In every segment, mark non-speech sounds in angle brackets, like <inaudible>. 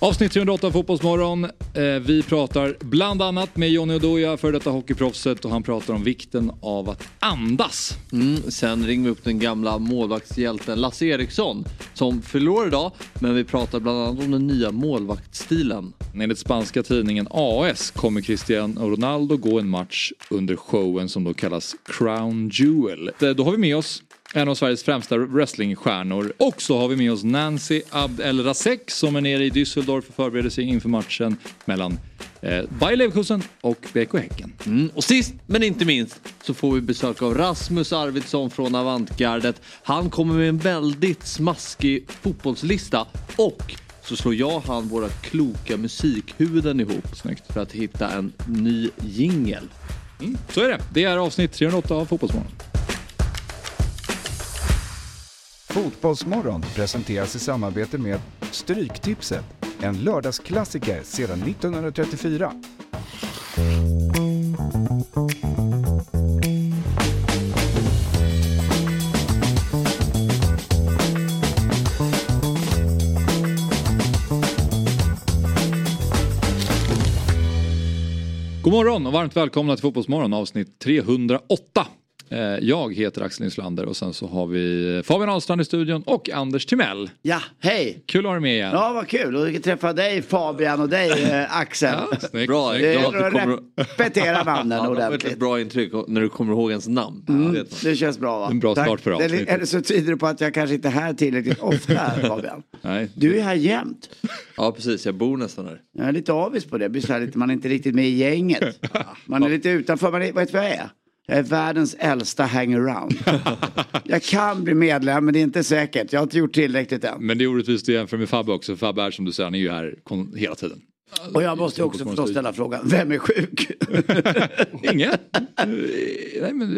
Avsnitt 308 av Fotbollsmorgon. Eh, Vi pratar bland annat med Johnny Oduya, för detta hockeyproffset och han pratar om vikten av att andas. Mm, sen ringer vi upp den gamla målvaktshjälten Lasse Eriksson som förlorar idag. Men vi pratar bland annat om den nya målvaktsstilen. Enligt spanska tidningen AS kommer Cristiano Ronaldo gå en match under showen som då kallas Crown Jewel. Eh, Då har vi med oss en av Sveriges främsta wrestlingstjärnor. Och så har vi med oss Nancy Abd El Rasek som är nere i Düsseldorf och förbereder sig inför matchen mellan eh, Bayer Leverkusen och BK Häcken. Mm, och sist men inte minst så får vi besök av Rasmus Arvidsson från Avantgardet. Han kommer med en väldigt smaskig fotbollslista och så slår jag och han våra kloka musikhuvuden ihop Snyggt. för att hitta en ny jingel. Mm, så är det. Det är avsnitt 308 av Fotbollsmorgon. Fotbollsmorgon presenteras i samarbete med Stryktipset. En lördagsklassiker sedan 1934. God morgon och varmt välkomna till Fotbollsmorgon avsnitt 308. Eh, Jag heter Axel Inslander och sen så har vi Fabian Ahlstrand i studion och Anders Timell. Ja, hej! Kul att ha dig med igen. Ja, vad kul. Och träffa dig Fabian och dig eh, Axel. Ja. Bra, Det jag är glad att du kommer... repetera namnen <laughs> Ja, det var ett ordentligt. bra intryck när du kommer ihåg ens namn. Mm, det känns bra va? En bra start Eller- avsnittet. Eller så tyder det på att jag kanske inte är här tillräckligt ofta <laughs> Fabian. Nej. Du är här jämt. Ja precis, jag bor nästan här. Jag är lite avis på det. Man är inte riktigt med i gänget. <laughs> Man är lite utanför. Man är, vet du vad jag är? Jag är världens äldsta hangaround. Jag kan bli medlem men det är inte säkert. Jag har inte gjort tillräckligt än. Men det är orättvist att jämfra med Fabbe också. Fabbe är som du säger, han är ju här hela tiden. Och jag måste också förstås ställa frågan, vem är sjuk? <laughs> Ingen. <laughs> Nej men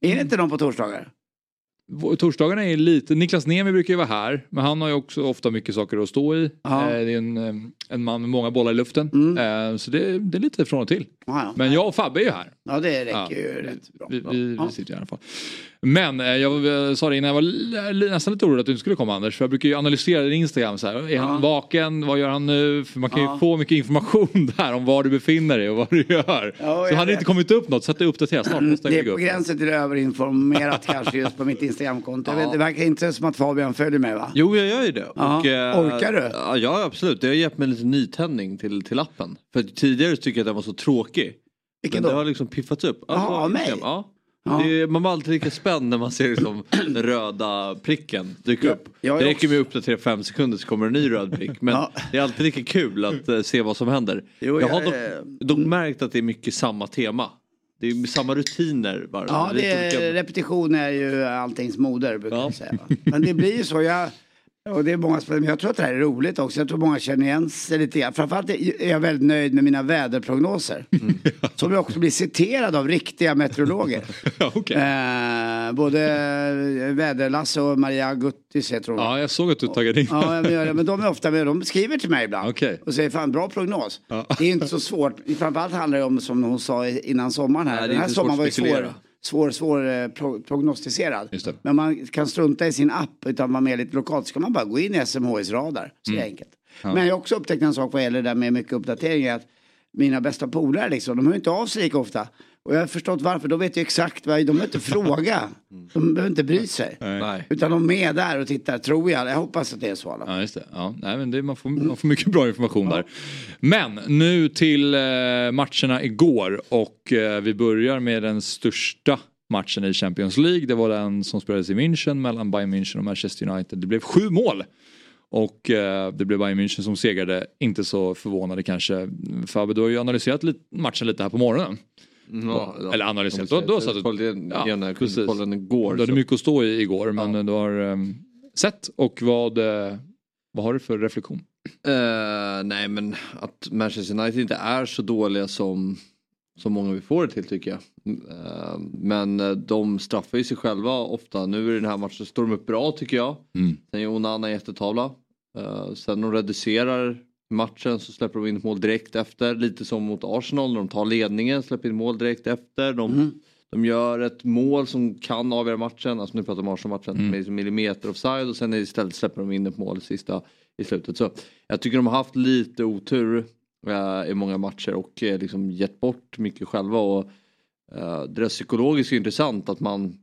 är det inte någon på torsdagar? Torsdagarna är lite, Niklas Niemi brukar ju vara här men han har ju också ofta mycket saker att stå i. Ja. Eh, Det är en, eh, en man med många bollar i luften. Eh, Så det, det är lite från och till. Ja, ja. Men jag och Fabbe är ju här. Ja det räcker ju rätt bra. Vi, vi, vi sitter i alla fall. Men eh, jag sa det innan, jag var nästan lite orolig att du inte skulle komma Anders. För jag brukar ju analysera din Instagram. Så här. Är han vaken? Vad gör han nu? För man kan ju Ja. få mycket information <laughs> där om var du befinner dig och vad du gör. Ja, så hade det inte kommit upp något så att det uppdateras snart. Måste jag Det är på upp. gränsen till överinformerat kanske just på mitt Instagramkonto. Vet, Det verkar inte som att Fabian följer mig va? Jo, jag gör ju det. Ja, Och, eh, orkar du? Ja, ja, absolut. Det har gett mig lite nytändning till, till appen. För tidigare tycker jag att den var så tråkig. Vilken Men det då? har liksom piffats upp. Jaha, av mig? Ja. Ja. Det är, man var alltid lika spänd när man ser liksom den röda pricken dyka Ja, upp. det räcker också- med att uppdatera fem sekunder så kommer en ny röd prick. Men Ja. det är alltid lika kul att eh, se vad som händer. Jo, jag har jag dock, är- dock märkt att det är mycket samma tema. Det är samma rutiner bara. Ja, det är, olika- repetition är ju alltings moder brukar Ja. jag säga. Men det blir ju så. Jag, och det är många som, men jag tror att det här är roligt också. Jag tror många känner igen sig lite grann. Framförallt är jag väldigt nöjd med mina väderprognoser. Mm. Som jag också blir citerad av riktiga meteorologer. <laughs> Okej. eh, både Väderlasse och Maria Guttis heter hon. Ja, jag såg att du taggade in. Ja, men, men de är ofta med. De skriver till mig ibland. Okej. Och säger fan bra prognos. Ja. Det är inte så svårt. Framförallt handlar det om som hon sa innan sommaren här. Nej, Den här sommaren var ju svår, svår, svår eh, pro, prognostiserad. Men man kan strunta i sin app utan vara med lite lokalt. Så kan man bara gå in i SMHIs radar. Så Mm. enkelt. Men jag har också upptäckt en sak vad gäller det där med mycket uppdateringar. Att mina bästa polare liksom, de hör inte av sig lika ofta. Och jag har förstått varför. De vet ju exakt vad, de behöver inte fråga. De behöver inte bry sig. Nej. Utan de är med där och tittar, tror jag. Jag hoppas att det är så. alla. Ja, just det. Ja, nej, men det man, får, man får mycket bra information där. Men nu till eh, matcherna igår och eh, vi börjar med den största matchen i Champions League. Det var den som spelades i München mellan Bayern München och Manchester United. Det blev sju mål. Och eh, det blev Bayern München som segrade. Inte så förvånade kanske. Fabbe, du har ju analyserat lite, matchen lite här på morgonen. Ja, ja. Eller analyserat. Du, du har satt igen- Ja, jag precis. den igår. Du hade så- mycket att stå i igår men du har eh, sett och vad, eh, vad har du för reflektion? Eh, nej men att Manchester United inte är så dåliga som som många vill få det till tycker jag. Eh, Men de straffar ju sig själva ofta. Nu i den här matchen står de upp bra tycker jag. Mm. Sen gör Onana jättetavla. Eh, Sen de reducerar matchen så släpper de in ett mål direkt efter. Lite som mot Arsenal när de tar ledningen, släpper in mål direkt efter. De, de gör ett mål som kan avgöra matchen. Alltså nu pratar vi om Arsenal-matchen. Med liksom millimeter offside och sen istället släpper de in ett mål sista i slutet. Så jag tycker de har haft lite otur eh, i många matcher och eh, liksom gett bort mycket själva. Och, eh, det är psykologiskt intressant att man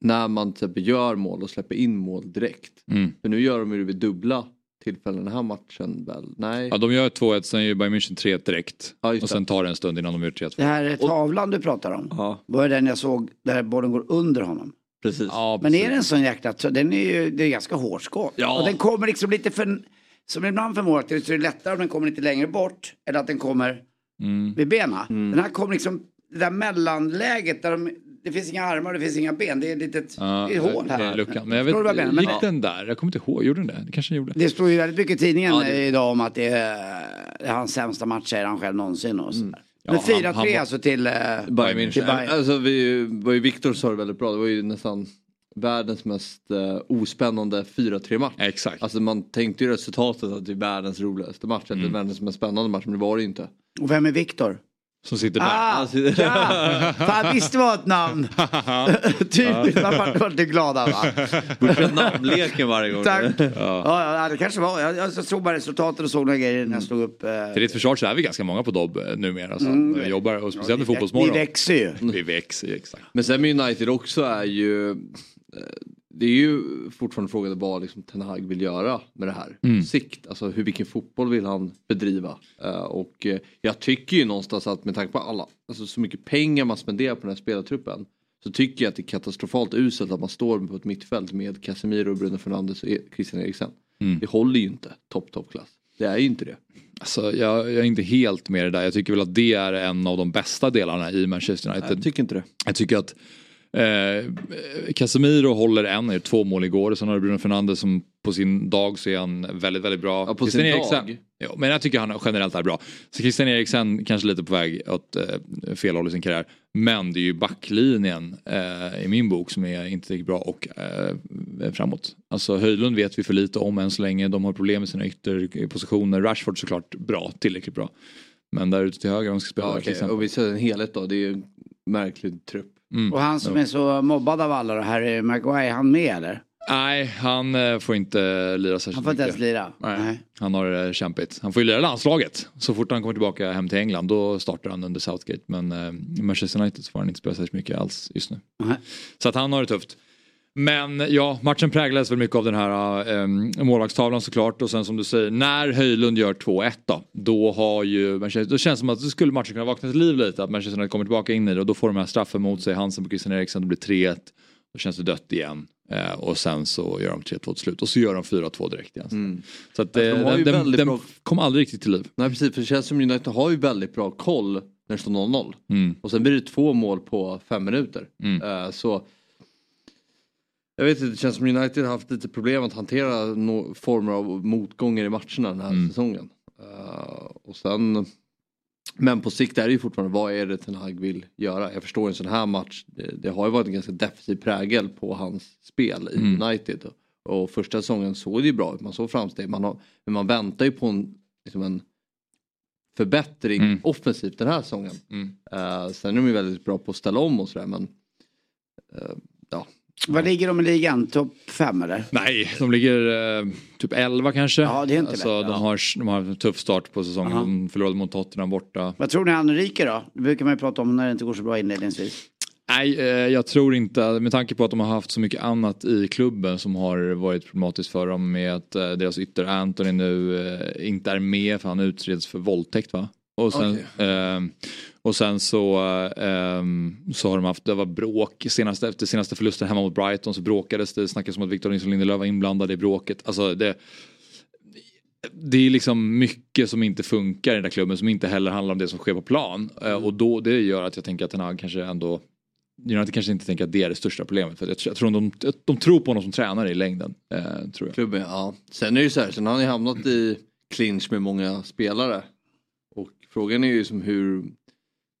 när man exempel gör mål och släpper in mål direkt. Mm. För nu gör de ju det vid dubbla tillfällen den här matchen väl? Nej. Ja, de gör 2-1, sen gör Bayern München 3-1 direkt. Ja, och sen tar det en stund innan de gör 3-2. Det här är tavlan du pratar om. Ja, Var den jag såg där bollen går under honom? precis. Ja, Men är precis. det en sån jäkla, den är ju, det är ganska hårt skott. Ja. Och den kommer liksom lite för, som ibland för målet, så är det lättare om den kommer lite längre bort. Eller att den kommer Mm. vid benen. Den här kommer liksom, det där mellanläget där de, det finns inga armar och det finns inga ben. Det är ett litet Ja, hål det är här. luckan. Men jag jag vet, menar? gick Men den där? Jag kommer inte ihåg, gjorde den det? Det kanske den gjorde. det står ju väldigt mycket i tidningen Ja, det- idag om att det är, det är hans sämsta match säger han själv någonsin. Och sådär. Men Ja, han- 4-3 han var- alltså till... eh, Bayern till München. Bayern. Alltså vi var ju Viktor sa det väldigt bra. Det var ju nästan världens mest uh, ospännande 4-3 match. Exakt. Alltså man tänkte ju resultatet att det är världens roligaste match. Eller världens mest spännande match. Men det var det ju inte. Och vem är Viktor? Som sitter där. Ah, Alltså- ja! Fan visst det var ett namn. <laughs> Typiskt, man vart det glada va? Borde köra namnleken varje gång. Tack. Ja. Ja, det kanske var. Jag, jag såg bara resultatet och såg några grejer när jag slog upp. Eh, Till ditt försvar så är vi ganska många på Dobb eh, numera. Alltså, Mm. Vi jobbar, och speciellt i fotbollsmorgon. vi växer ju. Vi växer ju, exakt. Men sen med United också är ju eh, det är ju fortfarande frågan vad liksom Ten Hag vill göra med det här. Mm. Sikt, alltså hur, vilken fotboll vill han bedriva? Eh, och eh, jag tycker ju någonstans att med tanke på alla, alltså så mycket pengar man spenderar på den här spelartruppen. Så tycker jag att det är katastrofalt uselt att man står på ett mittfält med Casemiro, Bruno Fernandes och E- Christian Eriksen. Mm. Det håller ju inte topp, toppklass. Det är ju inte det. Alltså, jag, jag är inte helt med det där. Jag tycker väl att det är en av de bästa delarna i Manchester United. Jag tycker inte det. Jag tycker att eh, Casemiro håller en, är två mål igår. Sen har du Bruno Fernandes som på sin dag så är han väldigt, väldigt bra. Ja, på Christian sin Eriksen, dag. Ja, men jag tycker han generellt är bra. Så Christian Eriksen kanske lite på väg åt eh, fel håll i sin karriär. Men det är ju backlinjen eh, i min bok som är inte riktigt bra och eh, framåt. Alltså Höjlund vet vi för lite om än så länge. De har problem med sina ytterpositioner. Rashford såklart bra, tillräckligt bra. Men där ute till höger de ska spela Ja, exempel. Och vi ser en helhet då. Det är ju en märklig trupp. Mm. Och han som är så mobbad av alla, då, Harry Maguire, är han med eller? Nej, han eh, får inte lira särskilt Han får inte ens mycket. lira? Nej. Han har eh, kämpigt. Han får ju lira landslaget. Så fort han kommer tillbaka hem till England då startar han under Southgate. Men eh, i Manchester United så får han inte spela särskilt mycket alls just nu. Nej. Så att han har det tufft. Men ja, matchen präglades väl mycket av den här eh, målvaktstavlan såklart. Och sen som du säger, när Höjlund gör 2-1 då. Då har ju Manchester, då känns det som att då skulle matchen kunna vakna till liv lite. Att Manchester United kommer tillbaka in i det och då får de här straffen mot sig. Hansen på Christian Eriksen, det blir 3-1. Då känns det dött igen. Eh, och sen så gör de 3-2 till slut. Och så gör de 4-2 direkt igen. Så att Mm. Eh, de den, den, den bra- kom aldrig riktigt till liv. Nej precis, för det känns som United har ju väldigt bra koll när det står 0-0. Mm. Och sen blir det två mål på fem minuter. Mm. Eh, så jag vet inte, det känns som United har haft lite problem att hantera no former av motgångar i matcherna den här Mm. säsongen. Eh, och sen, men på sikt är det ju fortfarande, vad är det Ten Hag vill göra? Jag förstår en sån här match, det, det har ju varit en ganska defensiv prägel på hans spel i Mm. United. Och första säsongen såg det ju bra ut, man såg framsteg. Man har, men man väntar ju på en, liksom en förbättring Mm. offensivt den här säsongen. Mm. Uh, sen är de ju väldigt bra på att ställa om och sådär men eh, ja. Vad ligger de i ligan? Topp fem eller? Nej, de ligger eh, typ 11 kanske. Ja, det är inte alltså, lätt, de, ja. har, de har en tuff start på säsongen. Aha. De förlorade mot Tottenham borta. Vad tror ni om Enrique då? Det brukar man ju prata om när det inte går så bra inledningsvis. Nej, eh, jag tror inte, med tanke på att de har haft så mycket annat i klubben som har varit problematiskt för dem med att eh, deras ytter Anthony nu eh, inte är med för han utreds för våldtäkt va? Och sen, eh, och sen så, eh, så har de haft, det var bråk senaste, efter senaste förlusten hemma mot Brighton så bråkades det, snackades om att Victor Nilsson Lindelöf var inblandad i bråket. Alltså det, det är liksom mycket som inte funkar i den där klubben som inte heller handlar om det som sker på plan. Eh, och då, det gör att jag tänker att den här kanske ändå United kanske inte tänker att det är det största problemet. För jag, tror- jag tror de, de tror på honom som tränare i längden. Eh, tror jag. Klubben, ja. Sen är det ju så här, sen har han ju hamnat i clinch med många spelare. Frågan är ju som hur,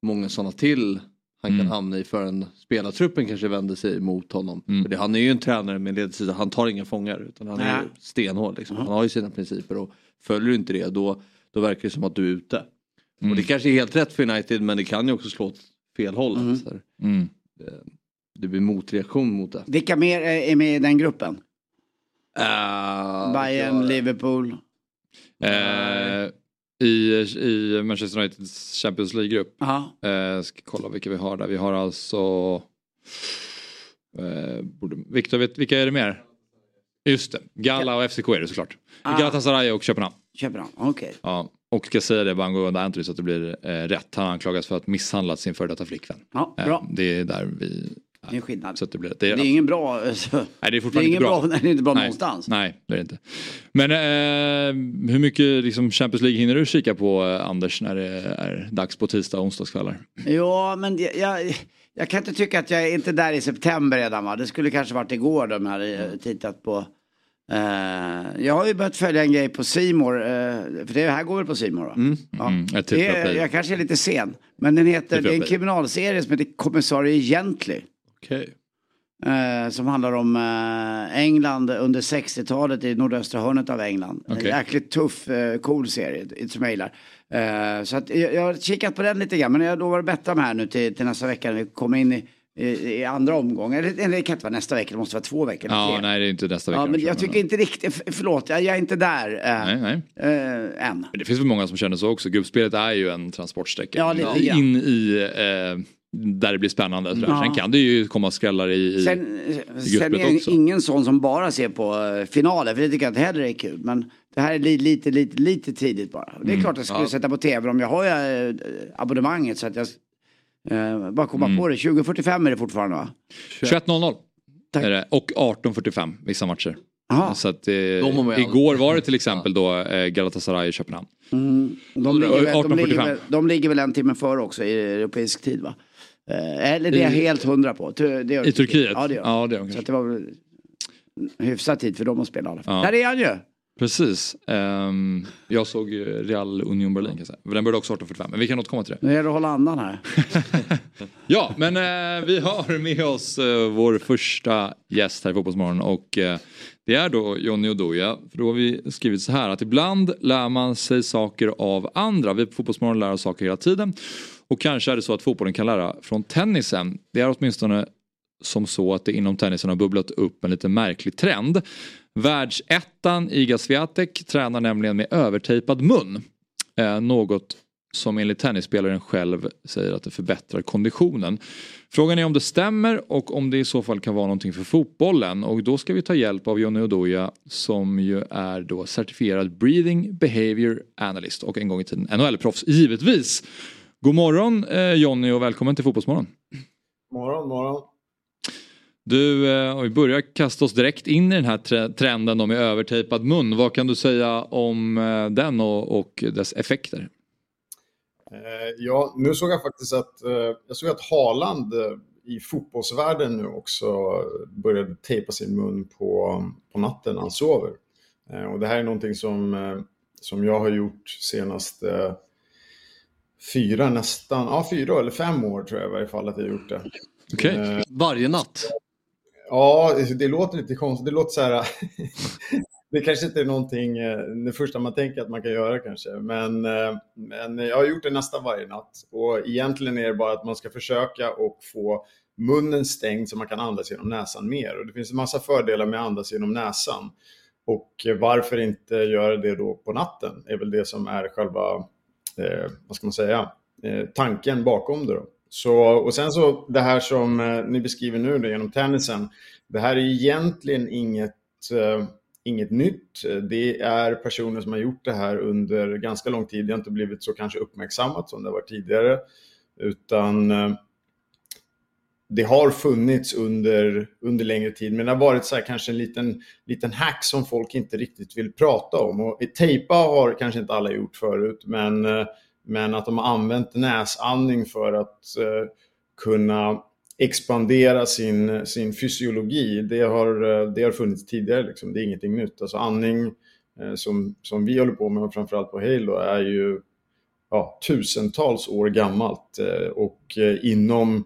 många sådana till han kan Mm. hamna i förrän spelartruppen kanske vänder sig mot honom. Mm. För det, han är ju en tränare med ledsida, han tar inga fångar utan han är Nej. ju stenhård. Liksom. Han har ju sina principer och följer du inte det då, då verkar det som att du är ute. Mm. Och det kanske är helt rätt för United men det kan ju också slå åt fel håll. Mm. Så här. Mm. Det blir motreaktion mot det. Vilka mer är är med i den gruppen? Uh, Bayern, Liverpool. Eh, i, I Manchester Uniteds Champions League-grupp. Eh, ska kolla vilka vi har där. Vi har alltså... Eh, borde, Viktor, vet, vilka är det mer? Just det, Galla och FCK är det såklart. Ah. Galatasaray och Köpenhamn. Köpenhamn, okej. Ja, och ska säga det bara angående Anthony så att det blir eh, rätt. Han anklagas för att misshandlat sin före detta flickvän. Ja, Eh, bra. det är där vi... Det är en skillnad. Så det, blir, det, Det är, är ingen bra... Alltså, nej, det är det är fortfarande ingen inte bra. bra, nej, det är inte bra Nej. någonstans. Nej, det är det inte. Men eh, hur mycket liksom, Champions League hinner du kika på eh, Anders när det är dags på tisdag och onsdagskvällar? Ja, men jag, jag, jag kan inte tycka att jag är inte där i september redan va. Det skulle kanske varit igår de hade eh, tittat på. Eh, jag har ju börjat följa en grej på Simor uh, för det här går väl på Simor va? Ja. Mm, är, Play. jag kanske är lite sen. Men den heter, det är en kriminalserie som heter Kommissarie Gently. Okej. Eh, som handlar om eh, England under 60-talet i nordöstra hörnet av England. Okej. En jäkligt tuff, eh, cool serie som jag gillar. Eh, så att jag, jag har kikat på den lite grann men jag lovar att bättra mig här nu till, till nästa vecka när vi kommer in i, i, i andra omgången. Eller, eller det kan inte vara nästa vecka, det måste vara två veckor. Ja, nej det är inte nästa vecka. ja, men tror jag tycker inte riktigt, förlåt, jag, jag är inte där eh, Nej, nej. eh, än. Men det finns väl många som känner så också. Gruppspelet är ju en transportsträcka. Ja, lite grann. In i eh, där det blir spännande. sådär. Ja. Sen kan det ju komma skrällar i... i Sen, sen gruppspelet är jag också. ingen sån som bara ser på eh, finaler, för det tycker jag inte heller är kul. Men det här är li, lite, lite, lite tidigt bara. Mm. Det är klart jag skulle sätta på tv om jag har ju eh, abonnemanget så att jag eh, bara komma Mm. på det. 2045 är det fortfarande va? 21.00 Tack. är det. Och 18.45 vissa matcher. Så att, eh, igår var det till exempel då eh, Galatasaray i Köpenhamn. Mm. De, ligger väl, de, 18.45. ligger väl, de ligger väl en timme före också i europeisk tid va? Eh, eller det är jag helt hundra på. Det I Turkiet? Ja det gör. Ja, det gör Så det var väl hyfsad tid för dem att spela i alla fall. Ja. Där är han ju! Precis. Ehm, jag såg Real Union Berlin kan jag säga. Den började också 18.45 men vi kan återkomma till det. Nu gäller det att hålla andan här. <laughs> Ja, men eh, vi har med oss eh, vår första gäst här i Fotbollsmorgon och eh, det är då Johnny Oduya. För då har vi skrivit så här att ibland lär man sig saker av andra. Vi på Fotbollsmorgon lär oss saker hela tiden. Och kanske är det så att fotbollen kan lära från tennisen. Det är åtminstone som så att det inom tennisen har bubblat upp en lite märklig trend. Världsettan Iga Swiatek tränar nämligen med övertejpad mun. Eh, något som enligt tennisspelaren själv säger att det förbättrar konditionen. Frågan är om det stämmer och om det i så fall kan vara någonting för fotbollen och då ska vi ta hjälp av Johnny Oduya som ju är då certifierad breathing behavior analyst och en gång i tiden NHL-proffs givetvis. God morgon eh, Johnny och välkommen till Fotbollsmorgon. Morgon, morgon. Du, eh, vi börjar kasta oss direkt in i den här tre- trenden med övertejpad mun. Vad kan du säga om eh, den och, och dess effekter? Eh, ja, nu såg jag faktiskt att, eh, jag såg att Haaland eh, i fotbollsvärlden nu också började tejpa sin mun på, på natten när han sover. Och det här är någonting som, som jag har gjort senaste fyra nästan, ja fyra eller fem år tror jag i varje fall att jag gjort det. Okej. Eh, Varje natt. Ja, det låter lite konstigt. Det låter så här... <laughs> det kanske inte är någonting, eh, det första man tänker att man kan göra kanske. Men, eh, men jag har gjort det nästan varje natt. Och egentligen är det bara att man ska försöka och få munnen stängd så man kan andas genom näsan mer. Och det finns en massa fördelar med att andas genom näsan. Och varför inte göra det då på natten är väl det som är själva, eh, vad ska man säga, eh, tanken bakom det. Då. Så, och sen så det här som eh, ni beskriver nu då, genom tennisen. Det här är egentligen inget, eh, inget nytt. Det är personer som har gjort det här under ganska lång tid. Det har inte blivit så kanske uppmärksammat som det var tidigare. Utan eh, det har funnits under, under längre tid. Men det har varit så här kanske en liten, liten hack som folk inte riktigt vill prata om. Och tejpa har kanske inte alla gjort förut. Men eh, men att de har använt näsandning för att eh, kunna expandera sin, sin fysiologi, det har, eh, det har funnits tidigare. Liksom. Det är ingenting nytt. Alltså andning eh, som, som vi håller på med, och framförallt på Halo, är ju ja, tusentals år gammalt. Eh, och eh, inom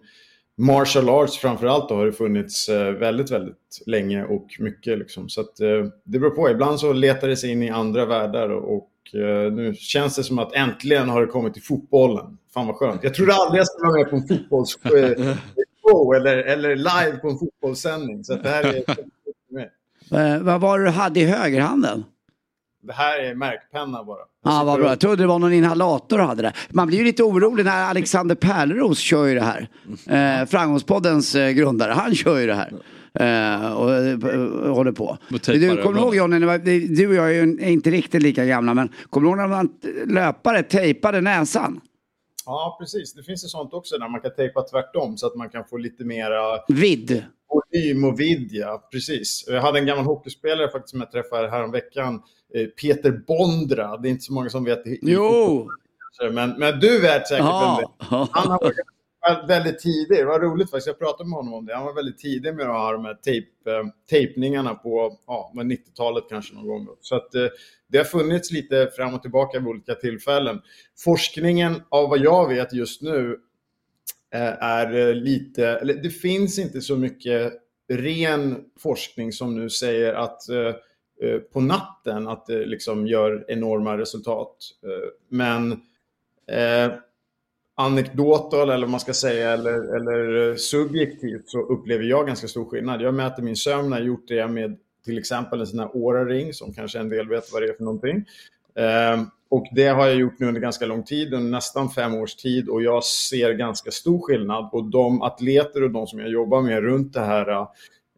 martial arts framförallt då har det funnits eh, väldigt, väldigt länge och mycket. Liksom. Så att, eh, det beror på. Ibland så letar det sig in i andra världar och eh, nu känns det som att äntligen har det kommit till fotbollen. Fan vad skönt. Jag trodde aldrig jag skulle vara med på en fotbollsshow <laughs> eller, eller live på en fotbollssändning. Så det här är... <laughs> Vad var det du hade i högerhanden? Det här är märkpenna bara. Ja, ah, vad bra. Jag trodde det var någon inhalator du hade det. Man blir ju lite orolig när Alexander Pärleros kör ju det här. Eh, Framgångspoddens eh, grundare, han kör ju det här. Eh, och, och håller på. Du kommer ihåg Johnny, du och jag är ju inte riktigt lika gamla, men kommer du ihåg när man löpare tejpade näsan? Ja, precis. Det finns ju sånt också där man kan tejpa tvärtom så att man kan få lite mera... Vidd. Volym och vidd, ja. Precis. Jag hade en gammal hockeyspelare faktiskt som jag träffade häromveckan. Eh, Peter Bondra. Det är inte så många som vet. Jo! Men, men du vet säkert vem det. Han har varit väldigt tidig. Det var roligt faktiskt. Jag pratade med honom om det. Han var väldigt tidig med att ha de här tejp, eh, tejpningarna på ja, 90-talet kanske någon gång. Så att eh, det har funnits lite fram och tillbaka vid olika tillfällen. Forskningen av vad jag vet just nu är lite, det finns inte så mycket ren forskning som nu säger att Eh, Eh, på natten att det liksom gör enorma resultat. Eh, men eh, anekdotal eller vad man ska säga eller, eller eh, subjektivt så upplever jag ganska stor skillnad. Jag mäter min sömn, jag har gjort det med till exempel en sån här Åra-ring som kanske en del vet vad det är för någonting. Eh, och det har jag gjort nu under ganska lång tid, under nästan fem års tid och jag ser ganska stor skillnad. Och de atleter och de som jag jobbar med runt det här Eh,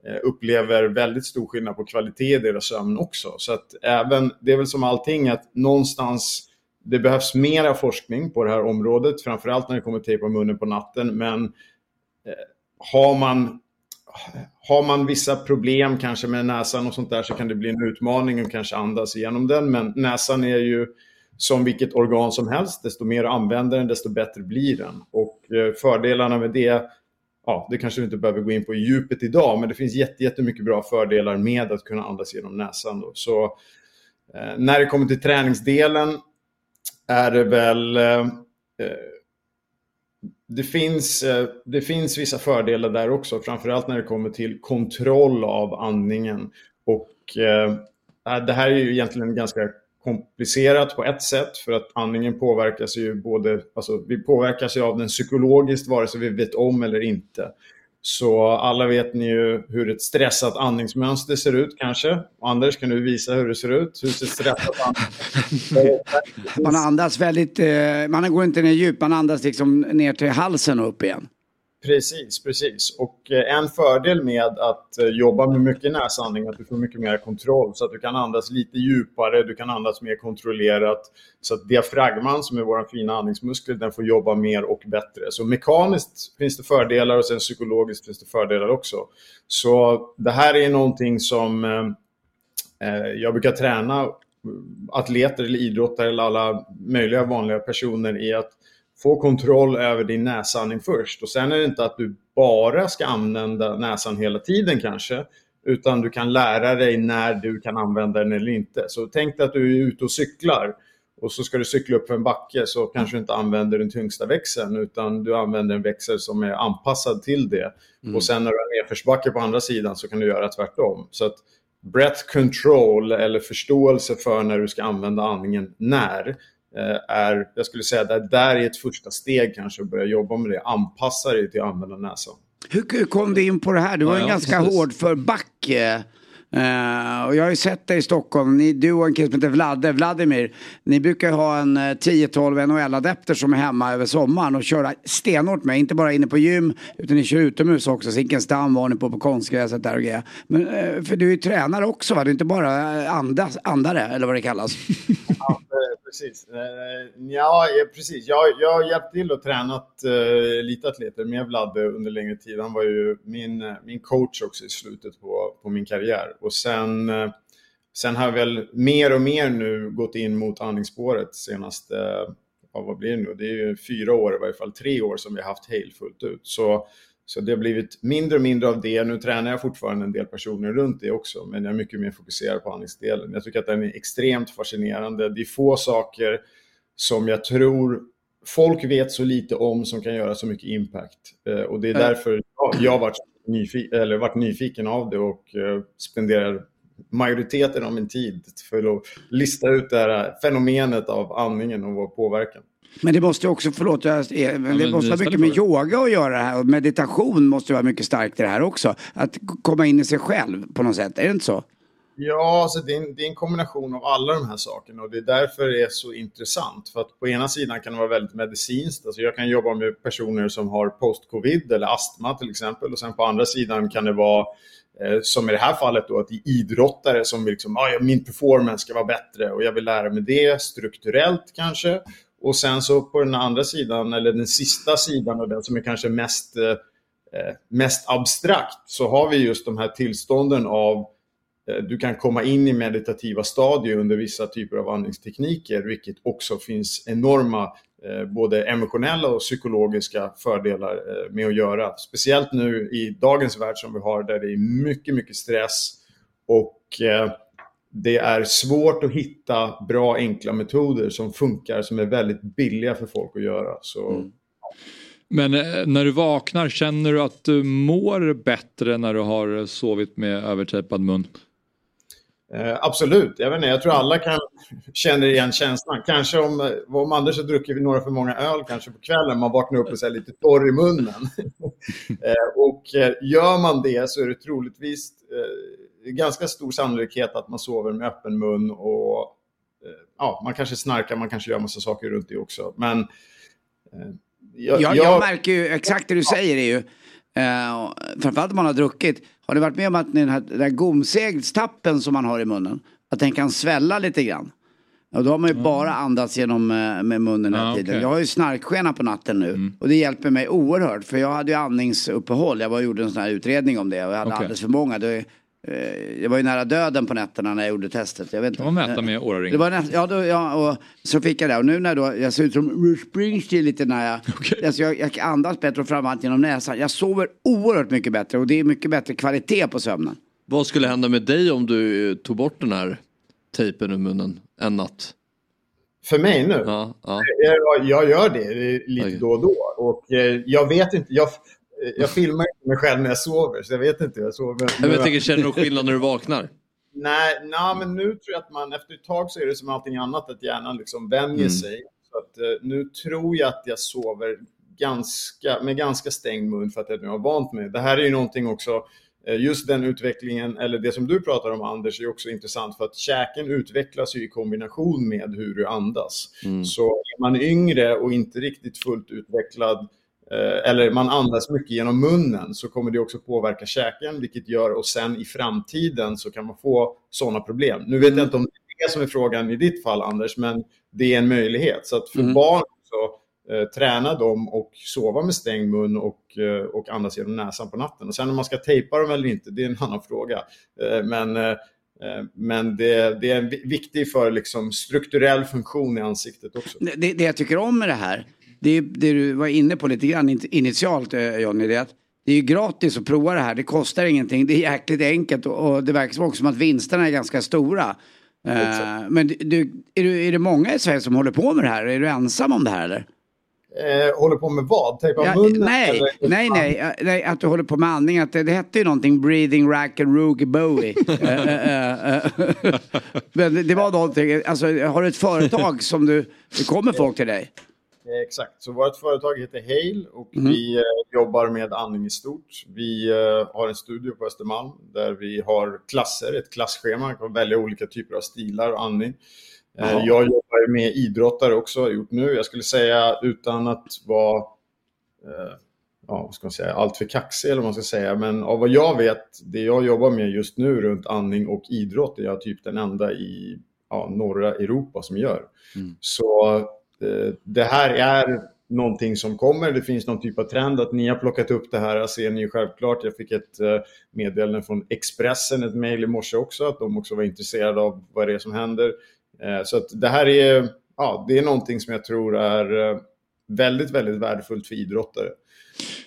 Eh, upplever väldigt stor skillnad på kvalitet i deras sömn också. Så att även, det är väl som allting att någonstans det behövs mera forskning på det här området, framförallt när det kommer till tejpa munnen på natten. Men eh, har, man, har man vissa problem kanske med näsan och sånt där så kan det bli en utmaning att kanske andas igenom den. Men näsan är ju som vilket organ som helst. Desto mer du använder den, desto bättre blir den. Och eh, fördelarna med det ja, det kanske vi inte behöver gå in på i djupet idag, men det finns jättemycket bra fördelar med att kunna andas genom näsan. Då. Så eh, när det kommer till träningsdelen är det väl... Eh, eh, det, finns, eh, det finns vissa fördelar där också, framförallt när det kommer till kontroll av andningen. Och eh, det här är ju egentligen ganska komplicerat på ett sätt för att andningen påverkas ju både, alltså vi påverkas ju av den psykologiskt vare sig vi vet om eller inte. Så alla vet ni ju hur ett stressat andningsmönster ser ut kanske. Anders, kan du visa hur det ser ut? Hur ser stressat andningsmönster Man andas väldigt, eh, man går inte ner djupt, man andas liksom ner till halsen och upp igen. Precis, precis. Och eh, en fördel med att eh, jobba med mycket näsandning är att du får mycket mer kontroll. Så att du kan andas lite djupare, du kan andas mer kontrollerat. Så att diafragman, som är vår fina andningsmuskel, den får jobba mer och bättre. Så mekaniskt finns det fördelar och sen psykologiskt finns det fördelar också. Så det här är någonting som eh, eh jag brukar träna atleter eller idrottare eller alla möjliga vanliga personer i att få kontroll över din näsandning först. Och sen är det inte att du bara ska använda näsan hela tiden kanske, utan du kan lära dig när du kan använda den eller inte. Så tänk dig att du är ute och cyklar och så ska du cykla upp för en backe så kanske du inte använder den tyngsta växeln utan du använder en växel som är anpassad till det. Mm. Och sen när du har nedförsbacke på andra sidan så kan du göra tvärtom. Så att breath control eller förståelse för när du ska använda andningen när är, jag skulle säga, det där är ett första steg kanske att börja jobba med det. Anpassa dig till att använda näsan. Hur kom du in på det här? Du var ja, en ganska precis. hård för back. Uh, och jag har ju sett dig i Stockholm, ni, du och en kille som heter Vladde, Vladimir. Ni brukar ha en eh, uh, 10-12 NHL-adepter som är hemma över sommaren och köra stenhårt med. Inte bara inne på gym, utan ni kör utomhus också. Zinkensdamm var ni på, på konstgräset där och grejer. Men, uh, för du är ju tränare också va? Du är inte bara andas, andare, eller vad det kallas. <laughs> ja, precis. Ja, precis. Jag, jag har hjälpt till och tränat uh, elitatleter med Vladde under längre tid. Han var ju min, min coach också i slutet på, på min karriär. Och sen, eh, sen har jag väl mer och mer nu gått in mot andningsspåret senaste, ja, vad blir det nu? Det är ju fyra år i varje fall, tre år som vi har haft Hale fullt ut. Så, så det har blivit mindre och mindre av det. Nu tränar jag fortfarande en del personer runt det också, men jag är mycket mer fokuserad på andningsdelen. Jag tycker att den är extremt fascinerande. Det är få saker som jag tror folk vet så lite om som kan göra så mycket impact. Eh, och det är därför jag har varit, nyfi- eller varit nyfiken av det och eh, spenderar majoriteten av min tid för att lista ut det här fenomenet av andningen och vår påverkan. Men det måste också, förlåt, jag, men det men måste ha mycket med yoga att göra här och meditation måste vara mycket starkt i det här också. Att komma in i sig själv på något sätt, är det inte så? Ja, alltså det, är en, det är en kombination av alla de här sakerna och det är därför det är så intressant. För att på ena sidan kan det vara väldigt medicinskt, alltså jag kan jobba med personer som har post-covid eller astma till exempel och sen på andra sidan kan det vara eh, som i det här fallet då, att det är idrottare som vill liksom, ah, ja, min performance ska vara bättre och jag vill lära mig det strukturellt kanske. Och sen så på den andra sidan, eller den sista sidan och den som är kanske mest, eh, eh mest abstrakt, så har vi just de här tillstånden av du kan komma in i meditativa stadier under vissa typer av andningstekniker, vilket också finns enorma eh, både emotionella och psykologiska fördelar eh, med att göra. Speciellt nu i dagens värld som vi har där det är mycket, mycket stress och eh, det är svårt att hitta bra enkla metoder som funkar, som är väldigt billiga för folk att göra. Så Men eh, när du vaknar, känner du att du mår bättre när du har sovit med övertejpad mun? Eh, absolut, jag vet inte, jag tror alla kan känner igen känslan. Kanske om, eh, om Anders har druckit några för många öl kanske på kvällen, man vaknar upp och så här lite torr i munnen. <laughs> eh, och eh, gör man det så är det troligtvis eh, ganska stor sannolikhet att man sover med öppen mun och eh, ja, man kanske snarkar, man kanske gör massa saker runt det också. Men jag, Jag, jag- jag märker ju exakt det du säger är ju, eh, framförallt om man har druckit, har du varit med om att den här, den här gomsegstappen som man har i munnen, att den kan svälla lite grann? Och då har man ju bara andats genom eh, med munnen hela Ja, tiden. okej. Jag har ju snarkskena på natten nu och det hjälper mig oerhört för jag hade ju andningsuppehåll. Jag var gjorde en sån här utredning om det och jag hade Okej. alldeles för många. Det, jag var ju nära döden på nätterna när jag gjorde testet. Jag vet Kan man mäta Eh, med åraring? det var näst, ja, då, ja, och så fick jag det. Och nu när då, jag ser ut som Bruce Springsteen lite när jag, <laughs> Okej. alltså jag, jag andas bättre och framförallt genom näsan. Jag sover oerhört mycket bättre och det är mycket bättre kvalitet på sömnen. Vad skulle hända med dig om du eh, tog bort den här tejpen ur munnen en natt? För mig nu? Ja, ja. Jag, jag gör det lite då och då. Och eh, jag vet inte, jag, jag filmar inte mig själv när jag sover, så jag vet inte hur jag sover. Men jag tänker, känner du skillnad när du vaknar? Nej, nej, men nu tror jag att man efter ett tag så är det som allting annat, att hjärnan liksom vänjer Mm. sig. Så att, eh, nu tror jag att jag sover ganska, med ganska stängd mun för att jag nu har vant mig. Det här är ju någonting också, eh, just den utvecklingen, eller det som du pratar om Anders, är också intressant för att käken utvecklas ju i kombination med hur du andas. Mm. Så är man yngre och inte riktigt fullt utvecklad eller man andas mycket genom munnen så kommer det också påverka käken vilket gör och sen i framtiden så kan man få sådana problem. Nu vet jag inte om det är det som är frågan i ditt fall Anders men det är en möjlighet. Så att för Mm. barn så eh, träna dem och sova med stängd mun och, eh, och andas genom näsan på natten. Och sen om man ska tejpa dem eller inte, det är en annan fråga. Eh, men eh, eh, men det, det är vi- viktigt för liksom strukturell funktion i ansiktet också. Det, det jag tycker om med det här, det det du var inne på lite grann in- initialt eh, Johnny, det är att det är ju gratis att prova det här, det kostar ingenting, det är jäkligt enkelt och, det verkar också som att vinsterna är ganska stora. Exakt. men du, är, du, är det många i Sverige som håller på med det här? Är du ensam om det här eller? Eh, håller på med vad? Tejpa Ja, munnen? nej, eller? nej, nej, eh, nej, att du håller på med andning. Att det, det hette ju någonting Breathing Rack and Roogie Bowie. <laughs> Eh, eh. <laughs> Men det- det var någonting, alltså har du ett företag som du, det kommer folk till dig? Eh, Exakt, så vårt företag heter Hale och vi eh, jobbar med andning i stort. Vi eh, har en studio på Östermalm där vi har klasser, ett klasschema, man kan välja olika typer av stilar och andning. Jaha. jag jobbar med idrottare också, har gjort nu. Jag skulle säga utan att vara ja, vad ska man säga, allt för kaxig eller vad man ska säga. Men av vad jag vet, det jag jobbar med just nu runt andning och idrott är jag typ den enda i ja, norra Europa som gör. Så eh, det här är någonting som kommer. Det finns någon typ av trend att ni har plockat upp det här, ser ni ju självklart. Jag fick ett eh, meddelande från Expressen, ett mejl i morse också, att de också var intresserade av vad det är som händer. Eh, så att det här är, ja, det är någonting som jag tror är eh, väldigt, väldigt värdefullt för idrottare.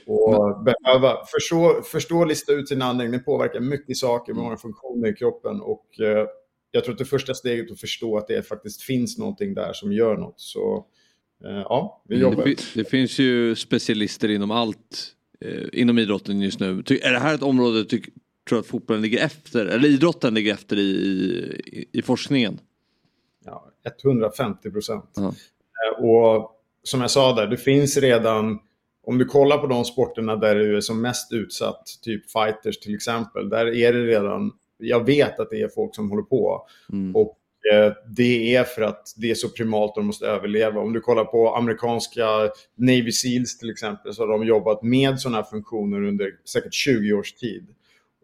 Och behöva förstå, förstå lista ut sin andning, det påverkar mycket saker, många funktioner i kroppen och eh, jag tror att det första steget är att förstå att det faktiskt finns någonting där som gör något. Så eh, ja, vi Mm, jobbar. Det, det finns ju specialister inom allt eh, inom idrotten just nu. Är det här ett område du tror att fotbollen ligger efter, eller idrotten ligger efter i, i, i forskningen? Ja, 150 procent. Ja. Eh, Och som jag sa där, det finns redan, om du kollar på de sporterna där du är som mest utsatt, typ fighters till exempel, där är det redan, jag vet att det är folk som håller på. Mm. Och eh, det är för att det är så primalt de måste överleva. Om du kollar på amerikanska Navy Seals till exempel så har de jobbat med sådana här funktioner under säkert 20 års tid.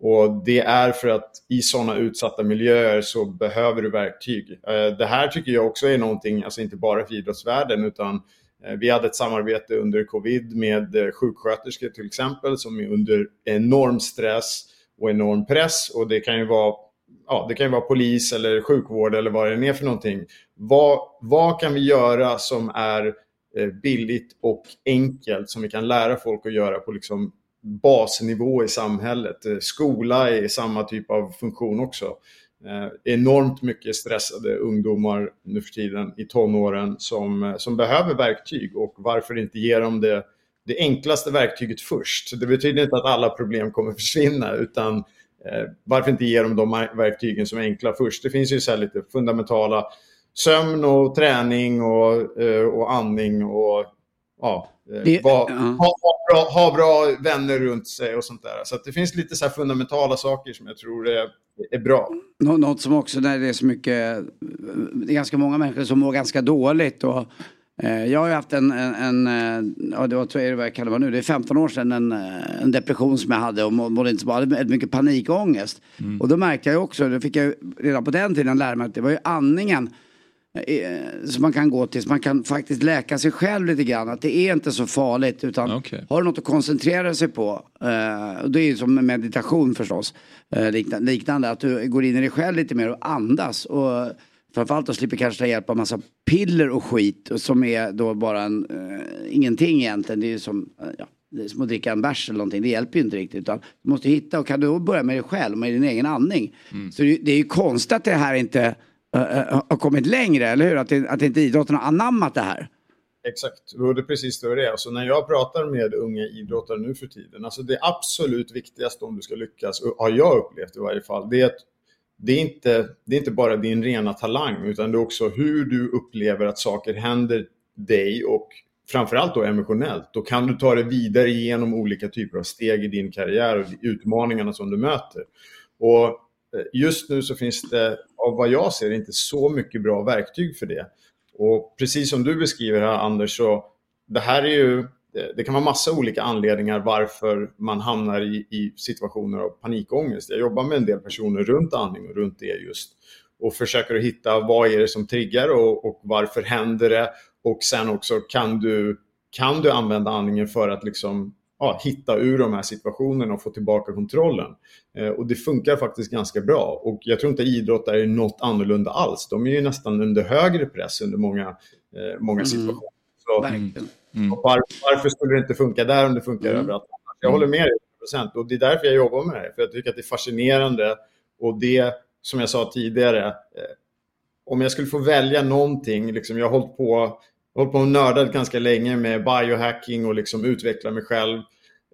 Och det är för att i sådana utsatta miljöer så behöver du verktyg. Eh, Det här tycker jag också är någonting, alltså inte bara för idrottsvärlden utan eh, vi hade ett samarbete under covid med sjuksköterskor till exempel som är under enorm stress och enorm press och det kan ju vara ja, det kan ju vara polis eller sjukvård eller vad det än är för någonting. Vad, vad kan vi göra som är eh, billigt och enkelt som vi kan lära folk att göra på liksom basnivå i samhället? Eh, skola är samma typ av funktion också. Eh, enormt mycket stressade ungdomar nu för tiden i tonåren som, eh, som behöver verktyg och varför inte ge dem det, det enklaste verktyget först? Det betyder inte att alla problem kommer försvinna utan eh, varför inte ge dem de verktygen som är enkla först? Det finns ju så lite fundamentala sömn och träning och, eh, och andning och ja, eh, Det- va- ja. ha, ha, bra, ha bra vänner runt sig och sånt där. Så det finns lite så fundamentala saker som jag tror är, är bra. Nå- Något som också när det är så mycket, det är ganska många människor som mår ganska dåligt och jag har ju haft en, en, en eh, ja det var, tror jag, vad jag kallar det nu, det är 15 år sedan en, eh, en depression som jag hade och må- mådde inte så bra, jag hade mycket panikångest. Och då märkte jag också, det fick jag redan på den tiden lära mig att det var ju andningen eh, som man kan gå till, så man kan faktiskt läka sig själv lite grann. Att det är inte så farligt utan Okej. har du något att koncentrera sig på, eh, och det är ju som med meditation förstås, eh, liknande, att du går in i dig själv lite mer och andas. Och framförallt då slipper kanske ta hjälp av massa piller och skit som är då bara en, eh, ingenting egentligen. Det är ju som, eh, ja, det är som att dricka en bärs eller någonting, det hjälper ju inte riktigt. Utan du måste hitta, och kan du då börja med dig själv, med din egen andning. Så det, det är ju konstigt att det här inte eh, eh, har kommit längre, eller hur? Att, det, att inte idrotten har anammat det här. Exakt, och det är precis så det är. Alltså när jag pratar med unga idrottare nu för tiden, alltså det absolut viktigaste om du ska lyckas, har jag upplevt i varje fall, det är att det är, inte, det är inte bara din rena talang, utan det är också hur du upplever att saker händer dig och framförallt då emotionellt. Då kan du ta det vidare genom olika typer av steg i din karriär och utmaningarna som du möter. Och eh, just nu så finns det, av vad jag ser, inte så mycket bra verktyg för det. Och precis som du beskriver här Anders, så det här är ju, det- det kan vara massa olika anledningar varför man hamnar i, i situationer av panikångest. Jag jobbar med en del personer runt andning och runt det just. Och försöker att hitta vad är det som triggar och, och varför händer det? Och sen också kan du, kan du använda andningen för att liksom, ja, hitta ur de här situationerna och få tillbaka kontrollen. Eh, och det funkar faktiskt ganska bra. Och jag tror inte idrottare är något annorlunda alls. De är ju nästan under högre press under många, eh, många situationer. Så, Och var, varför skulle det inte funka där om det funkar Mm. överallt? Jag håller med dig 100% och det är därför jag jobbar med det. För jag tycker att det är fascinerande och det, som jag sa tidigare, eh, om jag skulle få välja någonting, liksom, jag har hållit på, hållit på och nördat ganska länge med biohacking och liksom utveckla mig själv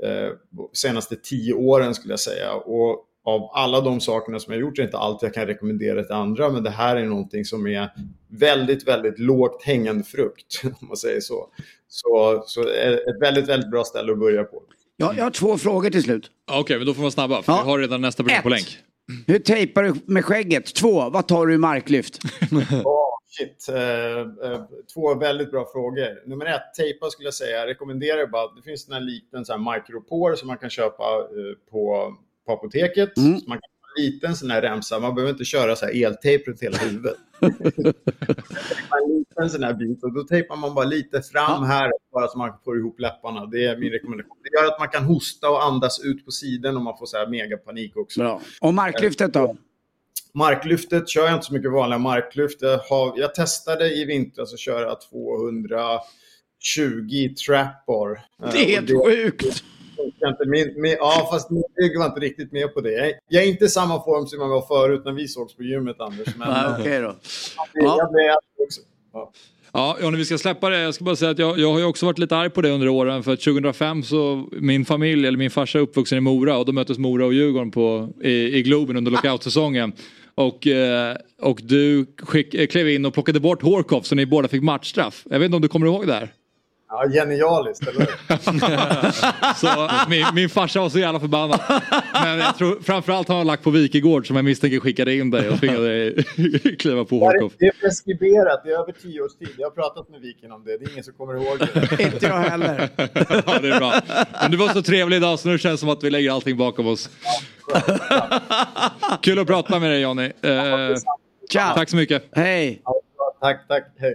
eh, senaste tio åren skulle jag säga. Och av alla de sakerna som jag gjort är inte allt jag kan rekommendera till andra, men det här är någonting som är väldigt, väldigt lågt hängande frukt, <laughs> om man säger så. Så, så ett väldigt, väldigt bra ställe att börja på. Jag, jag har två frågor till slut. Okej, men då får man snabba. För Ja. vi har redan nästa program på länk. Hur tejpar du med skägget? Två, vad tar du i marklyft? <laughs> Åh, shit. Eh, eh, två väldigt bra frågor. Nummer ett, tejpa skulle jag säga. Jag rekommenderar bara, det finns en här liten så här micropore som man kan köpa eh, på, på apoteket. Mm. Så man kan ha en liten sån här remsa, man behöver inte köra så här eltejp runt hela huvudet. <laughs> en liten sån här bit och då tejpar man bara lite fram här bara så man får ihop läpparna. Det är min rekommendation. Det gör att man kan hosta och andas ut på sidan och man får så här megapanik också. Bra. Och marklyftet då? Marklyftet kör jag inte så mycket vanliga marklyft. Jag, har, jag testade i vintras att köra 220 trap bar. Det är Eh, helt sjukt! Inte. Min, min, ja, fast min rygg var inte riktigt med på det. Jag, jag är inte i samma form som jag var förut när vi sågs på gymmet, Anders. Men, <laughs> Ja, Okej då. jag, jag blev också. Ja. Ja, Johnny, vi ska släppa det. Jag ska bara säga att jag, jag har ju också varit lite arg på det under åren. För att 2005 så, min familj, eller min farsa är uppvuxen i Mora och då möttes Mora och Djurgården på, i, i Globen under lockoutsäsongen. Och, eh, och du skick, eh, klev in och plockade bort Hårkoff så ni båda fick matchstraff. Jag vet inte om du kommer ihåg det här? Ja, genialiskt, eller? <laughs> Så min, min farsa var så jävla förbannad. Men jag tror framförallt har han lagt på Wikegård som jag misstänker skickade in dig och tvingade dig <laughs> kliva på Hårkoff. Det är preskriberat, det är över tio års tid. Jag har pratat med Viken om det, det är ingen som kommer ihåg det. <laughs> Inte jag heller. Ja, det är bra. Men du var så trevlig idag så nu känns det som att vi lägger allting bakom oss. Kul att prata med dig Johnny. Eh, tack så mycket. Hej. Tack, tack, hej.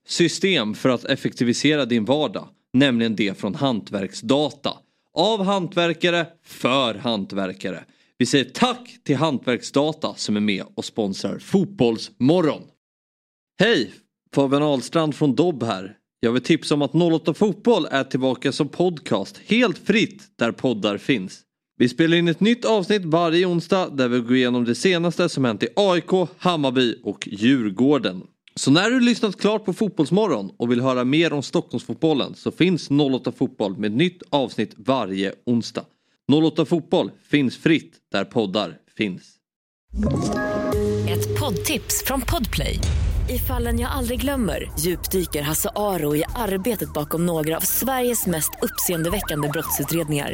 system för att effektivisera din vardag. Nämligen det från Hantverksdata. Av hantverkare, för hantverkare. Vi säger tack till Hantverksdata som är med och sponsrar Fotbollsmorgon. Hej! Fabian Ahlstrand från Dobb här. Jag vill tipsa om att 08 Fotboll är tillbaka som podcast helt fritt där poddar finns. Vi spelar in ett nytt avsnitt varje onsdag där vi går igenom det senaste som hänt i AIK, Hammarby och Djurgården. Så när du lyssnat klart på Fotbollsmorgon och vill höra mer om Stockholmsfotbollen så finns 08 Fotboll med nytt avsnitt varje onsdag. 08 Fotboll finns fritt där poddar finns. Ett poddtips från Podplay. I fallen jag aldrig glömmer djupdyker Hasse Aro i arbetet bakom några av Sveriges mest uppseendeväckande brottsutredningar.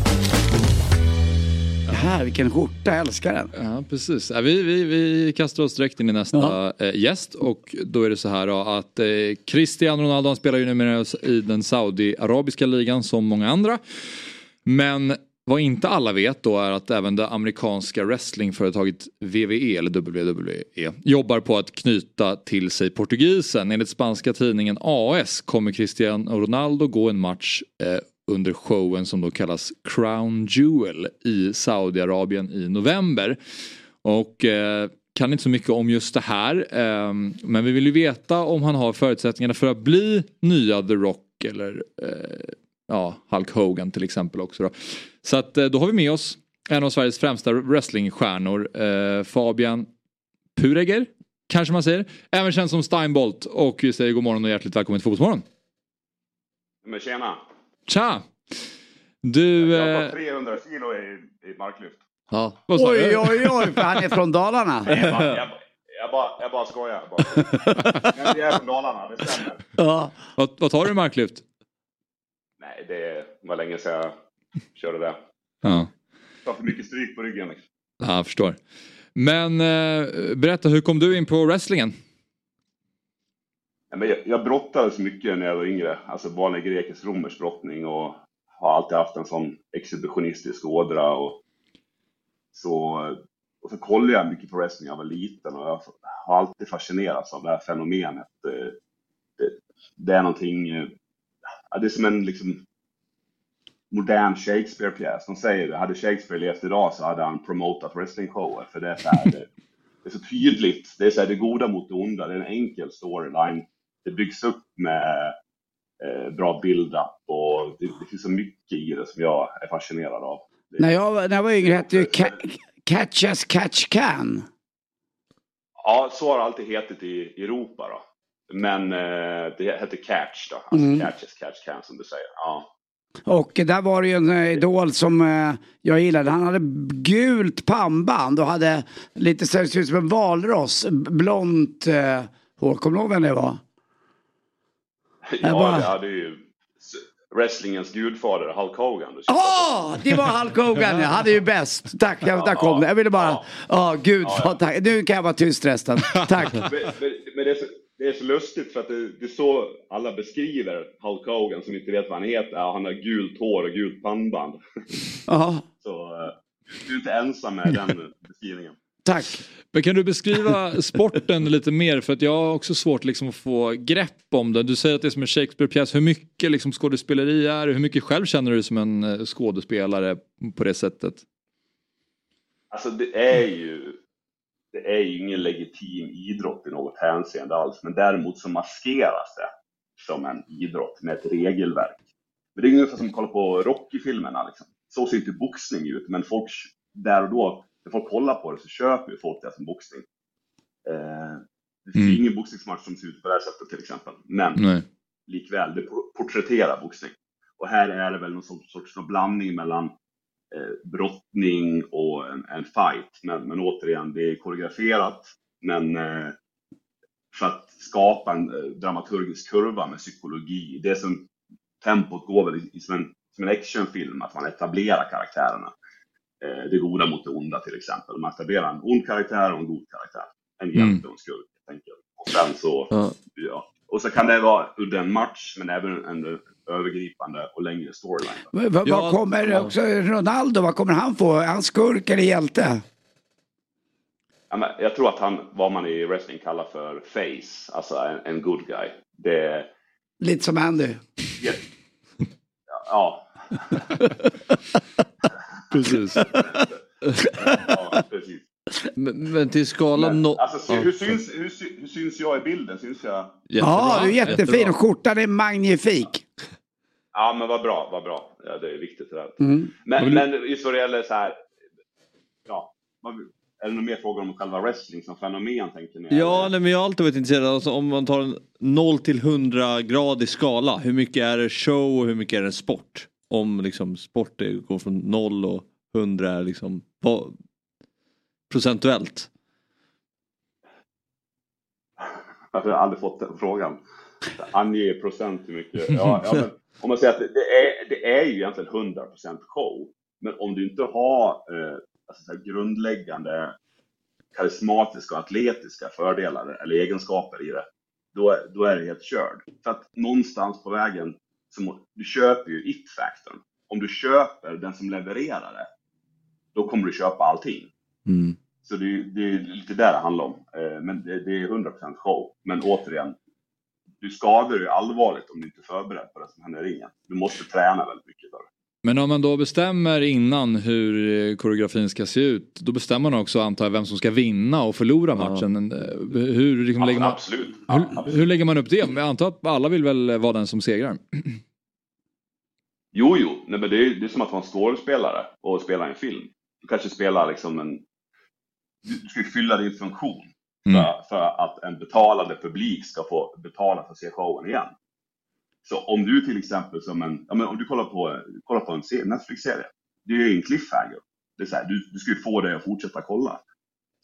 Här, vilken skjorta, jag älskar den. Ja, precis. Ja, vi, vi, vi kastar oss direkt in i nästa eh, gäst och då är det så här då, att eh, Cristiano Ronaldo han spelar ju numera i den Saudi-arabiska ligan som många andra. Men vad inte alla vet då är att även det amerikanska wrestlingföretaget WWE eller WWE jobbar på att knyta till sig portugisen. Enligt spanska tidningen AS kommer Cristiano Ronaldo gå en match eh, under showen som då kallas Crown Jewel i Saudiarabien i november. Och eh, kan inte så mycket om just det här. Eh, men vi vill ju veta om han har förutsättningarna för att bli nya The Rock eller eh, ja, Hulk Hogan till exempel också. Då. Så att eh, då har vi med oss en av Sveriges främsta wrestlingstjärnor, eh, Fabian Pureger, kanske man säger. Även känd som Steinbolt och vi säger god morgon och hjärtligt välkommen till Fotbollsmorgon. Men tjena! Tja! Du... Jag har Eh, 300 kilo i, i marklyft. ja, Oj, oj, oj, för han är från Dalarna. Jag bara, jag, jag, bara, jag bara skojar. Bara. Men jag är från Dalarna, det stämmer. Ja. Vad, vad tar du i marklyft? Nej, det var länge sedan jag körde det. Ja, Jag tar för mycket stryk på ryggen. Liksom. ja jag förstår. Men eh, berätta, hur kom du in på wrestlingen? Men jag, jag brottades mycket när jag var yngre. Alltså vanlig grekisk-romersk brottning och har alltid haft en sån exhibitionistisk ådra. Och så, och så kollade jag mycket på wrestling när jag var liten och jag har alltid fascinerats av det här fenomenet. Det, det, är någonting, ja, det är som en liksom modern Shakespeare-pjäs. De säger det, hade Shakespeare levt idag så hade han promotat wrestlingshower. För det är så här, det, det är så tydligt. Det är så här, det goda mot det onda. Det är en enkel storyline. Det byggs upp med eh, bra build-up och det, det finns så mycket i det som jag är fascinerad av. När jag, när jag var yngre hette det ju Ca- Catch as catch can. Ja, så har det alltid hetat i Europa då. Men eh, det hette catch då, alltså Mm. catch as catch can som du säger. Ja. Och där var det ju en eh, idol som eh, jag gillade. Han hade gult pannband och hade lite så ut som en valross. Blont eh, hår. Kommer du ihåg vem det var? Ja, bara- det hade ju wrestlingens gudfader Hulk Hogan. Ja, det var Hulk Hogan ja. Han är ju bäst. Tack, jag, där kom det. Jag ville bara... Ja, gud. vad tack. Nu kan jag vara tyst resten. Tack. men, men, men det, är så, det är så lustigt för att det, det är så alla beskriver Hulk Hogan som inte vet vad han heter. Ja, han har gult hår och gult pannband. Ja, Så eh, du är inte ensam med den beskrivningen. Tack. Men kan du beskriva sporten lite mer? För att jag har också svårt liksom att få grepp om det. Du säger att det är som en Shakespeare-pjäs. Hur mycket liksom skådespeleri är det? Hur mycket själv känner du som en eh, skådespelare på det sättet? Alltså det är ju det är ju ingen legitim idrott i något hänseende alls, men däremot så maskeras det som en idrott med ett regelverk. Men det är ungefär som att kolla på Rocky-filmerna. Liksom. Så ser inte boxning ut, men folk där och då, när folk kollar på det så köper ju folk det som boxning. Eh, det finns Mm. ingen boxningsmatch som ser ut på det här sättet till exempel, men Nej. likväl, det por- porträtterar boxning. Och här är det väl någon sorts, sorts någon blandning mellan eh, brottning och en, en fight. Men, men återigen, det är koreograferat. Men eh, för att skapa en eh, dramaturgisk kurva med psykologi. Det är som tempot går väl i, i, som, en, som en actionfilm, att man etablerar karaktärerna. Eh, det goda mot det onda till exempel. Man etablerar en ond karaktär och en god karaktär. En Mm. hjälte och en skurk helt enkelt. Och sen så Ja. Ja. Och så kan det vara under en match, men även en övergripande och längre storyline. Vad Ja, kommer också Ronaldo, vad kommer han få? Är han skurk eller hjälte? Ja, men jag tror att han, vad man i wrestling kallar för face, alltså en, en good guy. Det, Lite som Andy. ja, ja, <laughs> <laughs> Precis. ja, precis. <laughs> Men, men till skalan Men, no... alltså, hur, syns, hur, hur syns jag i bilden? Syns jag? Ja, du är jättefin jättebra. och skjortan är magnifik. Ja, men vad bra, vad bra. Ja, det är viktigt det där. Mm. Men, men just vad det gäller så här, ja, är det några mer frågor om själva wrestling som fenomen tänker ni? Ja, nej, men jag har alltid varit intresserad. Alltså, om man tar en 0 till 100 gradig skala. Hur mycket är det show och hur mycket är det sport? Om liksom sport går från 0 och 100 är liksom vad, procentuellt. Varför har jag aldrig fått den frågan? Ange procent hur mycket. <laughs> Ja, ja, men om man säger att det, är, det är ju egentligen 100% show. Men om du inte har eh, alltså grundläggande karismatiska och atletiska fördelar eller egenskaper i det, då, då är det helt körd. För att någonstans på vägen, så du köper ju it-faktorn. Om du köper den som levererar det, då kommer du köpa allting. Mm. Så det, är- det är lite där det handlar om. Eh, Men det, det är 100% show. Men återigen, du skadar dig allvarligt om du inte är förberedd på det som händer i ringen. Du måste träna väldigt mycket för det. Men om man då bestämmer innan hur eh, koreografin ska se ut. Då bestämmer man också antar jag vem som ska vinna och förlora matchen. Eh, Hur, liksom, lägger man, Absolut. Ja, hur, absolut. hur lägger man upp det? Jag antar att alla vill väl vara den som segrar. Jo, jo. Nej, men det, är, det är som att vara en skådespelare och spela en film. Du kanske spelar liksom en... Du ska fylla din funktion för, Mm. för att en betalande publik ska få betala för att se showen igen. Så om du till exempel som en... Ja, men om du kollar på, kollar på en serie- Netflix-serie. Det är ju en cliffhanger. Det är så här, du, du ska ju få dig att fortsätta kolla.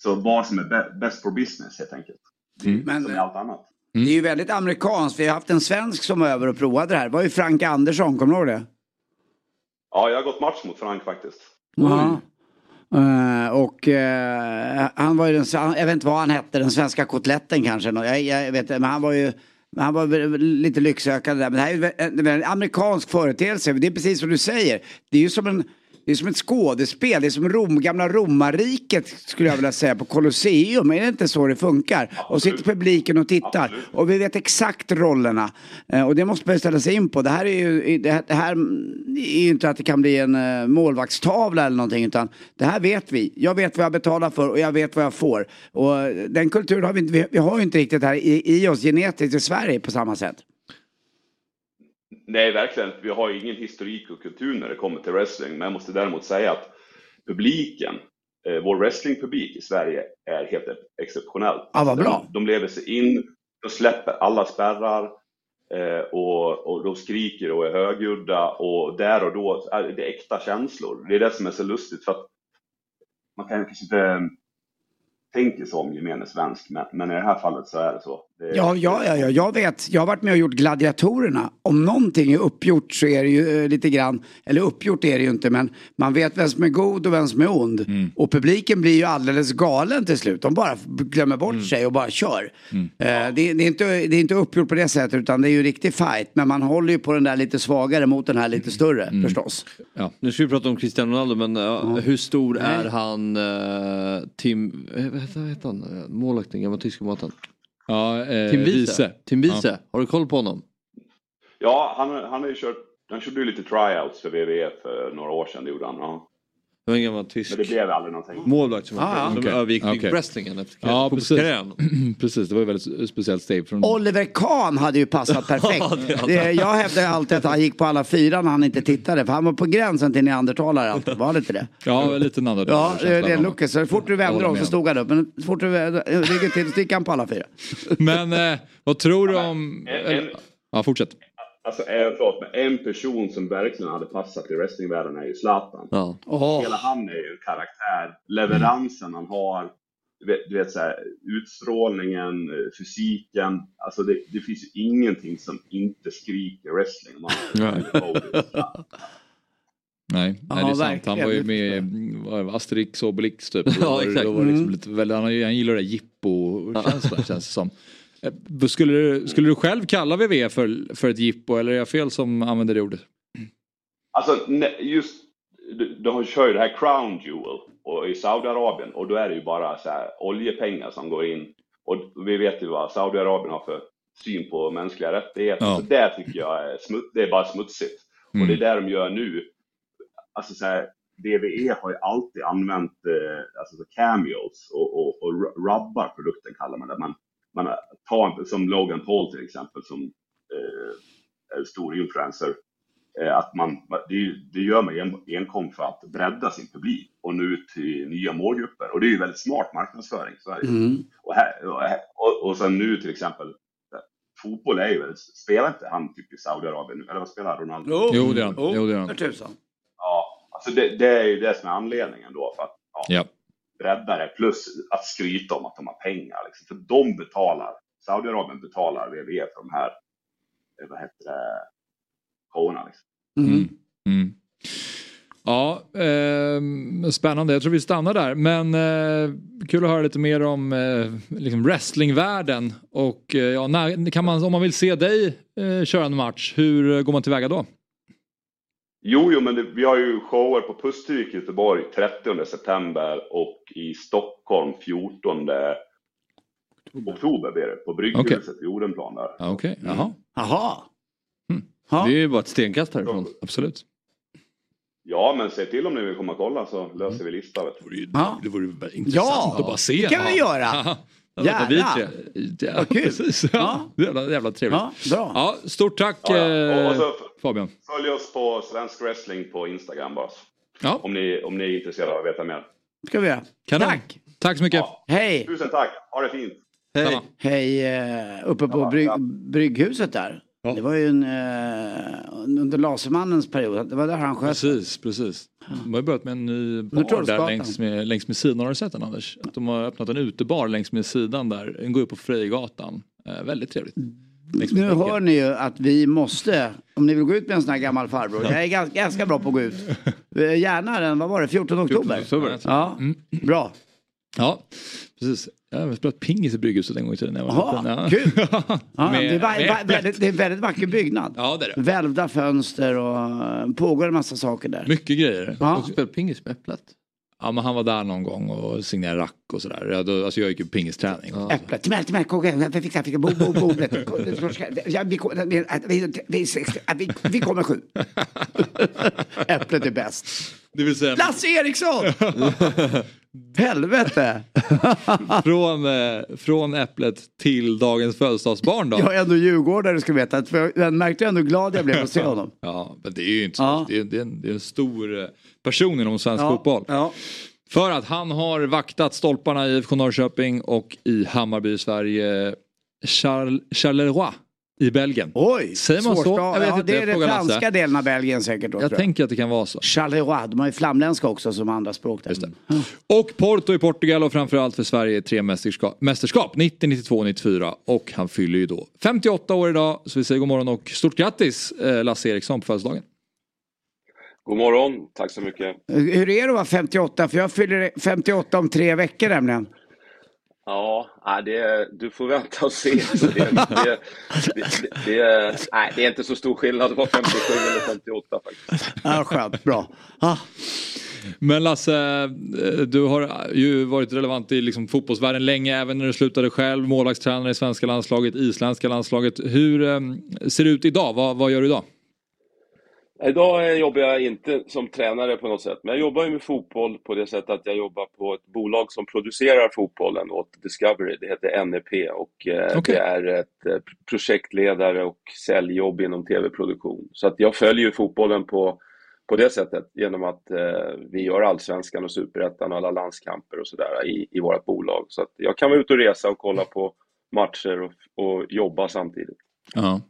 Så vad som är best for business helt enkelt. Är Mm. Men- som i allt annat. Det är ju väldigt amerikanskt. Vi har haft en svensk som var över och provade det här. Det var ju Frank Andersson, kommer du ihåg det? Ja, jag har gått match mot Frank faktiskt. Ja. Eh, och eh, han var ju den, jag vet inte vad han hette, den svenska kotletten kanske. Jag, jag vet inte, men han var ju han var lite lycksökande där. Men det här är en, en amerikansk företeelse. Det är precis som du säger. Det är ju som en det är som ett skådespel, det är som Rom, gamla romarriket skulle jag vilja säga på Colosseum. Är det inte så det funkar? Och sitter publiken och tittar. Absolut. Och vi vet exakt rollerna. Eh, och det måste man ställa sig in på. Det här är ju det här, det här är ju inte att det kan bli en uh, målvaktstavla eller någonting. Utan det här vet vi. Jag vet vad jag betalar för och jag vet vad jag får. Och eh, den kulturen har vi inte, vi har ju inte riktigt här i, i oss genetiskt i Sverige på samma sätt. Nej, verkligen. Vi har ingen historik och kultur när det kommer till wrestling, men jag måste däremot säga att publiken, eh, vår wrestlingpublik i Sverige är helt exceptionell. Ja, vad bra. De, de lever sig in, de släpper alla spärrar eh, och, och de skriker och är högljudda och där och då är det äkta känslor. Det är det som är så lustigt för att man kan kanske inte tänker så om gemene svensk, men, men i det här fallet så är det så. Ja, ja, ja, ja, jag vet. Jag har varit med och gjort gladiatorerna. Om någonting är uppgjort så är det ju eh, lite grann, eller uppgjort är det ju inte, men man vet vem som är god och vem som är ond. Och publiken blir ju alldeles galen till slut. De bara glömmer bort sig och bara kör. Eh, det, det, är inte, det är inte uppgjort på det sättet, utan det är ju riktig fight. Men man håller ju på den där lite svagare mot den här lite större, förstås. Ja. Nu ska vi prata om Cristiano Ronaldo men uh, hur stor är han uh, Tim, vad heter, han, målvakten, gamla tyska målvakten? Ja, eh, Tim Wiese. Wiese. Tim Wiese, Ja. har du koll på honom? Ja, han, han har ju kört, han körde ju lite tryouts för WWE för några år sedan, det gjorde han. Ja. Det var en gammal tysk Men det blev aldrig någonting. målvakt som, Ah, som Okej. övergick till Okej. wrestlingen efter Ja, precis. <clears throat> precis, det var ju väldigt speciellt steg från... Oliver Kahn hade ju passat <laughs> perfekt. jag hävdar alltid att han gick på alla fyra när han inte tittade. För han var på gränsen till neandertalare alltid. Var det inte det? Ja, lite nanda. Ja, det är looket. Så fort du vände om så stod han upp. Men så fort du ryggen till så gick han på alla fyra. Men eh, vad tror du om... Ja, fortsätt. Alltså, eh, förlåt, men en person som verkligen hade passat i wrestlingvärlden är ju Zlatan. Ja. Åh. Hela han är ju en karaktär. Leveransen han har, du vet, så här, utstrålningen, eh, fysiken. Alltså det, det finns ju ingenting som inte skriker wrestling. Man, <laughs> Nej, nej det är sant. Han var ju med i Asterix och Obelix typ. Ja, exakt. Då var det liksom Mm. lite, han, har ju- han gillar det där jippo-känslan känns det som. Eh, Skulle du, skulle du själv kalla WWE för, för ett jippo eller är jag fel som använder det ordet? Alltså just, de, kör ju det här Crown Jewel och i Saudiarabien och då är det ju bara så här oljepengar som går in. Och vi vet ju vad Saudiarabien har för syn på mänskliga rättigheter. Ja. Så det tycker jag är, smut, det är bara smutsigt. Mm. Och det är det de gör nu. Alltså så här, DVE har ju alltid använt eh, alltså så cameos och, och, och ru- rubbar produkten kallar man det. Man, man tar som Logan Paul till exempel som eh, stor influencer. Eh, att man, det, det gör man en, enkom för att bredda sin publik och nå ut till nya målgrupper. Och det är ju väldigt smart marknadsföring i Sverige. Mm. Och, här, och, här- och, och sen nu till exempel, fotboll är ju spelar inte han typ i Saudiarabien nu? Eller vad spelar Ronaldo? Jo, det är han. Jo, det är han. Ja, alltså det, det är ju det som är anledningen då för att ja, Ja. Bredda det. Plus att skryta om att de har pengar. Liksom. För de betalar, Saudiarabien betalar WWE för de här, eh, vad heter det, showerna. Liksom. Mm. Mm. Ja, eh, spännande. Jag tror vi stannar där. Men eh, kul att höra lite mer om eh, liksom wrestlingvärlden. Och eh, ja, när, kan man, om man vill se dig eh, köra en match, hur går man tillväga då? Jo, jo, men det, vi har ju shower på Pustervik i Göteborg 30 september och i Stockholm 14 oktober blir det, på Brygghuset i Odenplan där. Ja, Okej, jaha. Jaha. Det är ju bara ett stenkast härifrån. Absolut. Ja, men säg till om ni vill komma och kolla så löser vi lista. Vet du. Ja. Det vore ju bara Ja, intressant att bara se. det kan vi göra. Ja. Gärna. Vi tre. Ja, <laughs> precis. Ja. Jävla, jävla trevligt. Ja, bra. Ja, stort tack Ja, ja. Och, och eh, så Fabian. följ oss på Svensk Wrestling på Instagram bara. Ja. Om ni, om ni är intresserade av att veta mer. ska vi göra. Kanon. Tack. Tack så mycket. Ja. Hej. Tusen tack, ha det fint! Hej. Hej, eh, uppe på bryg, Brygghuset där. Det var ju en, eh, under Lasermannens period. Det var där han sköt. Precis, precis. De har ju börjat med en ny bar där längs med, längs med sidan. Har du sett den Anders? Att de har öppnat en utebar längs med sidan där. Den går upp på Frejgatan. Eh, väldigt trevligt. Med Nu hör ni ju att vi måste, om ni vill gå ut med en sån här gammal farbror. Jag är ganska, ganska bra på att gå ut. <laughs> Eh, Gärna den, vad var det, 14 oktober? oktober. Ja, bra. Ja, precis. Jag har spelat pingis i Brygghuset en gång i tiden. Jaha, liten. kul. <laughs> Ja, det, är väldigt, det är en väldigt vacker byggnad. Ja, det är det. Välvda fönster och eh, pågår en massa saker där. Mycket grejer. Ja. Spel pingis med Äpplet. Ja, men han var där någon gång och signerade rack och sådär. Jag, alltså jag gick ju pingisträning. Äpplet, till mig, till mig, fick, jag fick, bo, bo, bo, Ja, vi, kommer sju. <laughs> Äpplet är bäst. Det vill säga... Lasse Eriksson! <laughs> Helvete! från, eh, från äpplet till dagens födelsedagsbarn då. Jag är ändå djurgårdare du ska veta. För jag märkte hur ändå glad jag blev att se <laughs> honom. Ja, men det är ju inte så. Det, är, det, är en, det är en stor eh, person inom svensk Ja, fotboll. ja. För att han har vaktat stolparna i IFK Norrköping och i Hammarby i Sverige. Charles, Charleroi i Belgien. Oj! Säger man så? Jag vet ja, inte, det jag är den frågar Lasse. franska delen av Belgien säkert. Då, Jag tror tänker att det kan vara så. Charleroi, de har ju flamländska också som andra språk. Där. Och Porto i Portugal och framförallt för Sverige tre mästerskap, mästerskap 90, 92, 94 och han fyller ju då 58 år idag så vi säger god morgon och stort grattis eh, Lasse Eriksson på födelsedagen. God morgon, tack så mycket. Hur är det att vara 58? För jag fyller 58 om tre veckor nämligen. Ja, det du får vänta och se. Det, det, det, nej, det är inte så stor skillnad att vara 57 eller 58 faktiskt. Ja, skönt, bra. Ah. Men Lasse, eh, du har ju varit relevant i liksom fotbollsvärlden länge även när du slutade själv. Målvaktstränare i svenska landslaget, isländska landslaget. Hur eh, ser det ut idag? Vad, vad gör du idag? Idag eh, jobbar jag inte som tränare på något sätt, men jag jobbar ju med fotboll på det sättet att jag jobbar på ett bolag som producerar fotbollen åt Discovery. Det heter NEP och eh, Okej. det är ett eh, projektledare och säljjobb inom tv-produktion. Så att jag följer fotbollen på, på det sättet genom att eh, vi gör allsvenskan och superettan och alla landskamper och sådär i, i vårt bolag. Så att jag kan vara ute och resa och kolla på matcher och, och jobba samtidigt. Ja.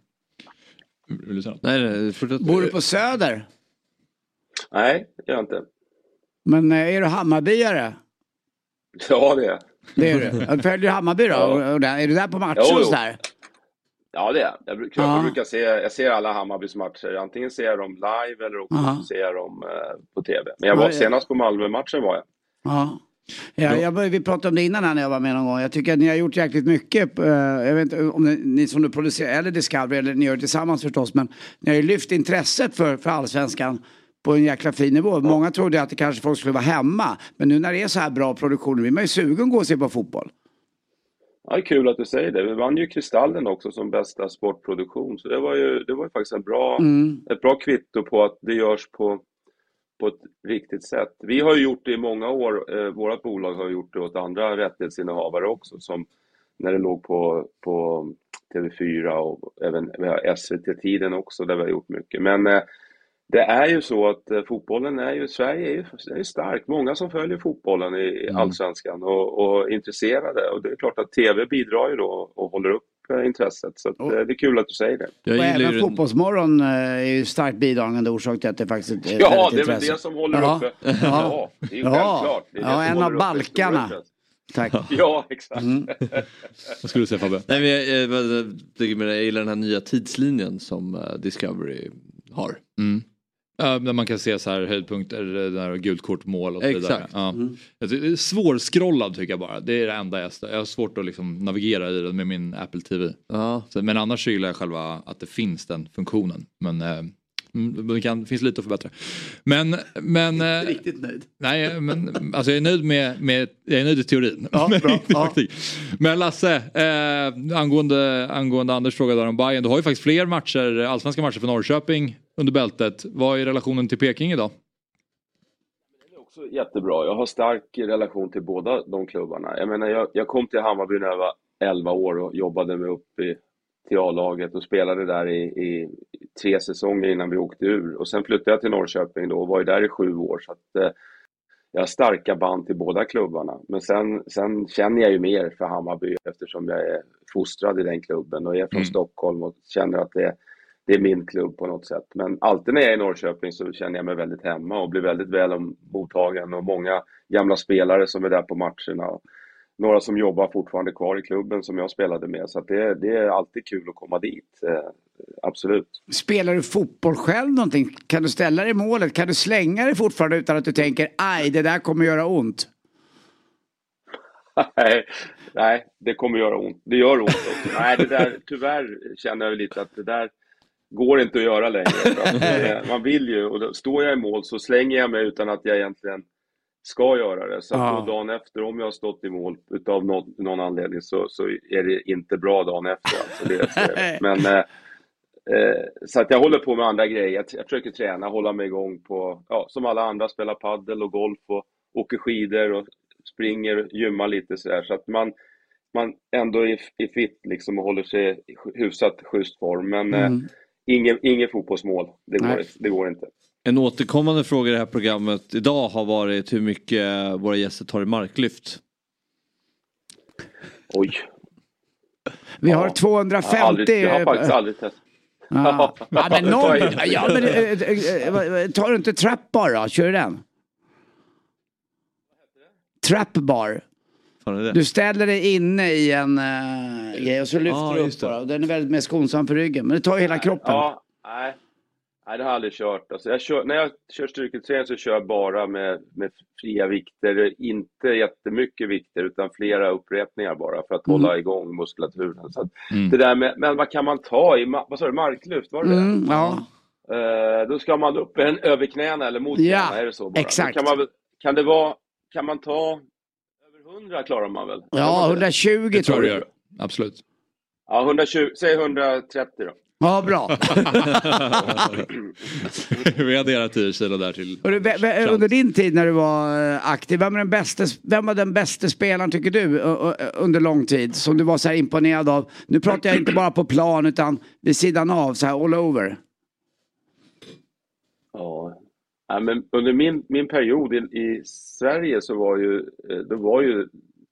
Nej, nej, Bor du på Söder? Nej, det gör jag inte. Men eh, är du Hammarbyare? Ja, det är Det är du. Ja, Följer du Hammarby då? Ja. Och- och där- Är du där på matcher Jo, och sådär? Ja, det är jag. jag. Brukar, Ja. jag brukar se, jag ser alla Hammarbys matcher. Antingen ser jag dem live eller också Ja. ser jag dem eh, på TV. Men jag var Ja, ja. senast på Malmö-matchen var jag. Ja. Ja, jag, vi pratade om det innan här när jag var med någon gång. Jag tycker att ni har gjort jäkligt mycket. eh, jag vet inte om ni, ni som du producerar, eller Discovery, eller ni gör det tillsammans förstås. Men ni har ju lyft intresset för, för allsvenskan på en jäkla fin nivå. Många trodde att det kanske folk skulle vara hemma. Men nu när det är så här bra produktioner blir man ju sugen att gå och se på fotboll. Ja, det är kul att du säger det. Vi vann ju Kristallen också som bästa sportproduktion. Så det var ju, det var ju faktiskt en bra, Mm. ett bra kvitto på att det görs på, på ett riktigt sätt. Vi har ju gjort det i många år. Eh, vårt bolag har gjort det åt andra rättighetsinnehavare också. Som när det låg på, på TV4 och även SVT-tiden också där vi har gjort mycket. Men eh, det är ju så att eh, fotbollen är ju, Sverige är ju, är stark. Många som följer fotbollen i i Mm. allsvenskan och, och är intresserade. Och det är klart att TV bidrar ju då och håller upp intresset. Så att, eh, det är kul att du säger det. och även Fotbollsmorgon eh, är ju starkt bidragande orsak till att det faktiskt är Ja, det är väl det som håller ja. uppe. <laughs> Ja, Ja, det är ju självklart. Det är det ja som en av balkarna. Tack. <laughs> Ja, exakt. <laughs> Vad skulle du säga Fabbe? Nej, men jag, jag, jag, jag, jag gillar den här nya tidslinjen som eh, Discovery har. Mm. Ja, där man kan se så här höjdpunkter, det där gult kort, mål och så vidare. Exakt. Ja. Mm. Jag tycker jag bara. Det är det enda jag Jag har svårt att liksom navigera i det med min Apple TV. Så, men annars gillar jag själva att det finns den funktionen. Men eh, mm, det kan, finns lite att förbättra. Men, men... eh, Riktigt nöjd. Nej, men alltså jag är nöjd med, med jag är nöjd i teorin. Ja, <laughs> bra. inte praktik. Men Lasse, eh, angående, angående Anders fråga där om Bayern. Du har ju faktiskt fler matcher, allsvenska matcher för Norrköping under bältet. Vad är relationen till Peking idag? också jättebra. Jag har stark relation till båda de klubbarna. Jag menar, jag, jag kom till Hammarby när jag var 11 år och jobbade mig upp i, till A-laget och spelade där i, i, tre säsonger innan vi åkte ur. Och sen flyttade jag till Norrköping då och var där i sju år. Så att, eh, jag har starka band till båda klubbarna. Men sen, sen känner jag ju mer för Hammarby eftersom jag är fostrad i den klubben och är från Mm. Stockholm och känner att det, det är min klubb på något sätt. Men alltid när jag är i Norrköping så känner jag mig väldigt hemma och blir väldigt väl mottagen och många gamla spelare som är där på matcherna. Några som jobbar fortfarande kvar i klubben som jag spelade med. Så det, det är alltid kul att komma dit. Eh, absolut. Spelar du fotboll själv någonting? Kan du ställa dig i målet? Kan du slänga dig fortfarande utan att du tänker aj, det där kommer göra ont? <laughs> nej, nej, det kommer göra ont. Det gör ont också. Nej, det där, tyvärr känner jag lite att det där går inte att göra längre. Att det, <laughs> man vill ju, och då står jag i mål så slänger jag mig utan att jag egentligen ska göra det. Så Ja. dagen efter, om jag har stått i mål utav någon, någon anledning så, så är det inte bra dagen efter. Alltså det, <laughs> men, eh, eh, så att jag håller på med andra grejer. Jag, jag försöker träna, hålla mig igång på, ja, som alla andra, spela paddel och golf och åker skidor och springer, gymmar lite sådär så att man, man ändå är, är fit liksom och håller sig i hyfsat schysst form. Men eh, Mm. Ingen, ingen fotbollsmål, det går, det går inte. En återkommande fråga i det här programmet idag har varit hur mycket våra gäster tar i marklyft. Oj. Vi har 250... Jag har, aldrig, jag har faktiskt aldrig testat. <laughs> Ja. ja, men någon... Ja, men, eh, eh, eh, tar du inte trap bar då? Kör du den? Trap bar. Är det? Du ställer dig inne i en uh, grej och så lyfter Ja, du upp bara. Den är väldigt mer skonsam för ryggen. Men det tar ju hela kroppen. Ja, nej. Nej, det har jag aldrig kört. Alltså, jag kör, när jag kör styrketräning så kör jag bara med, med fria vikter. Inte jättemycket vikter utan flera upprepningar bara för att Mm. hålla igång muskulaturen. Så Mm. det där med, men vad kan man ta i, vad sa du, marklyft? Var det Mm, det? ja. Eh, då ska man upp en över knäna eller mot Ja, knäna, är det så bara? exakt. Kan, man, kan det vara, kan man ta 100 klarar man väl? Ja, 120 Det tror jag. Absolut. Ja, 120, säg 130 då. Ja, bra. <laughs> Vi adderar 10 kilo där till. Under din tid när du var eh, aktiv, vem, är den bästa, vem var den bästa spelaren tycker du under lång tid? Som du var så här imponerad av? Nu pratar jag inte bara på plan utan vid sidan av, så här all over. Ja, ja men under min, min period i, i Sverige så var ju, eh, då var ju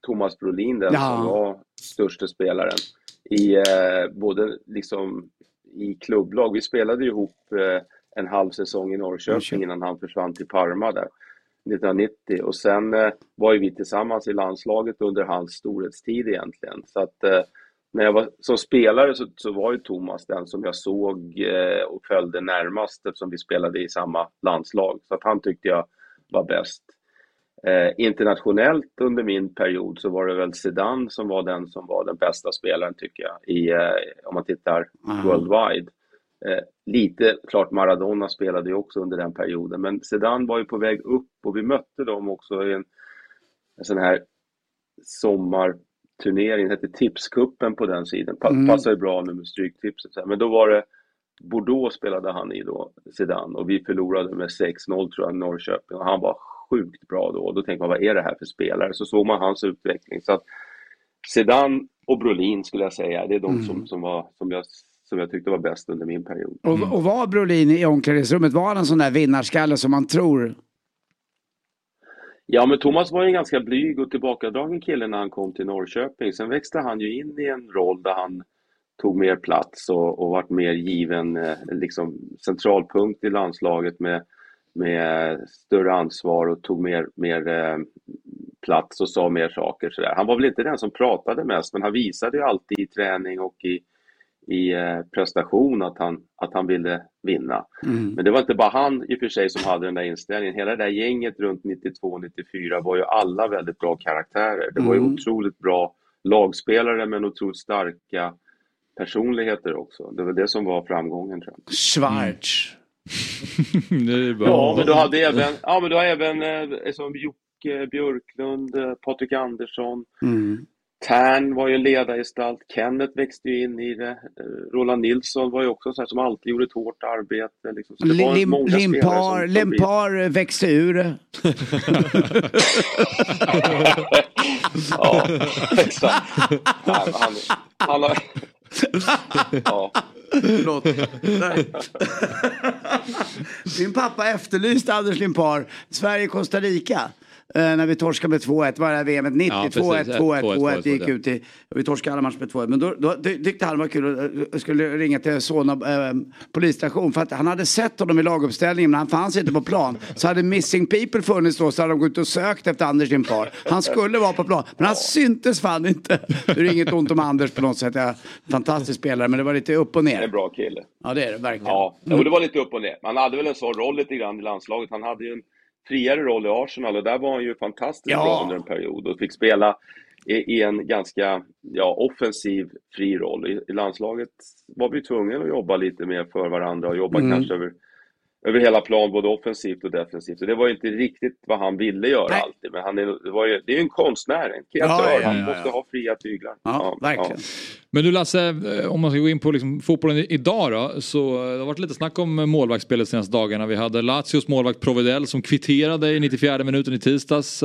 Thomas Brolin den Ja. som var största spelaren. I eh, både liksom i klubblag. Vi spelade ju ihop eh, en halv säsong i Norrköping innan han försvann till Parma där 1990 och sen eh, var ju vi tillsammans i landslaget under hans storhetstid egentligen. Så att eh, när jag var som spelare så, så var ju Thomas den som jag såg eh, och följde närmast eftersom vi spelade i samma landslag. Så att han tyckte jag var bäst. Eh, internationellt under min period så var det väl Zidane som var den som var den bästa spelaren tycker jag, i, eh, om man tittar Aha. worldwide. Eh, lite, klart Maradona spelade ju också under den perioden, men Zidane var ju på väg upp och vi mötte dem också i en, en sån här sommarturnering, det hette Tipskuppen på den sidan. Pa- Mm. Passar ju bra nu med Stryktipset. så här. Men då var det Bordeaux spelade han i då, Zidane, och vi förlorade med 6-0 tror jag, Norrköping. Och han var sjukt bra då. Och då tänkte man, vad är det här för spelare? Så såg man hans utveckling. Så att Zidane och Brolin skulle jag säga, det är de Mm. som, som, var, som, jag, som jag tyckte var bäst under min period. Och, och var Brolin i omklädningsrummet, var han en sån där vinnarskalle som man tror? Ja, men Thomas var ju en ganska blyg och tillbakadragen kille när han kom till Norrköping. Sen växte han ju in i en roll där han tog mer plats och, och vart mer given eh, liksom centralpunkt i landslaget med, med större ansvar och tog mer, mer eh, plats och sa mer saker. Så där. Han var väl inte den som pratade mest, men han visade ju alltid i träning och i, i eh, prestation att han, att han ville vinna. Mm. Men det var inte bara han i och för sig som hade den där inställningen. Hela det där gänget runt 92-94 var ju alla väldigt bra karaktärer. Det var ju Mm. otroligt bra lagspelare men otroligt starka personligheter också. Det var det som var framgången tror jag. Schwarz. <laughs> bra. Ja, men du hade även, ja, men du har även eh, som Jocke Björklund, eh, Patrik Andersson, Mm. Tern var ju en ledargestalt, Kenneth växte ju in i det, eh, Roland Nilsson var ju också så här som alltid gjorde ett hårt arbete. Liksom. Så det var Lim, många limpar, som- limpar växte ur det. Ja, exakt. Nej, han, han har... Ja. Förlåt. Min pappa efterlyste Anders Limpar, Sverige-Costa Rica. Eh, när vi torskade med 2-1, var det här VMet 90, Ja, 2-1, precis. 2-1, 2-1, 2-1, vi gick 2-1, ut i, vi torskade alla matcher med 2-1. Men då, då ty- tyckte han det var kul och eh, skulle ringa till Solna eh, polisstation för att han hade sett honom i laguppställningen men han fanns inte på plan. Så hade Missing People funnits då så hade de gått och sökt efter Anders Limpar. Han skulle vara på plan men han syntes fan inte. Det är inget ont om Anders på något sätt, jag är en fantastisk spelare men det var lite upp och En ner. bra kille. Ja det är det verkligen. Ja, och det var lite upp och ner. Han hade väl en sån roll lite grann i landslaget. Han hade ju en friare roll i Arsenal och där var han ju fantastiskt Ja. bra under en period och fick spela i, i en ganska ja, offensiv, fri roll. I, I landslaget var vi tvungna att jobba lite mer för varandra och jobba Mm. kanske över, över hela plan, både offensivt och defensivt. Och det var inte riktigt vad han ville göra Nej. alltid, men han är, det, var ju, det är ju en konstnär, en kreatör. ja, ja, han ja. måste ha fria tyglar. Ja, verkligen. Men du Lasse, eh, om man ska gå in på liksom fotbollen idag då. Så eh, det har varit lite snack om eh, målvaktsspelet de senaste dagarna. Vi hade Lazios målvakt Provedel som kvitterade i 94 minuten i tisdags.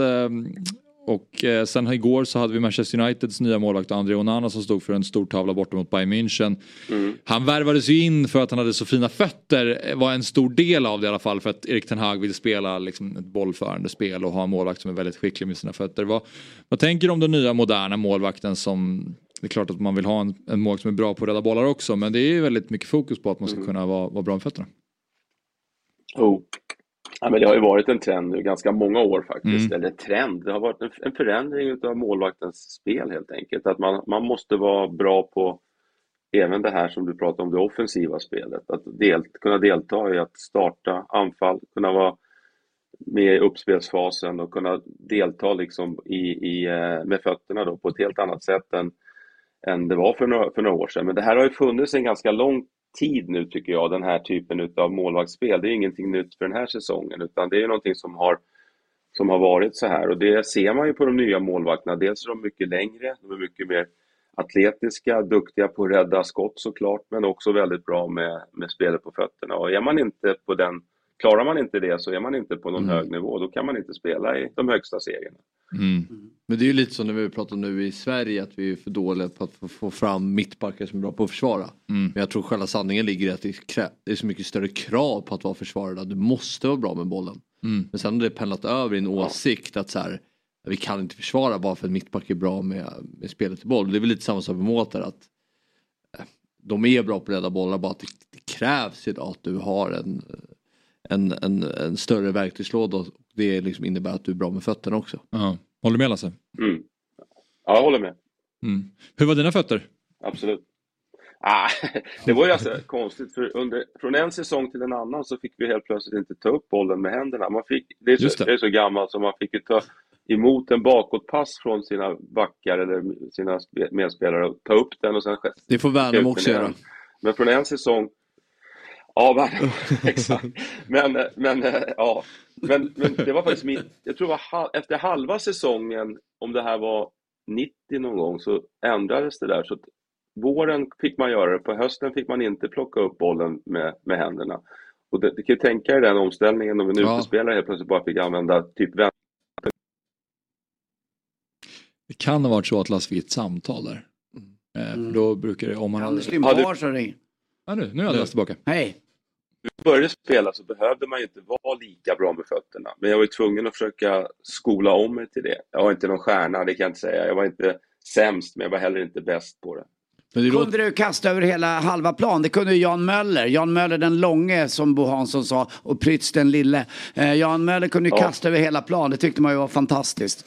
Och eh, sen igår så hade vi Manchester Uniteds nya målvakt André Onana som stod för en stor tavla borta mot Bayern München. Han värvades ju in för att han hade så fina fötter, eh, var en stor del av det i alla fall för att Erik Ten Hag ville spela liksom ett bollförande spel och ha en målvakt som är väldigt skicklig med sina fötter. Vad, vad tänker du om den nya moderna målvakten som det är klart att man vill ha en, en målvakt som är bra på att rädda bollar också men det är ju väldigt mycket fokus på att man ska kunna vara, vara bra med fötterna. Oh. Ja, men det har ju varit en trend nu ganska många år faktiskt. Mm. Eller trend, det har varit en, en förändring av målvaktens spel helt enkelt. Att man, man måste vara bra på även det här som du pratar om, det offensiva spelet. Att del, kunna delta i att starta anfall, kunna vara med i uppspelsfasen och kunna delta liksom i, i, eh, med fötterna då på ett helt annat sätt än, än det var för några, för några år sedan. Men det här har ju funnits en ganska lång tid nu tycker jag, den här typen av målvaktsspel. Det är ingenting nytt för den här säsongen utan det är någonting som har, som har varit så här och det ser man ju på de nya målvakterna. Dels är de mycket längre, de är mycket mer atletiska, duktiga på att rädda skott såklart men också väldigt bra med, med spelet på fötterna och är man inte på den Klarar man inte det så är man inte på någon hög nivå. Då kan man inte spela i de högsta serierna. Men det är ju lite som när vi pratar nu i Sverige att vi är för dåliga på att få- fram mittbackar som är bra på att försvara. Men jag tror själva sanningen ligger i att det krä- det är så mycket större krav på att vara försvarare. Du måste vara bra med bollen. Mm. Men sen har det pendlat över i en åsikt att så här, vi kan inte försvara bara för att mittback är bra med, med spelet i boll. Det är väl lite samma sak med Mårtar att eh, de är bra på att rädda bollar bara att det, det krävs ju att du har en, en, en, en större verktygslåda och det liksom innebär att du är bra med fötterna också. Ja. Håller du med Lasse? Mm. Ja, jag håller med. Mm. Hur var dina fötter? Absolut. Ah, <laughs> det var ju alltså konstigt, för under, från en säsong till en annan så fick vi helt plötsligt inte ta upp bollen med händerna. Man fick, det, är så, det. det är så gammalt så man fick ju ta emot en bakåtpass från sina backar eller sina spe- medspelare och ta upp den och sen Det får Värnamo också göra. Men från en säsong Ja, Värnamo, <laughs> exakt. Men, men, ja. men, men det var faktiskt min, jag tror det var efter halva säsongen, om det här var 90 någon gång, så ändrades det där. Så att våren fick man göra det, på hösten fick man inte plocka upp bollen med, med händerna. Och det, du kan ju tänka dig den omställningen om en Ja. utespelare helt plötsligt bara fick använda typ vän- Det kan ha varit så att Lasse fick ett samtal där. Eh, för då brukar det, om man Anders. Limpar som ringer. Ja, nu, nu är Lasse tillbaka. Hej. När jag började spela så behövde man ju inte vara lika bra med fötterna. Men jag var ju tvungen att försöka skola om mig till det. Jag var inte någon stjärna, det kan jag inte säga. Jag var inte sämst, men jag var heller inte bäst på det. Kunde du kasta över hela halva plan? Det kunde ju Jan Möller. Jan Möller den långe som Bo Hansson sa och Prytz den lille. Eh, Jan Möller kunde ju Ja. kasta över hela plan. Det tyckte man ju var fantastiskt.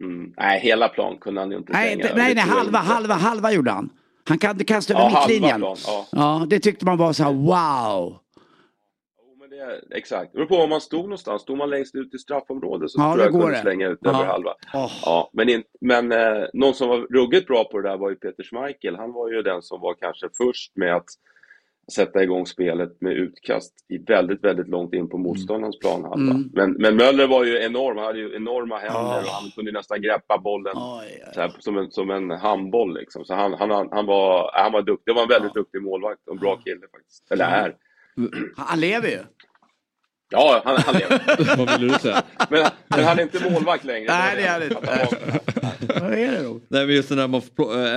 Mm. Nej, hela plan kunde han ju inte Nej, slänga. nej, Det nej halva, halva, halva gjorde han. Han kan kasta över Ja, mittlinjen. ja. ja, det tyckte man var så här wow. Men det, exakt. Det beror på var man stod någonstans. Stod man längst ut i straffområdet så Ja, tror jag kunde det. slänga ut över halva. Ja, men in, men eh, någon som var ruggigt bra på det där var ju Peter Schmeichel. Han var ju den som var kanske först med att sätta igång spelet med utkast i väldigt, väldigt långt in på motståndarens planhalva. Mm. Men, men Möller var ju enorm. Han hade ju enorma händer och han kunde nästan greppa bollen så här, som, en, som en handboll. Liksom. Så han, han, han, var, han var duktig. Det var en väldigt duktig målvakt och en bra kille faktiskt. Eller är. Han lever ju. Ja, han, han lever. <laughs> Vad vill du säga? Men, men han är inte målvakt längre. Nej, det är han inte. Vad är det då? Nej men just den där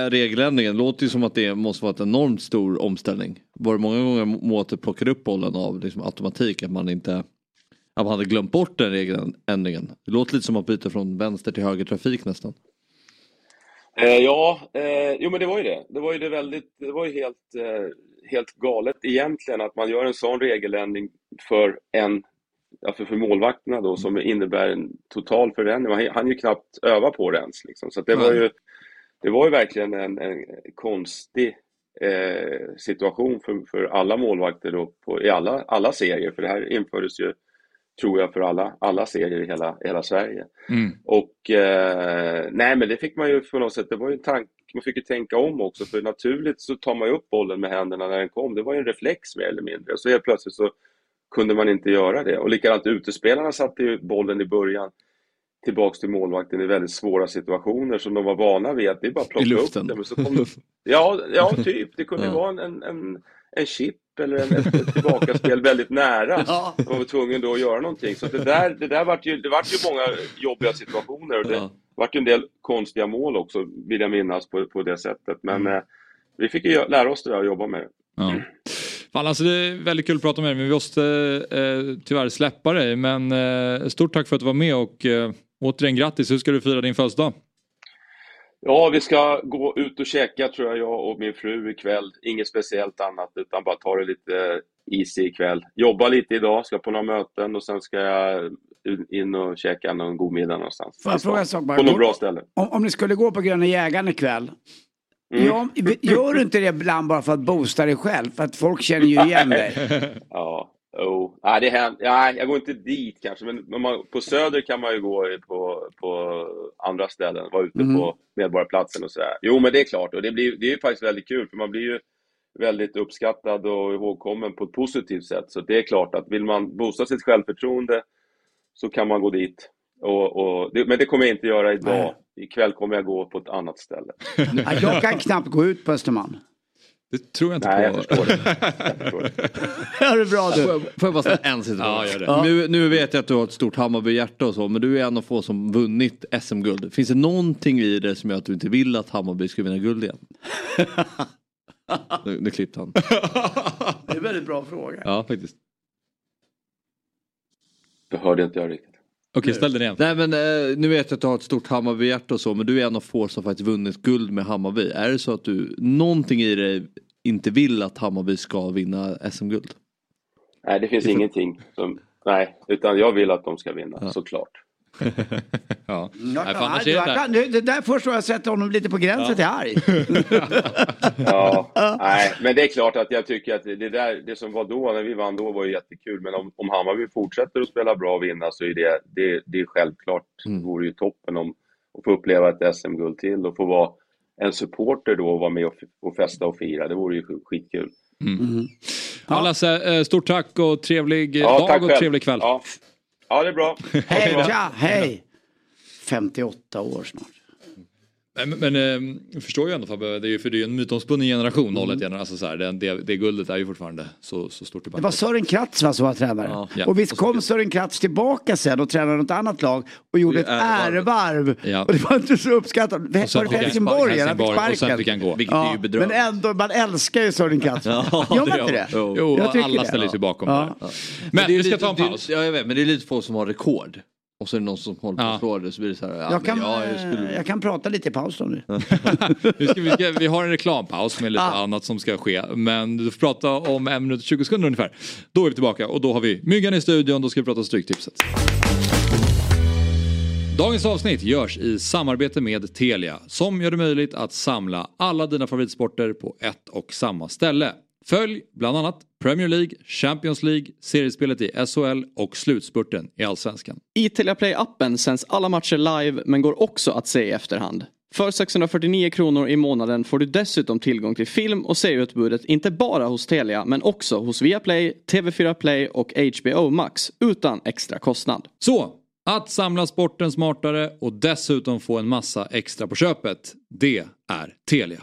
äh, regeländringen låter ju som att det måste vara en enormt stor omställning. Var det många gånger Mårten plockade upp bollen av liksom automatik att man inte att man hade glömt bort den regeländringen. Det låter lite som att byta från vänster till höger trafik nästan. Eh, ja, eh, jo men det var ju det. Det var ju det väldigt, det var ju helt, eh, helt galet egentligen att man gör en sån regeländring för en, alltså för målvakterna då som innebär en total förändring. Man hann ju knappt öva på det ens liksom. Så det var ju, det var ju verkligen en, en konstig eh, situation för, för alla målvakter då på, i alla, alla serier. För det här infördes ju, tror jag, för alla, alla serier i hela, hela Sverige. Mm. Och eh, nej men det fick man ju på något sätt, det var ju en tanke, man fick ju tänka om också för naturligt så tar man ju upp bollen med händerna när den kom. Det var ju en reflex mer eller mindre. Så helt plötsligt så kunde man inte göra det. Och likadant utespelarna satte ju bollen i början tillbaks till målvakten i väldigt svåra situationer som de var vana vid att det är bara att plocka I luften. upp det. Men så kom, ja, ja, typ. Det kunde <laughs> Ja. vara en, en, en, chip eller en, ett, ett tillbakaspel väldigt nära. <laughs> Ja. Man var tvungen då att göra någonting. Så det där, det där vart ju, det vart ju många jobbiga situationer. Och det Ja. vart ju en del konstiga mål också, vill jag minnas, på, på det sättet. Men Mm. eh, vi fick ju lära oss det där och jobba med det. Ja. Fan, alltså det är väldigt kul att prata med dig men vi måste eh, tyvärr släppa dig. Men eh, stort tack för att du var med och eh, återigen grattis. Hur ska du fira din födelsedag? Ja, vi ska gå ut och käka tror jag, jag och min fru ikväll. Inget speciellt annat utan bara ta det lite easy ikväll. Jobba lite idag, ska på några möten och sen ska jag in och käka någon god middag någonstans. Får jag fråga en sak bara? På något bra ställe. Om, om ni skulle gå på Gröna Jägaren ikväll. Mm. Ja, gör du inte det ibland bara för att boosta dig själv? För att folk känner ju igen dig. <laughs> Ja, oh. Nej, det händer. Nej, jag går inte dit kanske, men man, på Söder kan man ju gå på, på andra ställen, vara ute Mhm. på Medborgarplatsen och sådär. Jo, men det är klart, och det, blir, det är ju faktiskt väldigt kul, för man blir ju väldigt uppskattad och ihågkommen på ett positivt sätt. Så det är klart att vill man boosta sitt självförtroende så kan man gå dit. Och, och, det, men det kommer jag inte göra idag. Nej. Ikväll kommer jag gå på ett annat ställe. <laughs> Ja, Jag kan knappt gå ut på Östermalm. Det tror jag inte Nej, på. jag förstår det. Jag förstår det. <laughs> Ja, bra du. Får jag, får jag bara ställa en situation? Ja, det. Nu, nu vet jag att du har ett stort Hammarby-hjärta och så, men du är en av få som vunnit SM-guld. Finns det någonting i det som gör att du inte vill att Hammarby ska vinna guld igen? <laughs> nu, nu klippte han. Det är en väldigt bra fråga. Ja, faktiskt. Det hörde inte jag riktigt. Okej, ställ den igen. Nej men eh, nu vet jag att du har ett stort Hammarby-hjärta och så, men du är en av få som faktiskt vunnit guld med Hammarby. Är det så att du, någonting i dig inte vill att Hammarby ska vinna SM-guld? Nej, det finns Det ingenting som... Nej, utan jag vill att de ska vinna, såklart. Ja. Ja, Nej, annars är det där. det, där först har jag sett honom lite på gränsen till arg. Ja, nej, men det är klart att jag tycker att det, där, det som var då, när vi vann då, var ju jättekul. Men om, om Hammarby fortsätter att spela bra och vinna så är det, det, det är självklart, Mm. vore ju toppen om att få uppleva ett SM-guld till och få vara en supporter då och vara med och, och festa och fira. Det vore ju sk- skitkul. Mm. Ja, Lasse, eh, stort tack och trevlig Ja, dag och själv. trevlig kväll. Ja, ja det är bra. Hej, tja, hej. 58 år snart. Men, men eh, jag förstår ju ändå Fabbe, det är ju för det är ju en mytomspunnen generation, Mm. 01 generation. Alltså så här, det, det, det guldet är ju fortfarande så, så stort i Det var Sören Kratz va, som var tränare. Ja. Och visst kom Sören Kratz tillbaka sen och tränade något annat lag och gjorde ett ärevarv. Ja. Och det var inte så uppskattat. Var det Helsingborg? sparken. Han fick Helsingborg, och sen sparken. fick han gå. Vilket är ju bedrövligt. Men ändå, man älskar ju Sören Kratz. <laughs> Ja, Gör man det inte det? Jo, Jag alla det. ställer sig bakom Ja. det. Men det är vi ska lite- ta en det paus. Ja, jag vet, men det är lite få som har rekord. Och så är det någon som håller på och slår det så blir det så här. Ja, Jag kan, ja, jag skulle... jag kan prata lite i paus då nu. <laughs> Vi, ska, vi, ska, vi har en reklampaus med lite Ah. annat som ska ske. Men du får prata om en minut och 20 sekunder ungefär. Då är vi tillbaka och då har vi Myggan i studion. Då ska vi prata Stryktipset. Dagens avsnitt görs i samarbete med Telia som gör det möjligt att samla alla dina favoritsporter på ett och samma ställe. Följ bland annat Premier League, Champions League, seriespelet i SHL och slutspurten i Allsvenskan. I Telia Play-appen sänds alla matcher live men går också att se i efterhand. För 649 kronor i månaden får du dessutom tillgång till film och serieutbudet inte bara hos Telia men också hos Viaplay, TV4 Play och HBO Max utan extra kostnad. Så, att samla sporten smartare och dessutom få en massa extra på köpet, det är Telia.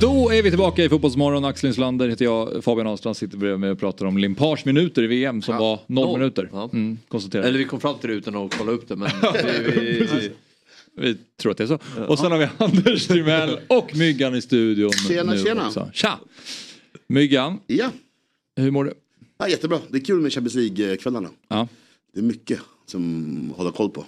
Då är vi tillbaka i Fotbollsmorgon. Axel Inslander heter jag. Fabian Ahlstrand sitter bredvid mig och pratar om Limpars minuter i VM som var noll, noll. minuter. Ja. Mm. Eller vi kom fram till det utan att kolla upp det men vi, vi, vi, Vi tror att det är så. Och sen har vi <laughs> Anders Timell och Myggan i studion. Tjena, nu tjena. Också. Tja! Myggan, Ja. hur mår du? ja, jättebra. Det är kul med Champions League-kvällarna. Ja. Det är mycket som håller koll på.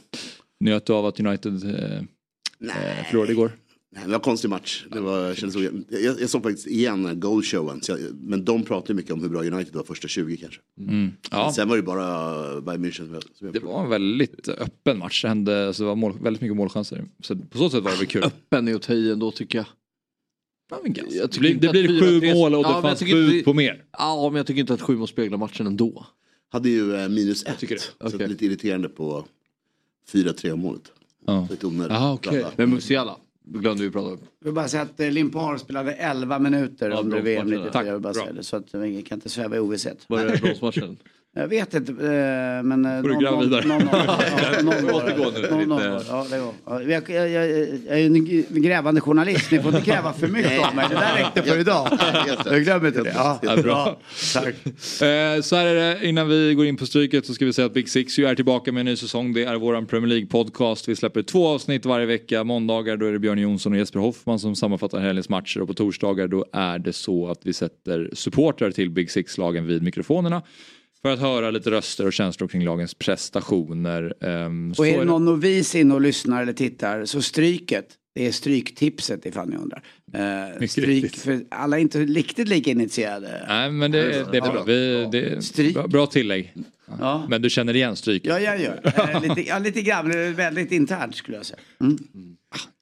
Njöt du av att United eh, eh, förlorade igår? Nej, det var en konstig match. Det var, kändes jag, jag såg faktiskt igen goalshowen. Jag, men de pratade mycket om hur bra United var första 20 kanske. Mm. Ja. Men Sen var det bara Bayern München som jag, som jag Det var en väldigt öppen match. Det hände, alltså det var mål, väldigt mycket målchanser. Så på så sätt var det väl kul. öppen är att ta i ändå tycker jag. Jag Det tycker blir, inte det blir sju 4-3 mål och Ja, det fanns inte bud det- på mer. Ja, men jag tycker inte att sju mål speglar matchen ändå. Hade ju eh, minus ett. tycker det. Så det är lite irriterande på 4-3 målet. Ja. Lite onödigt. Ah. Blanda. Men Musiala, glömde vi prata om. Jag vill bara säga att eh, Limpar spelade 11 minuter Ja, under VM bronsmatchen. 94. Tack, Jag vill bara säga det, så att vi kan inte sväva i ovisshet. Var det bronsmatchen? Jag vet inte, eh, men... eh, Får du någon- gräva vidare. någon- någon- <laughs> någon Någon- någon Jag, jag, jag, är en grävande journalist, ni får inte kräva för mycket av mig. Det där räckte för idag. Jag glömmer inte det. Ja, Ja, bra. tack. Eh, så här är det, innan vi går in på stryket så ska vi säga att Big Six ju är tillbaka med en ny säsong. Det är våran Premier League podcast. Vi släpper två avsnitt varje vecka. Måndagar då är det Björn Jonsson och Jesper Hoffman som sammanfattar helgens matcher och på torsdagar då är det så att vi sätter supportrar till Big Six-lagen vid mikrofonerna. För att höra lite röster och känslor kring lagens prestationer. Ehm, Och är är det någon novis inne och lyssnar eller tittar så stryket. Det är stryktipset ifall ni undrar. Eh, stryk, för alla är inte riktigt lika initierade. Nej men det, det är bra. Vi, det bra, bra tillägg. Ja. Men du känner igen stryk? Ja, jag gör. Eh, lite, ja, lite grann, väldigt internt skulle jag säga. Mm.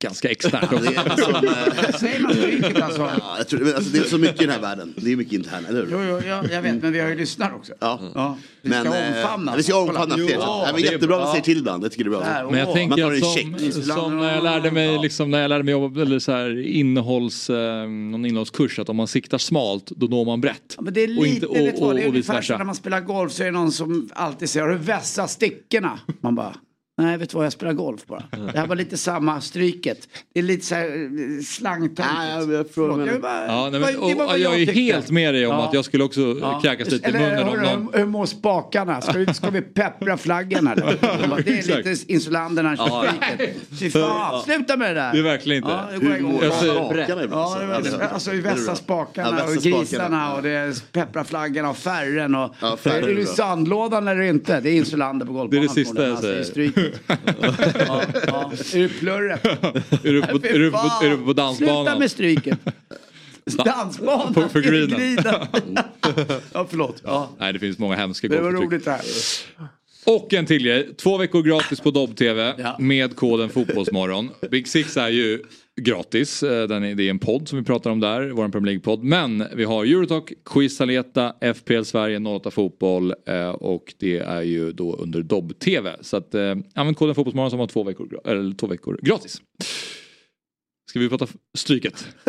Ganska externt Det <laughs> är alltså, eh, Säger man stryket alltså? ja, jag tror, men alltså, det är så mycket i den här världen. Det är mycket internt, eller hur? Jo, jo, ja, jag vet, men vi har ju lyssnat också. Ja. Ja, vi ska Men, eh, omfamna. Vi ska omfamna fler. Men det är jättebra att bra. vi säger till ibland. Jag tycker det är bra. Där, Men jag tänker Man tar en att check. som, som när jag lärde mig, liksom, när jag lärde mig jobba, eller så här, innehålls, eh, någon innehållskurs, att om man siktar smalt då når man brett. Ja, men det är lite, och inte, och, och, det är och vice ungefär som när man spelar golf så är det någon som alltid säger, har du vässat stickorna? Man bara, nej vet du vad, jag spelar golf bara. Det här var lite samma stryket. Det är lite så här eh, slangtöntigt. Nej, jag- bara- Ja, nej, det men, det var och, är tyckte. helt med dig om Ja. att jag skulle också Ja. kräkas lite i Eller, munnen. Om hörru, någon, hur, hur mår spakarna? Ska, vi- ska vi peppra flaggan här? <laughs> Det är lite insulanderna Ja. stryket. <laughs> Fy fan, sluta med det där. det är verkligen inte. Ja, det går igång. Jag ibland, Ja, det alltså. alltså Ja, spakarna vässa och grisarna och det är peppra flaggan och färren och Ja, färren är är i bra. sandlådan eller inte? Det är insulander på Det är golfbanan. det sista jag. Alltså, säger. Är stryket. ja, ja. Är du plurret? är, du på, är, du på, är du på Sluta dansbanan? med stryket. Dansbanan. På- för greenen. <laughs> Ja, förlåt. Ja. Nej det finns många hemska Det var roligt det här. Och en till grej. Två veckor gratis på Dobb-TV Ja. med koden Fotbollsmorgon. Big Six är ju gratis. Eh, Den är, det är en podd som vi pratar om där, vår Premier League-podd. Men vi har Eurotalk, Quiz Saleta, FPL Sverige, 08 Fotboll eh, och det är ju då under Dobb-TV. Så att eh, använd koden Fotbollsmorgon som har två veckor, eller två veckor gratis. Ska vi prata stryket? <laughs>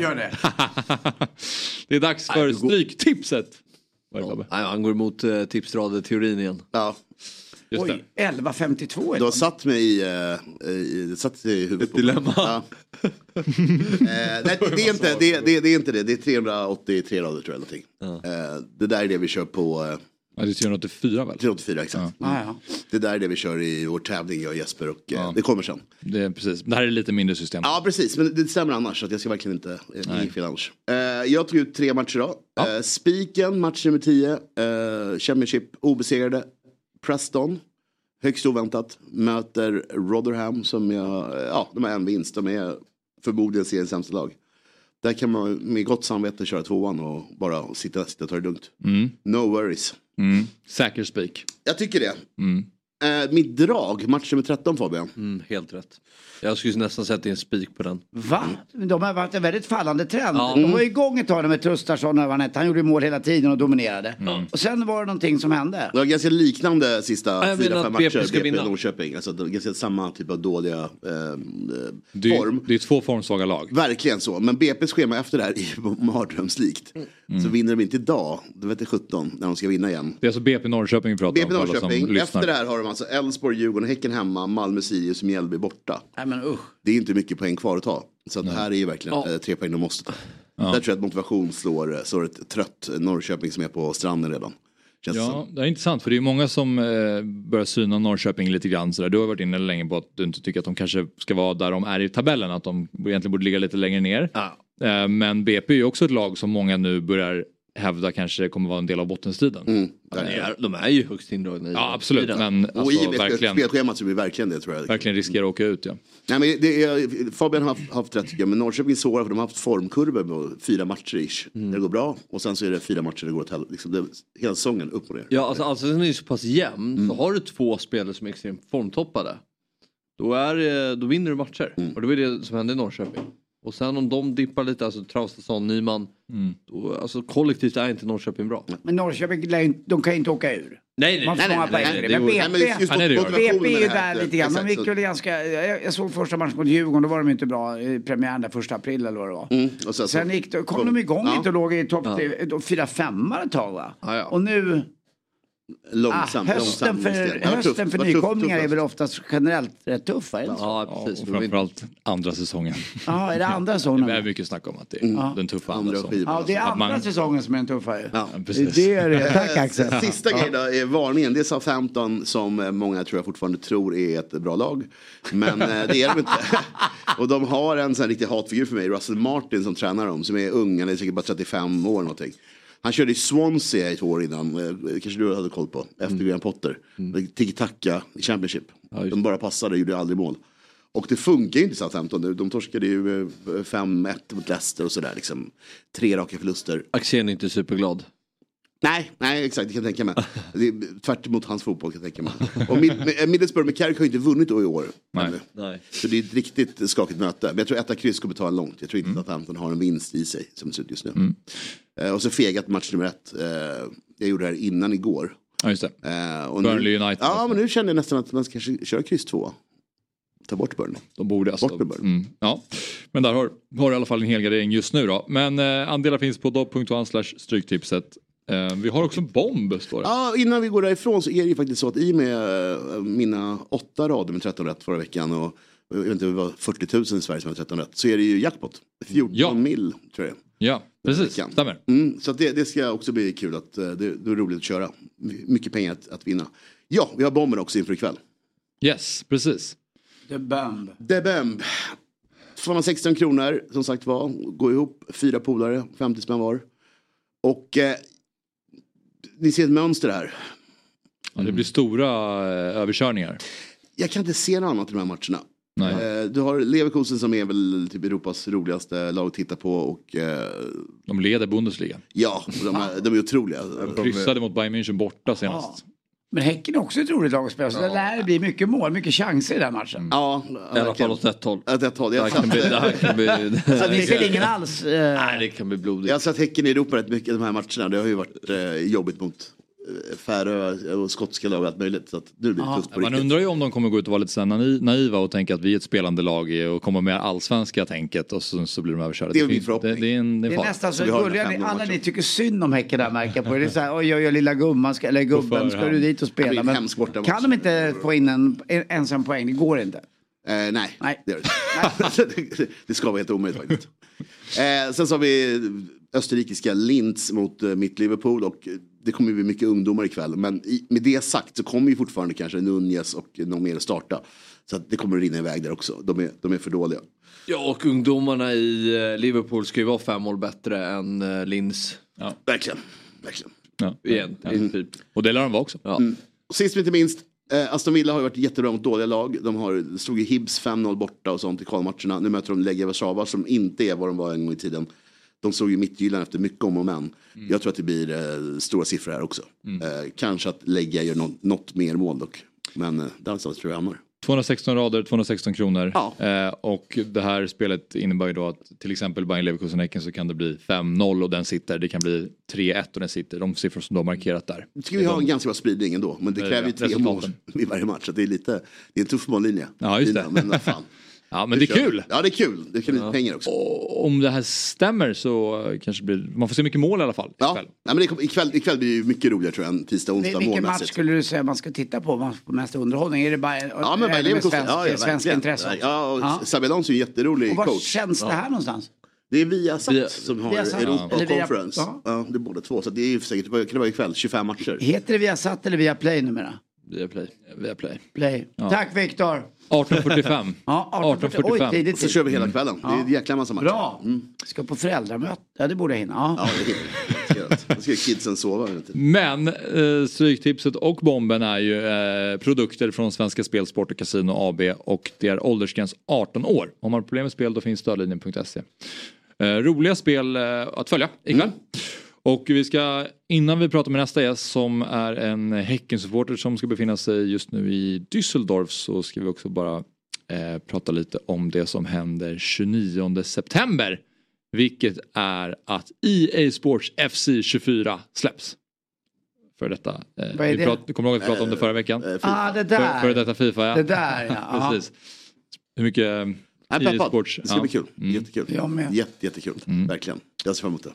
Gör det. <laughs> det är dags för stryktipset. Han går emot uh, tipsradeteorin igen. Ja. Just. Oj, 11.52 är Du har satt mig i, uh, i, det satt i huvudet mig. dilemma. Ja. Eh, nej, det, är inte, det, det, det är inte det. Det är 383 rader tror jag. Någonting. Eh, det där är det vi kör på uh, Ja, det är 384 väl? 384 exakt. Ja, ja. Det där är det vi kör i vår tävling jag och Jesper och eh, Ja. det kommer sen. Det är precis. Det här är lite mindre system. Ja precis, men det stämmer annars. Så att jag ska verkligen inte, eh, inget fel annars. Eh, jag tog ut tre matcher idag. Eh, Spiken, match nummer 10. Eh, Championship, obesegrade. Preston, högst oväntat. Möter Rotherham som jag, ja de har en vinst. De är förmodligen seriens sämsta lag. Där kan man med gott samvete köra tvåan och bara sitta, sitta och ta det lugnt. Mm. No worries. Mm. Säker spik. Jag tycker det. Mm. Eh, mitt drag, match nummer 13 Fabian. Mm, helt rätt. Jag skulle nästan sätta en spik på den. Va? De har varit en väldigt fallande trend. Ja. De var igång ett tag med Trustarsson och Vanette. Han gjorde mål hela tiden och dominerade. Mm. Och sen var det någonting som hände. Det var ganska liknande sista fyra, fem att BP matcher. BP vinna. Norrköping. Alltså, det ganska samma typ av dåliga eh, Det är, form. det är två formsvaga lag. Verkligen så. Men BP's schema efter det här är ju <laughs> mardrömslikt. Så vinner de inte idag, då vet jag 17 när de ska vinna igen. Det är alltså BP Norrköping vi pratar BP om som Norrköping, efter det här har de alltså Elfsborg, Djurgården, Häcken hemma, Malmö, Sirius, Mjällby borta. Nej men usch. Det är inte mycket poäng kvar att ta. Så att det här är ju verkligen Ja. eh, tre poäng de måste ta. Där tror jag att motivation slår, slår ett trött Norrköping som är på stranden redan. Känns det Ja, som. det är intressant för det är många som eh, börjar syna Norrköping lite grann sådär. Du har varit inne länge på att du inte tycker att de kanske ska vara där de är i tabellen, att de egentligen borde ligga lite längre ner. Eh, men BP är ju också ett lag som många nu börjar hävda kanske kommer vara en del av bottenstriden. Mm. De är, de är ju högst indragna i Ja i absolut, den. men Och alltså, i och med verkligen, spelschemat så blir det verkligen det tror jag. verkligen riskerar att åka ut. Ja. Nej, men det är, Fabian har haft, haft rätt tycker jag, men Norrköping är svåra för de har haft formkurvor med fyra matcher ish. Mm. Där det går bra och sen så är det fyra matcher det går åt helvete. Liksom det, hela säsongen upp och ner. Ja, alltså, alltså den är ju så pass jämn. Mm. Så har du två spelare som är extremt formtoppade. Då, är, eh, då vinner du matcher. Mm. Och det var det som hände i Norrköping. Och sen om de dippar lite, alltså Traustason, Nyman. Mm. Då, alltså kollektivt är inte Norrköping bra. Men Norrköping, de kan ju inte åka ur. Nej, nej, Man får nej, nej, nej, för det det. Men BP, Nej, men BP är ju där lite grann. De exakt, gick så- väl ganska, jag, jag såg första matchen mot Djurgården, då var de inte bra i premiären där första april eller vad det var. Mm, och sen, Sen gick kom de igång Ja. lite och låg i topp Ja. fyra femmar ett tag va? Ja, ja. Och nu... Långsamt, ah, hösten långsamt för. Ja, hösten för nykomlingar är väl oftast generellt rätt inte så? Ja, Ja, och framförallt andra säsongen. <laughs> Ja, är det andra säsongen? Det är mycket snack om att det är Mm. den tuffa andra, säsongen. Ja, det är andra man- säsongen som är den tuffa ju. Ja, precis. Det är det. <laughs> Tack Axel. <laughs> Sista grejen då är varningen. Det är Southampton som eh, många tror jag fortfarande tror är ett bra lag. Men eh, det är de inte. Och de har en sån här riktig hatfigur för mig, Russell Martin som tränar dem. Som är ung, han är säkert bara 35 år någonting. Han körde i Swansea två år innan, eh, kanske du hade koll på, efter Graham Potter. Tiki-taka i Championship. de bara passade, gjorde aldrig mål. Och det funkar ju inte i Southampton nu. De torskade ju eh, 5-1 mot Leicester och sådär. Liksom. Tre raka förluster. Axén är inte superglad. Nej, nej exakt, det kan jag tänka mig. Det är tvärt emot hans fotboll kan jag tänka mig. Och Mid- Mid- Middlesbrough med Carrick har ju inte vunnit då i år. Nej. Nej. Så det är ett riktigt skakigt möte. Men jag tror etta kryss kommer ta en långt. Jag tror inte att Hampton har en vinst i sig som det ser ut just nu. Eh, och så fegat match nummer ett. Eh, jag gjorde det här innan igår. Ja, just det. Eh, och Burnley nu, United. Ja, men nu känner jag nästan att man ska kanske köra kryss två. Ta bort Burnley. De borde alltså. Bort med Burnley. Mm, ja. Men där har, har i alla fall en hel gardering just nu då. Men eh, andelar finns på dobb.one stryktipset. Eh, vi har också en bomb står det. Ja, innan vi går därifrån så är det ju faktiskt så att i och med eh, mina åtta rader med 13 rätt förra veckan och jag vet inte, det var 40 000 i Sverige som hade 13 rätt. Så är det ju jackpot. 14 mil tror jag. Ja, precis. Stämmer. Mm, så att det, det ska också bli kul att eh, det, det är roligt att köra. My- Mycket pengar att, att vinna. Ja, vi har bomben också inför ikväll. Yes, precis. The Bumb. The Bumb. 216 kronor som sagt var. Gå ihop, fyra polare, 50 spänn var. Och eh, ni ser ett mönster här. Ja, det blir stora eh, överkörningar. Jag kan inte se något annat i de här matcherna. Nej. Eh, Du har Leverkusen som är väl typ Europas roligaste lag att titta på och eh, De leder Bundesliga. ja, de är, de är otroliga. Kryssade mot Bayern München borta senast. Men Häcken är också ett roligt lag att spela, så det lär bli mycket mål, mycket chanser i den matchen. Ja, I alla fall åt ett håll. Åt ett håll. Det Jag här kan bli... Det här kan bli <laughs> Så ni ser ingen alls? eh, Nej, det kan bli blodigt. Jag har sett Häcken i Europa rätt mycket de här matcherna. Det har ju varit eh, jobbigt mot eh, Färö och skotska lag och allt möjligt. Så att nu blir det tufft på Man riktigt. undrar ju om de kommer gå ut och vara lite naiva och tänka att vi är ett spelande lag och komma med allsvenska tänket och så, så blir de överkörda. Det är min förhoppning. Det, det är en, det är Det är nästan så gulliga, alla matcher. ni tycker synd om Häcken där märker på. Det är så här, oj oj oj lilla gumman, ska, eller gubben, ska du dit och spela? en Men kan de inte få in en, en ensam poäng? Det går inte. Eh, nej, Nej. det gör det inte. <laughs> det, ska vara helt omöjligt faktiskt. Eh, sen så har vi österrikiska Linz mot eh, mitt Liverpool och eh, det kommer ju bli mycket ungdomar ikväll. Men i, med det sagt så kommer ju fortfarande kanske Nunez och någon mer starta. Så att det kommer att rinna iväg där också. De är, de är för dåliga. Ja, och ungdomarna i eh, Liverpool ska ju vara fem mål bättre än eh, Linz. Verkligen. Verkligen. Ja. Igen, Mm. typ. Och det lär de vara också. Ja. Och sist men inte minst, eh, Aston Villa har ju varit jättebra mot dåliga lag. De har, slog ju Hibs 5-0 borta och sånt i kvalmatcherna. Nu möter de Legia Warszawa som inte är vad de var en gång i tiden. De slog ju Midtjylland efter mycket om och men. Jag tror att det blir eh, stora siffror här också. Eh, kanske att Legia gör något, något mer mål dock. Men eh, någonstans tror jag hamnar. 216 rader, 216 kronor. Ja. Eh, och det här spelet innebär ju då att till exempel Bayern Leverkusen Häcken så kan det bli 5-0 och den sitter. Det kan bli 3-1 och den sitter. De siffror som du har markerat där. Nu ska vi ha en ganska bra spridning ändå. Men det Eh, kräver ju tre mål <laughs> i varje match. Så det är lite, det är en tuff mållinje. Ja, just det. Men vad fan. <laughs> Ja men det är kul. Ja det är kul. Det kan bli pengar också. Och om det här stämmer så kanske det blir, man får se mycket mål i alla fall. Ja, ikväll. Nej, men det, ikväll, ikväll blir det ju mycket roligare tror jag än tisdag, onsdag Vilken match målmässigt. skulle du säga man ska titta på man får mest underhållning? Är det bara Ja, men det med svensk, Ja, ja, svensk intresse? Ja, och Ja. Xabi Alonso är en jätterolig Och var coach. känns det här någonstans? Det är Viasat Via- som har Viasat. Europa via- Conference. ja. Ja. det är båda två. Så det är ju säkert, vad kan det vara ikväll? 25 matcher. Heter det via satt eller via play numera? Via play. Via play. Play. Ja. Tack Viktor! 18.45. Ja, 18.45. Oj, 18.45. tidigt. Och så kör vi hela kvällen. Det är en jäkla massa matcher. Bra! Ska på föräldramöte. Ja, det borde jag hinna. Ja. Ja, det är helt- ska jag- Då ska kidsen sova. Men eh, Stryktipset och Bomben är ju eh, produkter från Svenska Spel, Sport och Casino AB och det är åldersgräns 18 år. Om man har problem med spel då finns stödlinjen.se. Eh, roliga spel eh, att följa ikväll. Och vi ska, innan vi pratar med nästa gäst som är en Häckensupporter som ska befinna sig just nu i Düsseldorf så ska vi också bara eh, prata lite om det som händer 29 september. Vilket är att EA Sports FC 24 släpps. För detta. Eh, Vad är vi det? prat, kommer du ihåg att vi pratade om det förra veckan? Ah, det där. För, för detta Fifa ja. Det där, ja. <laughs> Precis. Hur mycket eh, EA peppad. Sports? Det ska ja. bli kul. Mm. Jättekul. Jag med. Jätte, jättekul. Verkligen. Jag ser fram emot det.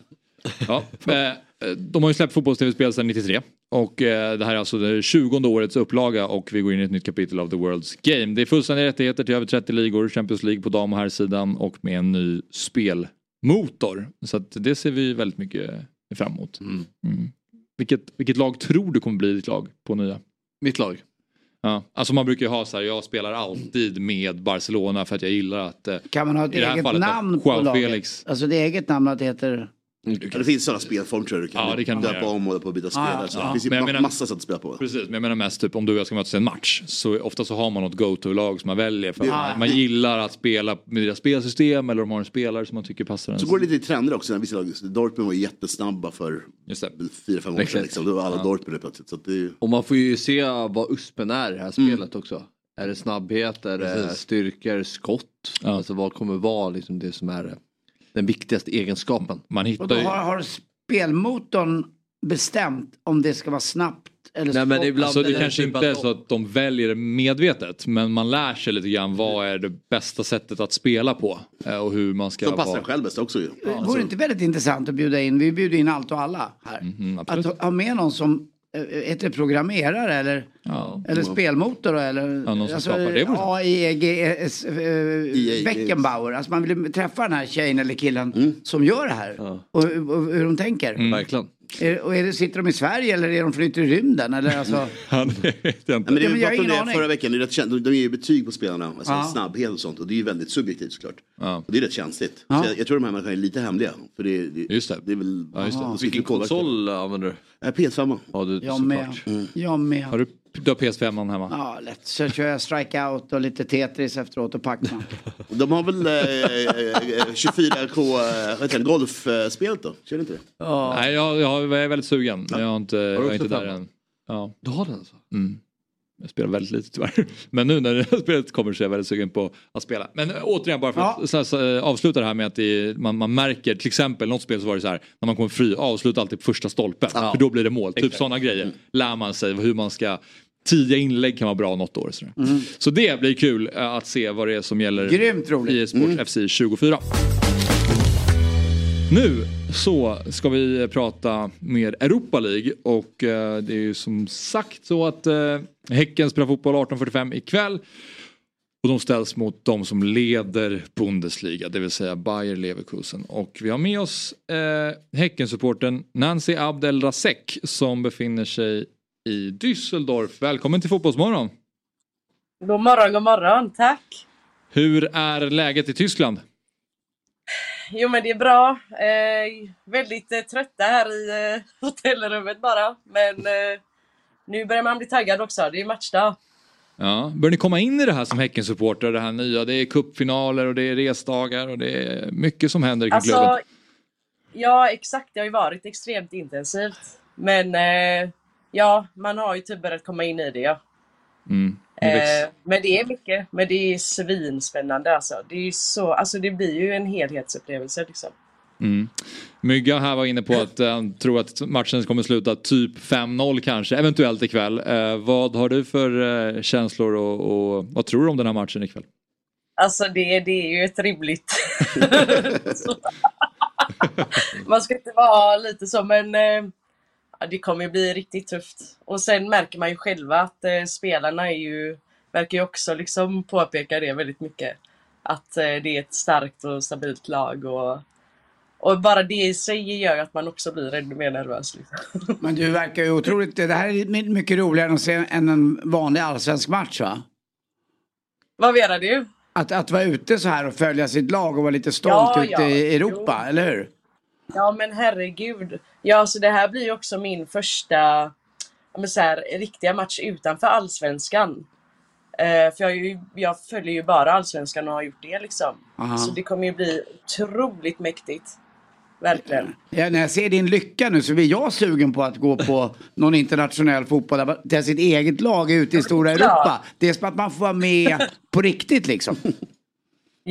Ja, eh, de har ju släppt fotbolls-tv-spel sedan 93. Och eh, det här är alltså det 20 årets upplaga och vi går in i ett nytt kapitel av The World's Game. Det är fullständiga rättigheter till över 30 ligor, Champions League på dam och herrsidan och med en ny spelmotor. Så att det ser vi väldigt mycket fram emot. Mm. Vilket, vilket lag tror du kommer bli ditt lag på nya? Mitt lag? Ja, alltså man brukar ju ha så här, jag spelar alltid med Barcelona för att jag gillar att... eh, Kan man ha ett i det här eget namn på laget? Felix. Alltså det eget namn att det heter... Det finns sådana spelformer tror jag. Du kan, Ja, det kan döpa om och på byta Ja, spelare. ja, så ja. Det finns ju Men menar- massa sätt att spela på. Precis, men jag menar mest typ om du och jag ska mötas i en match så ofta så har man något go-to-lag som man väljer för Ja. man, man gillar att spela med deras spelsystem eller de har en spelare som man tycker passar en. Så går det lite i trender också. När vissa lag, Dortmund var jättesnabba för fyra, fem år sedan. Liksom. Då var alla Ja. Dortmund helt plötsligt. Så att det är ju... Och man får ju se vad USPen är i det här spelet också. Är det snabbhet, är det Precis. styrkor, skott? Alltså vad kommer vara liksom det som är eh, den viktigaste egenskapen? Man Och då har, har spelmotorn bestämt om det ska vara snabbt eller Nej, men ibland Alltså det kanske typ inte är så att de väljer det medvetet men man lär sig lite grann vad är det bästa sättet att spela på eh, och hur man ska Som passar vara. själv bäst också ju. Vore det inte väldigt intressant att bjuda in, vi bjuder in allt och alla här. Mhm, att ha- med någon som heter det programmerare eller, Ja. eller spelmotor eller Ja, någon som skapar det sant. AIEGS eh, Beckenbauer. Alltså man vill träffa den här tjejen eller killen som gör det här. Och, och hur de tänker. Mm. Verkligen. Är, och är det, sitter de i Sverige eller är de från yttre rymden? Eller alltså, <laughs> Ja, det vet jag inte. Ja, men det Ja, vi pratade om det aning. förra veckan, det är rätt de, de ger ju betyg på spelarna, alltså Ja. snabbhet och sånt. Och det är ju väldigt subjektivt såklart. Ja. Och det är rätt känsligt. Ja. Så jag, jag tror de här människorna är lite hemliga. För det, det, Just det. det är väl... Ja, just det. Vilken konsol använder du? Äh, PS5. Ja, du, jag med. såklart. Jag med. Har du, du har PS5 hemma? Ja, lätt. Så kör jag strikeout och lite Tetris efteråt och Pacman. <laughs> De har väl eh, eh, 24K, eh, det, golfspelet då? Kör inte det? Ja. Nej, jag, jag är väldigt sugen jag, har inte, jag är inte där femma? än. Ja. Du har den alltså? Mm. Jag spelar väldigt lite tyvärr. <laughs> Men nu när det här <laughs> spelet kommer så är jag väldigt sugen på att spela. Men äh, återigen bara för Ja. att så, äh, avsluta det här med att det, man, man märker till exempel något spel så var det så här när man kommer fri avsluta alltid på första stolpen. För då blir det mål. Typ sådana grejer lär man sig hur man ska Tidiga inlägg kan vara bra något år. Så, så det blir kul äh, att se vad det är som gäller Grymt roligt. i Sports FC 24. Nu så ska vi prata mer Europa League och eh, det är ju som sagt så att eh, Häcken spelar fotboll 18.45 ikväll. Och de ställs mot de som leder Bundesliga, det vill säga Bayer Leverkusen. Och vi har med oss eh, Häckensupporten Nancy Abdel Rasek som befinner sig i Düsseldorf. Välkommen till Fotbollsmorgon! God morgon, god morgon. Tack. Hur är läget i Tyskland? Jo, men det är bra. Eh, väldigt eh, trötta här i eh, hotellrummet bara. Men eh, nu börjar man bli taggad också. Det är matchdag. Ja, bör ni komma in i det här som Häckensupporter, det här nya? Det är cupfinaler och det är resdagar och det är mycket som händer klubben. Alltså, ja, exakt. Det har ju varit extremt intensivt. Men eh, ja, man har ju typ börjat komma in i det. Ja. Mm. Eh, men det är mycket. Men det är svinspännande alltså. Det är så, alltså det blir ju en helhetsupplevelse liksom. Mm. Mygga här var inne på att eh, han tror att matchen kommer sluta typ 5-0 kanske, eventuellt ikväll. Eh, vad har du för eh, känslor och, och vad tror du om den här matchen ikväll? Alltså det, det är ju ett rimligt... <laughs> <laughs> Man ska inte vara lite så men eh, det kommer ju bli riktigt tufft. Och sen märker man ju själva att eh, spelarna är ju, verkar ju också liksom påpeka det väldigt mycket. Att eh, det är ett starkt och stabilt lag och, och bara det i sig gör ju att man också blir ännu mer nervös. Liksom. <laughs> Men du verkar ju otroligt, det här är my- mycket roligare att se än en vanlig allsvensk match va? Vad menar du? Att, att vara ute så här och följa sitt lag och vara lite stolt Ja, ute ja. i Europa, eller hur? Ja men herregud. Ja så det här blir ju också min första så här, riktiga match utanför allsvenskan. Eh, för jag, ju, jag följer ju bara allsvenskan och har gjort det liksom. Aha. Så det kommer ju bli otroligt mäktigt. Verkligen. Ja, när jag ser din lycka nu så blir jag sugen på att gå på <laughs> någon internationell fotboll där sitt eget lag är ute i stora. Europa. Det är som att man får vara med på riktigt liksom. <laughs>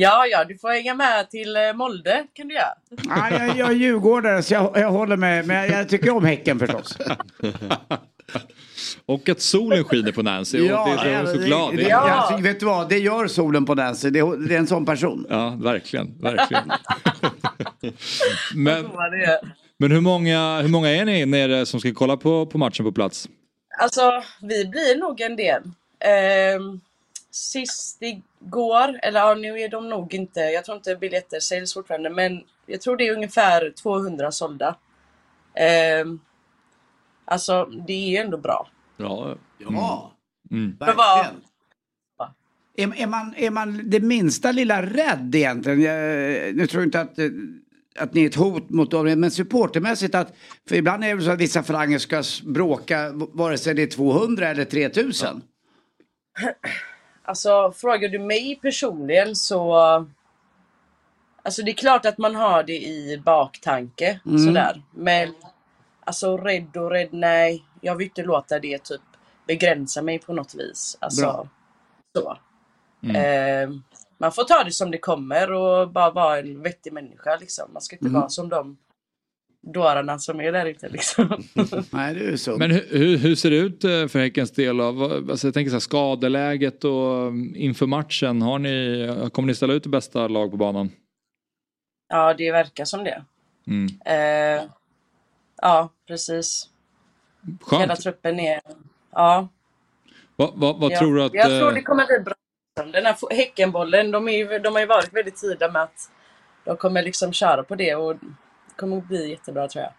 Ja, ja, du får hänga med till eh, Molde kan du göra. Ja, jag, jag är djurgårdare så jag, jag håller med. Men jag, jag tycker om Häcken förstås. <laughs> Och att solen skiner på Nancy. och det är så, så glad. Det, det, alltså, vet du vad, det gör solen på Nancy. Det, är- det är en sån person. Ja, verkligen. verkligen. <laughs> men, det men hur många, hur många är ni nere som ska kolla på, på matchen på plats? Alltså, vi blir nog en del. Ehm, sist igår, eller ja, nu är de nog inte, jag tror inte biljetter säljs fortfarande, men jag tror det är ungefär 200 sålda. Ehm, alltså, det är ju ändå bra. Ja. Ja. Mm. Verkligen. Är, är, man, är man det minsta lilla rädd egentligen? Jag, nu tror jag inte att, eh, att ni är ett hot mot dem, men supportermässigt att, för ibland är det så att vissa falanger ska bråka vare sig det är 200 eller 3000. <clears throat> Alltså, frågar du mig personligen så... Alltså det är klart att man har det i baktanke, Mm. sådär. Men alltså rädd och rädd, nej. Jag vill inte låta det typ begränsa mig på något vis. Alltså, Bra. så. Mm. Eh, man får ta det som det kommer och bara vara en vettig människa liksom. Man ska inte Mm. vara som de dårarna som är där ute liksom. <laughs> Nej, det är så. Men hur, hur, ser det ut eh, för Häckens del? Av, alltså jag tänker så här, skadeläget och mm, inför matchen. Har ni, kommer ni ställa ut det bästa lag på banan? ja, det verkar som det. Mm. Eh, ja, precis. Skönt. Hela truppen är... Ja. Vad, vad, vad ja. tror du att... Jag tror eh, det kommer bli bra. Den här Häckenbollen, de, är de har ju varit väldigt tidiga med att de kommer liksom köra på det och kommer bli jättebra tror jag.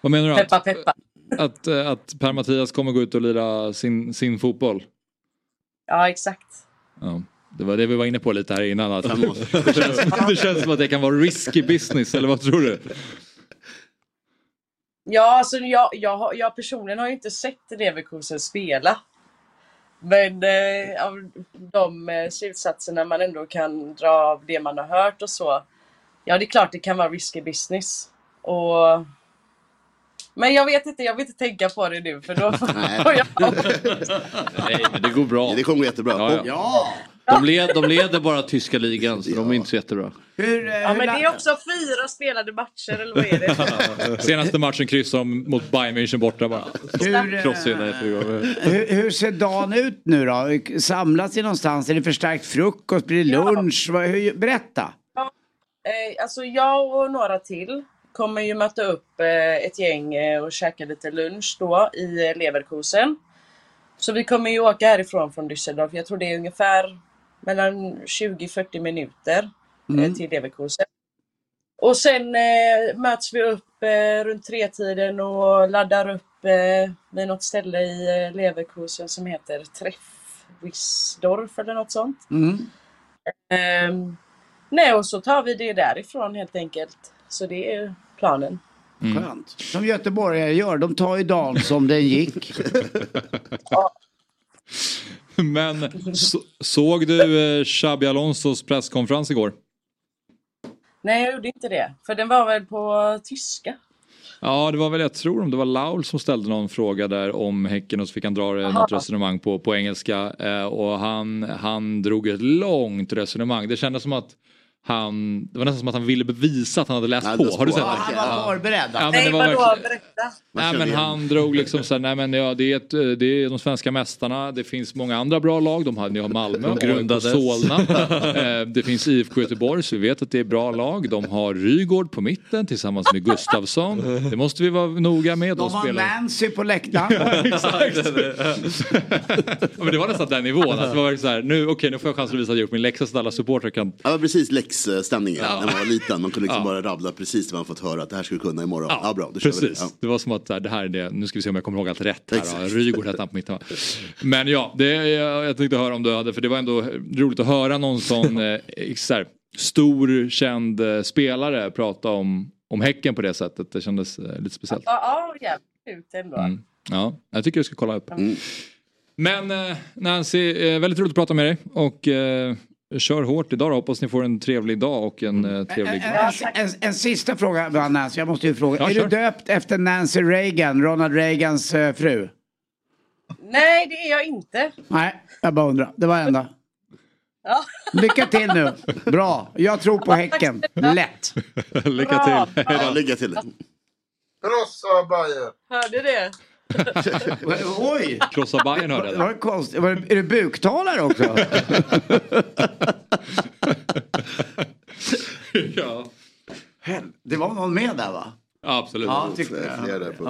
Vad menar du? Peppa Att, peppa. att, eh, att Per-Mattias kommer gå ut och lira sin, sin fotboll? Ja, exakt. Ja. Det var det vi var inne på lite här innan. Att det, känns, det känns som att det kan vara risky business, eller vad tror du? Ja, alltså jag, jag, jag personligen har ju inte sett Leverkusen spela. Men eh, av de eh, slutsatserna man ändå kan dra av det man har hört och så. Ja, det är klart det kan vara risky business. Och... Men jag vet inte, jag vill inte tänka på det nu för då <laughs> får jag... Nej, men det går bra. Det kommer gå jättebra. Ja, ja. De, led, de leder bara tyska ligan så de är inte så jättebra. Hur, eh, Ja, men det är också fyra spelade matcher eller vad är det? <laughs> Senaste matchen kryssade de mot Bayern München borta bara. Hur, eh, hur, hur ser dagen ut nu då? Samlas ni någonstans? Är det förstärkt frukost? Blir det lunch? Vad, hur, berätta. Eh, alltså jag och några till kommer ju möta upp eh, ett gäng eh, och käka lite lunch då i eh, Leverkusen. Så vi kommer ju åka härifrån från Düsseldorf. Jag tror det är ungefär mellan 20-40 minuter Mm. till Leverkusen. Och sen eh, möts vi upp eh, runt tretiden och laddar upp eh, vid något ställe i eh, Leverkusen som heter Treffwisdorf eller något sånt. Mm. Nej, och så tar vi det därifrån helt enkelt. Så det är planen. Skönt. Som göteborgare gör, de tar ju dagen som den gick. <laughs> Men så, såg du eh, Xabi Alonsos presskonferens igår? Nej, jag gjorde inte det. För den var väl på tyska? Ja, det var väl, jag tror om det var Laul som ställde någon fråga där om Häcken och så fick han dra eh, Aha. något resonemang på, på engelska. Eh, och han, han drog ett långt resonemang. Det kändes som att han, det var nästan som att han ville bevisa att han hade läst Ja, på. Har du sett det? Han var förberedd. Ja, Nej, var vadå? Berätta. Nej men han drog liksom så här, nej men ja, det, är ett, det är de svenska mästarna, det finns många andra bra lag, de har, ni har Malmö, De. AIK, Solna, eh, det finns IFK Göteborg så vi vet att det är bra lag, de har Rygård på mitten tillsammans med Gustavsson, det måste vi vara noga med. De har spelar- Nancy på läktaren. <laughs> Exakt. Ja, men det var nästan den nivån, att det var så här, nu, okej nu får jag chansen att visa att jag gjort min läxa så att alla supportrar kan Ja, det var precis läxstämningen Ja. när man var liten. Man kunde liksom Ja. bara rabbla precis det man fått höra att det här ska du kunna imorgon. Ja, bra, då kör vi Precis, det. Ja. det var som att det här är det, nu ska vi se om jag kommer ihåg allt rätt här. Exakt. då. Rygård hette han på mitten? Men ja, det, jag, jag tänkte höra om du hade, för det var ändå roligt att höra någon sån <laughs> eh, så här, stor känd eh, spelare prata om, om Häcken på det sättet. Det kändes eh, lite speciellt. Ja, ja jävligt ändå. Mm. Ja, jag tycker du ska kolla upp. Mm. Men eh, Nancy, väldigt roligt att prata med dig och eh, kör hårt idag då. Hoppas ni får en trevlig dag och en eh, trevlig En, en, en sista fråga, Nancy. Jag måste ju fråga. Ja, är kör. du döpt efter Nancy Reagan, Ronald Reagans eh, fru? Nej, det är jag inte. Nej, jag bara undrar. Det var enda. Ja. Lycka till nu. Bra. Jag tror på Häcken. Lätt. <laughs> lycka till. Ja, lycka till. Krossa Bajen. Hörde det? <laughs> Oj! Krossa Bajen hörde Var det konstigt? Var det, är du buktalare också? <laughs> ja. Hel- Det var någon med där va? Absolut. Ja, tyckte jag. Flera på.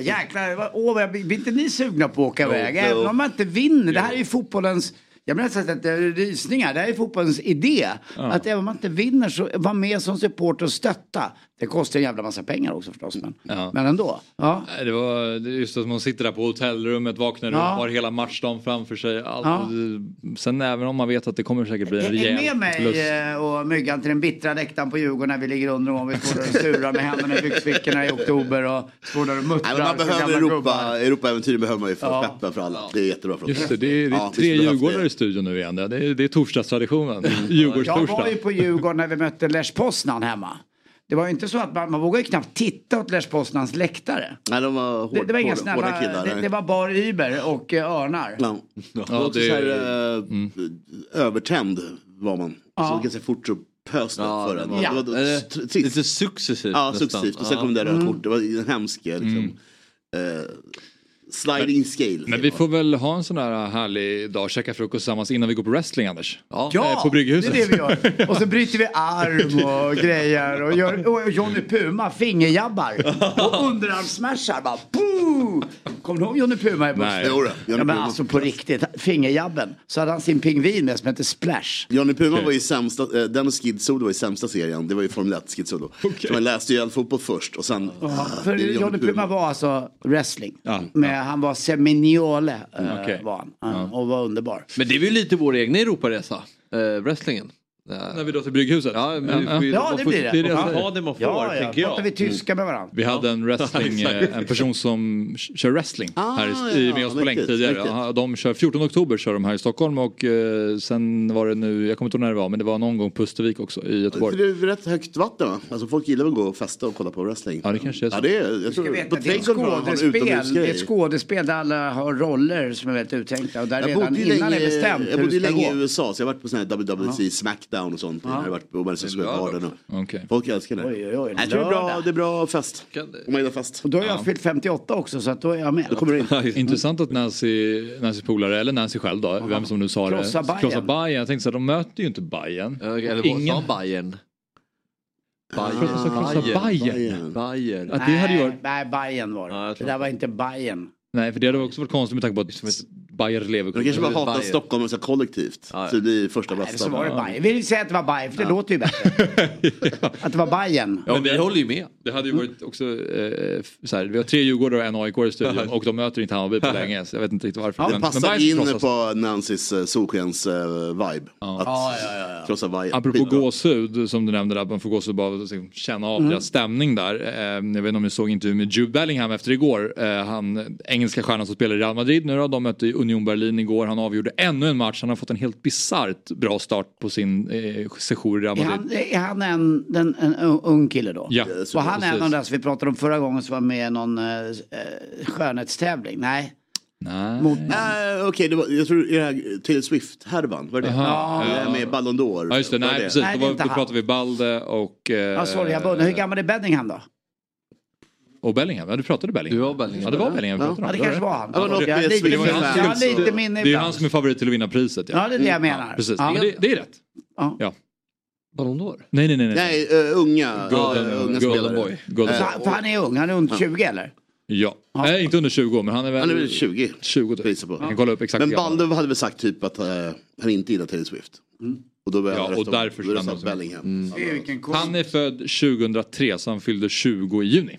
Jäklar, åh, jag, blir inte ni sugna på att åka iväg? jo. Även om man inte vinner. Det här är ju fotbollens, jag menar inte att det är rysningar, det här är fotbollens idé. Ja. Att även om man inte vinner så var med som supporter och stötta. Det kostar en jävla massa pengar också förstås. Men, Ja. men ändå. Ja. Det var det är just att man sitter där på hotellrummet, vaknar upp, Ja. har hela matchdagen framför sig. Allt. Ja. Sen även om man vet att det kommer säkert bli en rejäl med mig förlust. eh, och Myggan till den bittra läktaren på Djurgården när vi ligger under och vi står och surar med händerna i byxfickorna i oktober och står där och muttrar. Nej, men man behöver Europa, gubbar. Europaäventyr behöver man ju för Ja. peppen för alla. Det är jättebra för oss. Just det, det är, det är tre djurgårdare i studion nu igen. Det är, det är torsdagstraditionen. Jag Djurgårdstorsdag. var ju på Djurgården när vi mötte Lech Poznan hemma. Det var ju inte så att man, man vågade ju knappt titta åt Lech Poznans läktare. Nej, de var hård, Det, det var inga snälla, hårda killar. det, det var bar Uber och eh, örnar. Ja. Ja, Ja, också det- så här, eh, övertänd var man. Ja. Så ganska fort så pös det Ja, för det en. var- Det var Eller, trist. Lite successivt Ja, nästan. successivt. Och sen Ja. kom det röda Mm. kort. Det var en hemsk liksom, eh, sliding scale. Men vi får väl ha en sån där härlig dag, käka frukost tillsammans innan vi går på wrestling Anders. Ja. Ja, Eh, På Brygghuset. det är det vi gör. <laughs> Och så bryter vi arm och grejer och gör och Johnny Puma fingerjabbar och <laughs> underarmssmashar bara poo! Kommer du ihåg Johnny Puma i bussen? Nej. Jo Johnny Ja, men Puma. alltså på riktigt, fingerjabben. Så hade han sin pingvin med som hette Splash. Johnny Puma var ju sämsta, eh, den och Skid Solo var ju sämsta serien. Det var ju Formel 1 Skid Solo. Så man läste ju all fotboll först och sen... Ja, ah, för är Johnny Puma var alltså wrestling. Men han var Seminiole eh, Okej. var han. Ja, Och var underbar. Men det är väl lite vår egna Europaresa, eh, wrestlingen. När vi då till Brygghuset? Ja, men vi får ju- Ja, det blir det. Det är det Ja. man får, Ja, ja. tänker jag. Pratar vi tyska med varandra. Vi hade en wrestling, Ja, eh, en person som kör wrestling Ah, här i, ja, med oss på länk tidigare. Ja, De kör 14 oktober kör de här i Stockholm och eh, sen var det nu, jag kommer inte ihåg när det var, men det var någon gång på Östervik också i För Göteborg. det är rätt högt vatten va? Alltså folk gillar väl att gå och festa och kolla på wrestling. Ja det kanske är så. Ja det är, jag Du ska tror, veta, det är ett skådespel, det är ett skådespel där alla har roller som är väldigt uttänkta och där Jag redan innan länge, är bestämt jag bodde länge i. USA så jag har varit på sån här WWC Smackdown och sånt. Jag har varit på Madison Square Garden. Och Okej. Folk älskar det. Oj, oj, oj, jag tror det är bra, det är bra fest. Om man gillar fest. Och då har jag fyllt 58 också så att då är jag med. Då kommer du in. Intressant att Nancy, Nancy polare, eller Nancy själv då, vem som nu sa det. Krossa Bayern. Krossa Bayern. Jag tänkte så här, de möter ju inte Bayern. Eller vad Ingen- sa Bayern? Krossa, krossa Bayern. Bayern. Att det hade ju Nej, varit, nej, Bayern var det. Ja, det där var inte Bayern. nej för det hade också varit konstigt med tanke på att Bayer De Leverkusen. kanske bara hatar. Stockholm så kollektivt. Ja, ja. Så det blir första Nej, bästa. så var det Bayern. Vi vill säga att det var Bayern för det låter ju bättre. <laughs> Att det var Bayern. Ja, vi håller ju med. Det hade ju varit också eh, så här, vi har tre Djurgårdare och en AIK i studion och de möter inte Hammarby på länge så jag vet inte riktigt varför. Det Men- men passar in krossas. på Nancys uh, solskens-vibe. att Ja, ja, ja, ja. krossa Bayern. Apropå Skitbra. gåshud som du nämnde där, man får gåshud bara av att liksom känna av Mm. deras stämning där. Eh, jag vet inte om ni såg intervjun med Jude Bellingham efter igår. Eh, han, engelska stjärnan som spelar i Real Madrid nu då, de mötte ju Union Berlin igår. Han avgjorde ännu en match, han har fått en helt bisarrt bra start på sin eh, session i Real Är Madrid. han, är han en, den, en ung- kille då? Ja, Och han är en av de där som vi pratade om förra gången som var med i någon eh, eh, skönhetstävling? Nej. Nej. Mot, Äh, Okej, det var, jag tror det här Taylor Swift-härvan, var det det? Aha. Det här med Ballon d'Or. Ja just det, nej precis. Nej, Då, det är var, då pratade vi Balde och... Eh, ja, sorry, jag började. Hur gammal är Bellingham då? Och Bellingham, ja du pratade Bellingham. Du var Bellingham. Ja det var Bellingham vi Ja. pratade Ja, om. det kanske var han. Ja, något Jag har lite minne- lite Det är ju han som är favorit till att vinna priset. Ja, det är det jag menar. Precis, Ja. men det, det är rätt. Ja. Ja. Ballon d'Or? Nej nej nej. nej. Nej, uh, unga, Golden, ja, unga golden spelare. boy. Golden han- för han är ung, han är under 20 eller? Ja. Nej inte under 20 men han är väl... Han är väl 20. 20 typ. På. Jag kan kolla upp exakt Men hur gammal han är. Balde hade väl sagt typ att uh, han inte gillar Taylor Swift. Och då Ja, han och därför då han. Bellingham. Cool. Han är född 2003 så han fyllde 20 i juni.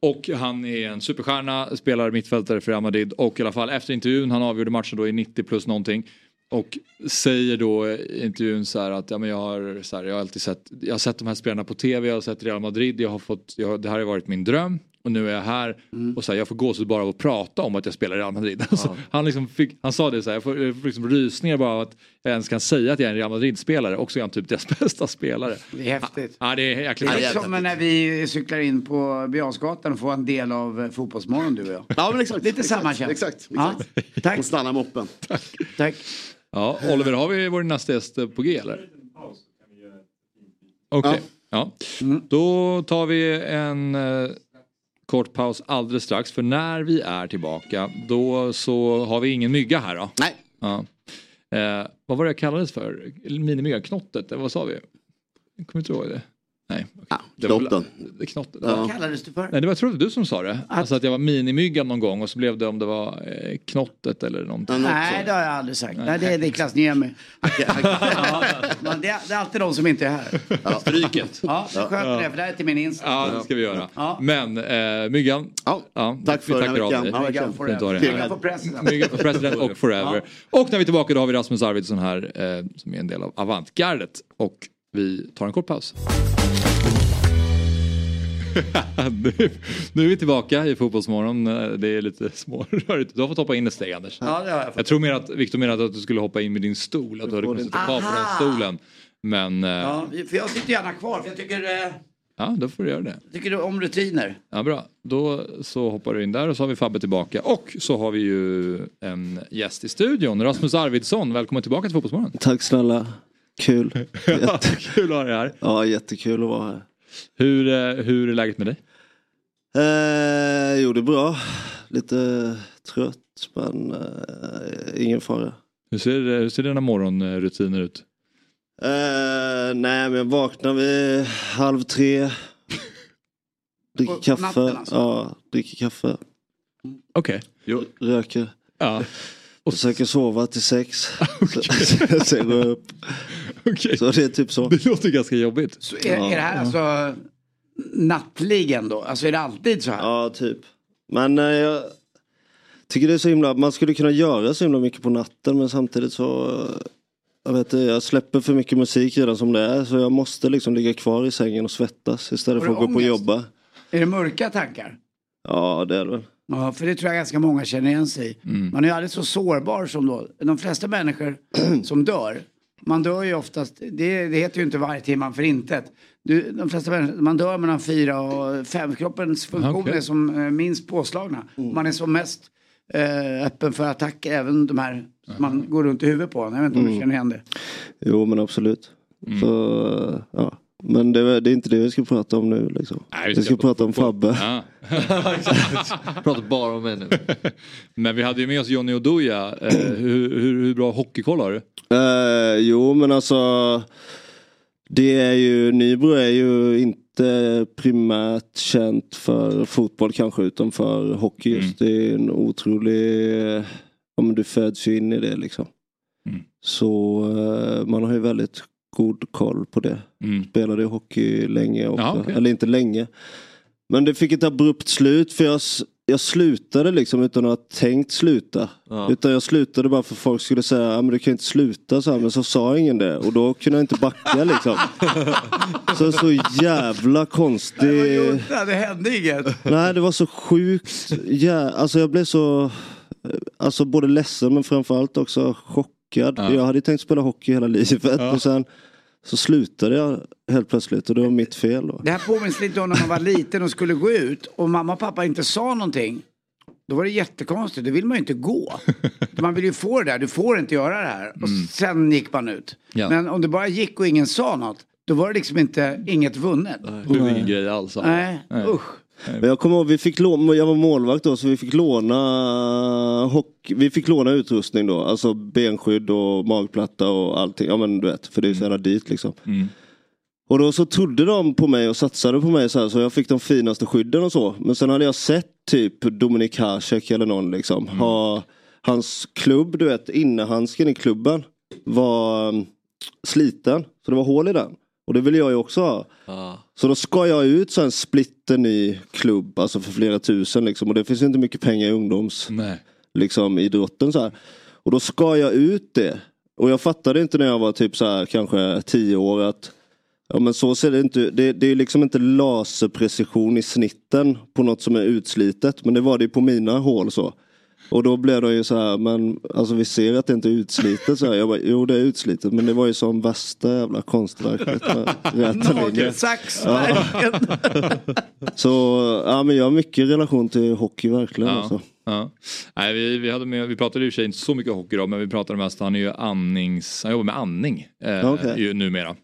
Och han är en superstjärna, spelar mittfältare för Real Madrid och i alla fall efter intervjun, han avgjorde matchen då i 90 plus någonting. Och säger då i intervjun så här att ja, men jag, har, så här, jag har alltid sett, jag har sett de här spelarna på tv, jag har sett Real Madrid, jag har fått, jag, det här har varit min dröm. Och nu är jag här och så här, jag får gåshud bara av att prata om att jag spelar i Real Madrid. Alltså, han, liksom fick, han sa det så här, jag får, jag får liksom rysningar bara av att jag ens kan säga att jag är en Real Madrid-spelare och så är han typ deras <laughs> bästa spelare. Det är häftigt. Ja, det är Det jäkligt är häftigt. som när vi cyklar in på Birger och får en del av eh, Fotbollsmorgon du och jag. Ja men exakt. Lite samma exakt, känsla. Exakt. Ja. exakt. Tack. Och stanna moppen. Tack. Ja, Oliver, har vi vår nästa gäst på G eller? Okej, ja. Då tar vi en eh, kort paus alldeles strax. För när vi är tillbaka då så har vi ingen mygga här då. Nej. Ja. Eh, vad var det jag kallades för? Minimygga? Knottet? Eller vad sa vi? Jag kommer inte ihåg det. Nej. var väl- knotten. det- Knottet. Vad kallades du för? Nej, det var, jag tror det var du som sa det. Alltså att jag var minimyggan någon gång och så blev det om det var eh, knottet eller någonting. Nej, det har jag aldrig sagt. Nej, det är Niklas Niemi. <laughs> ja, men det, är, det är alltid de som inte är här. Stryket. Ja, så sköter det, för det här är till min Insta. Ja, det ska vi göra. Men eh, Myggan. Ja, tack för den här veckan. Ja. Myggan det Myggan for president. <laughs> Myggan for president och forever. Och när vi är tillbaka då har vi Rasmus Arvidsson här eh, som är en del av Avantgardet. Och vi tar en kort paus. <laughs> nu, nu är vi tillbaka i Fotbollsmorgon. Det är lite smårörigt. Du har fått hoppa in ett steg Anders. Ja, det har jag fått. Jag tror mer att Victor menade att du skulle hoppa in med din stol. Att du hade kunnat sitta kvar på den stolen. Men eh, Ja, för jag sitter gärna kvar, för jag tycker, eh, ja, då får du göra det. jag tycker om rutiner. Ja, bra. Då så hoppar du in där och så har vi Fabbe tillbaka. Och så har vi ju en gäst i studion. Rasmus Arvidsson, välkommen tillbaka till Fotbollsmorgon. Tack snälla. Kul. <laughs> Kul att ha dig här. Ja, jättekul att vara här. Hur, eh, hur är läget med dig? Eh, jo, det är bra. Lite trött, men eh, ingen fara. Hur ser, hur ser dina morgonrutiner ut? Eh, nej, men jag vaknar vid halv tre. <laughs> Dricker kaffe. natten alltså? Ja, dricker kaffe. Okej. Röker. Ja. Och försöker sova till sex. <laughs> Sen går jag upp. <laughs> Så det är typ så. Det låter ganska jobbigt. Så är, är det här alltså nattligen då? Alltså är det alltid så här? Ja, typ. Men eh, jag tycker det är så himla, man skulle kunna göra så himla mycket på natten men samtidigt så eh, jag vet inte, jag släpper för mycket musik redan som det är så jag måste liksom ligga kvar i sängen och svettas istället för att gå på och jobba. Är det mörka tankar? Ja, det är det väl. Ja, för det tror jag ganska många känner igen sig i. Mm. Man är ju aldrig så sårbar som då. De flesta människor <clears throat> som dör, man dör ju oftast, det, det heter ju inte varje timme för intet. Du, de flesta människor, man dör mellan fyra och fem. Kroppens funktion Okej. är som eh, minst påslagna. Man är som mest eh, öppen för attacker, även de här som man går runt i huvudet på. Jag vet inte om du Mm. känner igen det. Jo men absolut. Så, eh, ja. Men det, det är inte det vi ska prata om nu liksom. Nej, vi ska prata om Fabbe. Ja. <laughs> Pratar bara om mig <laughs> nu. Men vi hade ju med oss Johnny Oduya. Eh, hur, hur, hur bra hockeykoll har du? Eh, jo men alltså Det är ju, Nybro är ju inte primärt känt för fotboll kanske utan för hockey just. Det är en otrolig, ja men du föds ju in i det liksom. Så eh, man har ju väldigt god koll på det. Spelade ju hockey länge också, Ja, okej. eller inte länge. Men det fick ett abrupt slut för jag, jag slutade liksom utan att ha tänkt sluta. Ja. Utan jag slutade bara för folk skulle säga, ja men du kan inte sluta så här. Men så sa ingen det och då kunde jag inte backa liksom. <laughs> så så jävla konstig. Ja, det hände inget. Nej det var så sjukt. Ja, alltså jag blev så, alltså både ledsen men framförallt också chockad. Ja. Jag hade tänkt spela hockey hela livet Ja. och sen så slutade jag helt plötsligt och det var mitt fel. Då. Det här påminns lite om när man var liten och skulle gå ut och mamma och pappa inte sa någonting. Då var det jättekonstigt, då vill man ju inte gå. Man vill ju få det där, du får inte göra det här. Och sen gick man ut. Ja. Men om det bara gick och ingen sa något, då var det liksom inte inget vunnet. Det blev ingen grej alls. alltså. Nej, usch. Jag kommer ihåg, vi fick låna, jag var målvakt då så vi fick låna hockey, vi fick låna utrustning då. Alltså benskydd och magplatta och allting. Ja men du vet, för det är så jävla dyrt liksom. Och då så trodde de på mig och satsade på mig så här så jag fick de finaste skydden och så. Men sen hade jag sett typ Dominik Hasek eller någon liksom ha hans klubb, du vet innehandsken i klubben var um, sliten. Så det var hål i den. Och det ville jag ju också ha. Så då ska jag ut så en splitter ny klubb, alltså för flera tusen liksom. Och det finns inte mycket pengar i ungdoms Nej. liksom idrotten så här. Och då ska jag ut det. Och jag fattade inte när jag var typ så här kanske tio år att Ja men så ser det inte Det, det är liksom inte laserprecision i snitten på något som är utslitet. Men det var det ju på mina hål så. Och då blev det ju så här, men alltså vi ser att det inte är utslitet. Så här. Jag bara, jo det är utslitet men det var ju som värsta jävla konstverket. räta linjer. Nagelsaxverken. <laughs> Så ja men jag har mycket relation till hockey verkligen. Ja. Alltså. Ja. Nej, vi, vi, hade med, vi pratade i och för sig inte så mycket hockey då, men vi pratade mest, han är ju andnings, han jobbar med andning eh, Okej. ju, numera.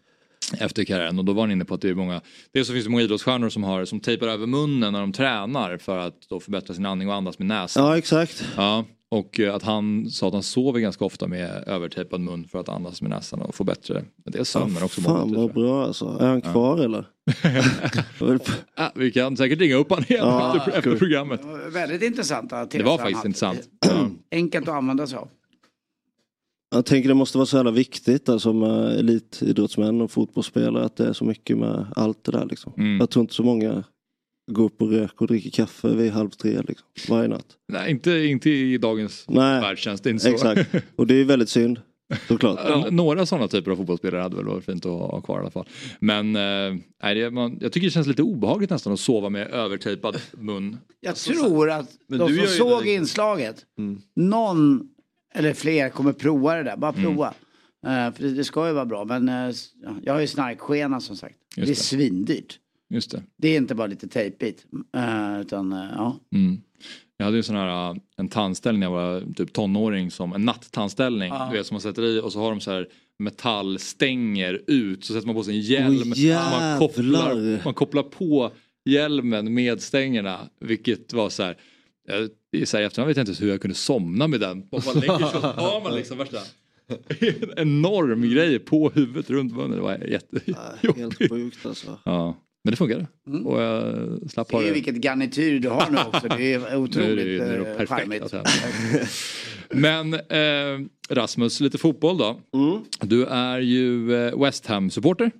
Efter karriären och då var han inne på att det är många, dels så finns det många idrottsstjärnor som, har, som tejpar över munnen när de tränar för att då förbättra sin andning och andas med näsan. Ja exakt. Ja, och eh, att han sa att han sover ganska ofta med övertejpad mun för att andas med näsan och få bättre, dels sömn men också Fan vad bra alltså. Är han kvar eller? <laughs> Ja, vi kan säkert ringa upp honom igen Ja, efter, efter programmet. Väldigt intressanta Det var faktiskt intressant. <clears throat> Enkelt att använda sig av. Jag tänker det måste vara så jävla viktigt alltså med elitidrottsmän och fotbollsspelare att det är så mycket med allt det där liksom. Mm. Jag tror inte så många går upp och röker och dricker kaffe vid halv tre liksom, varje natt. Nej, inte, inte i dagens Nej, värld känns det inte så. Exakt. Och det är väldigt synd. Såklart. Några sådana typer av fotbollsspelare hade väl varit fint att ha kvar i alla fall. Men eh, det, man, jag tycker det känns lite obehagligt nästan att sova med övertejpad mun. Jag tror att Men de du som såg det- inslaget, Mm. någon eller fler kommer prova det där. Bara Mm. prova. Eh, för det, det ska ju vara bra. Men eh, ja, jag har ju snarkskena som sagt. Just det är det. svindyrt. Just det. Det är inte bara lite tejpigt. Uh, utan uh, ja. Mm. Jag hade ju sån här uh, en tandställning när jag var typ tonåring som en nattandställning. Ja. Du vet som man sätter i och så har de så här metallstänger ut så sätter man på sig en hjälm. Så man, kopplar, man kopplar på hjälmen med stängerna. Vilket var så här. Jag, i så här, efterhand vet jag inte ens hur jag kunde somna med den. Man bara lägger så har man liksom värsta en <laughs> enorm grej på huvudet runt munnen. Det var jättejobbigt. <laughs> Helt sjukt alltså. Ja. Men det funkade. Och jag slapp ha Det vilket garnityr du har nu också. Det är <laughs> otroligt nu eh, perfekt. charmigt. säga. Men eh, Rasmus, lite fotboll då. Mm. Du är ju eh, West Ham-supporter.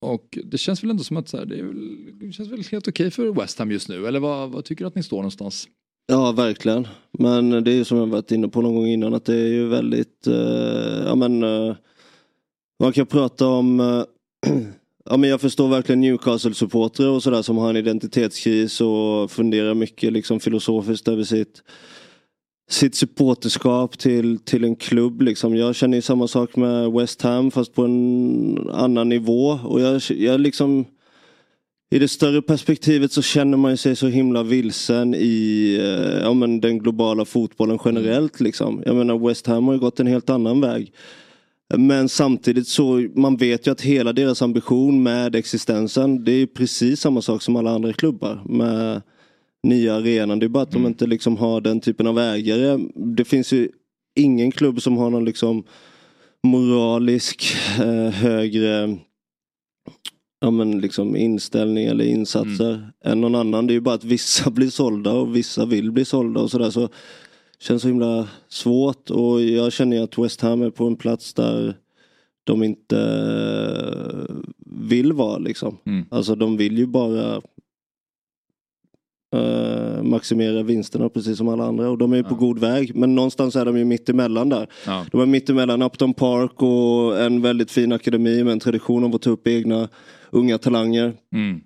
Och det känns väl ändå som att så här, det, väl, det känns väl helt okej för West Ham just nu. Eller vad, vad tycker du att ni står någonstans? Ja, verkligen. Men det är ju som jag varit inne på någon gång innan att det är ju väldigt, eh, ja men, eh, man kan prata om, eh, <clears throat> ja men jag förstår verkligen Newcastle-supportrar och sådär som har en identitetskris och funderar mycket liksom filosofiskt över sitt, sitt supporterskap till, till en klubb liksom. Jag känner ju samma sak med West Ham fast på en annan nivå och jag, jag liksom i det större perspektivet så känner man ju sig så himla vilsen i eh, ja, men den globala fotbollen generellt. Liksom. Jag menar West Ham har ju gått en helt annan väg. Men samtidigt så man vet ju att hela deras ambition med existensen det är precis samma sak som alla andra klubbar med nya arenan. Det är bara att de inte liksom har den typen av ägare. Det finns ju ingen klubb som har någon liksom moralisk eh, högre ja, men liksom inställning eller insatser än någon annan. Det är ju bara att vissa <laughs> blir sålda och vissa vill bli sålda och sådär. Så känns så himla svårt och jag känner att West Ham är på en plats där de inte eh, vill vara liksom. Alltså de vill ju bara eh, maximera vinsterna precis som alla andra och de är ju på god väg. Men någonstans är de ju mitt emellan där. Ja. De är mitt emellan Upton Park och en väldigt fin akademi med en tradition av att ta upp egna unga talanger. Mm.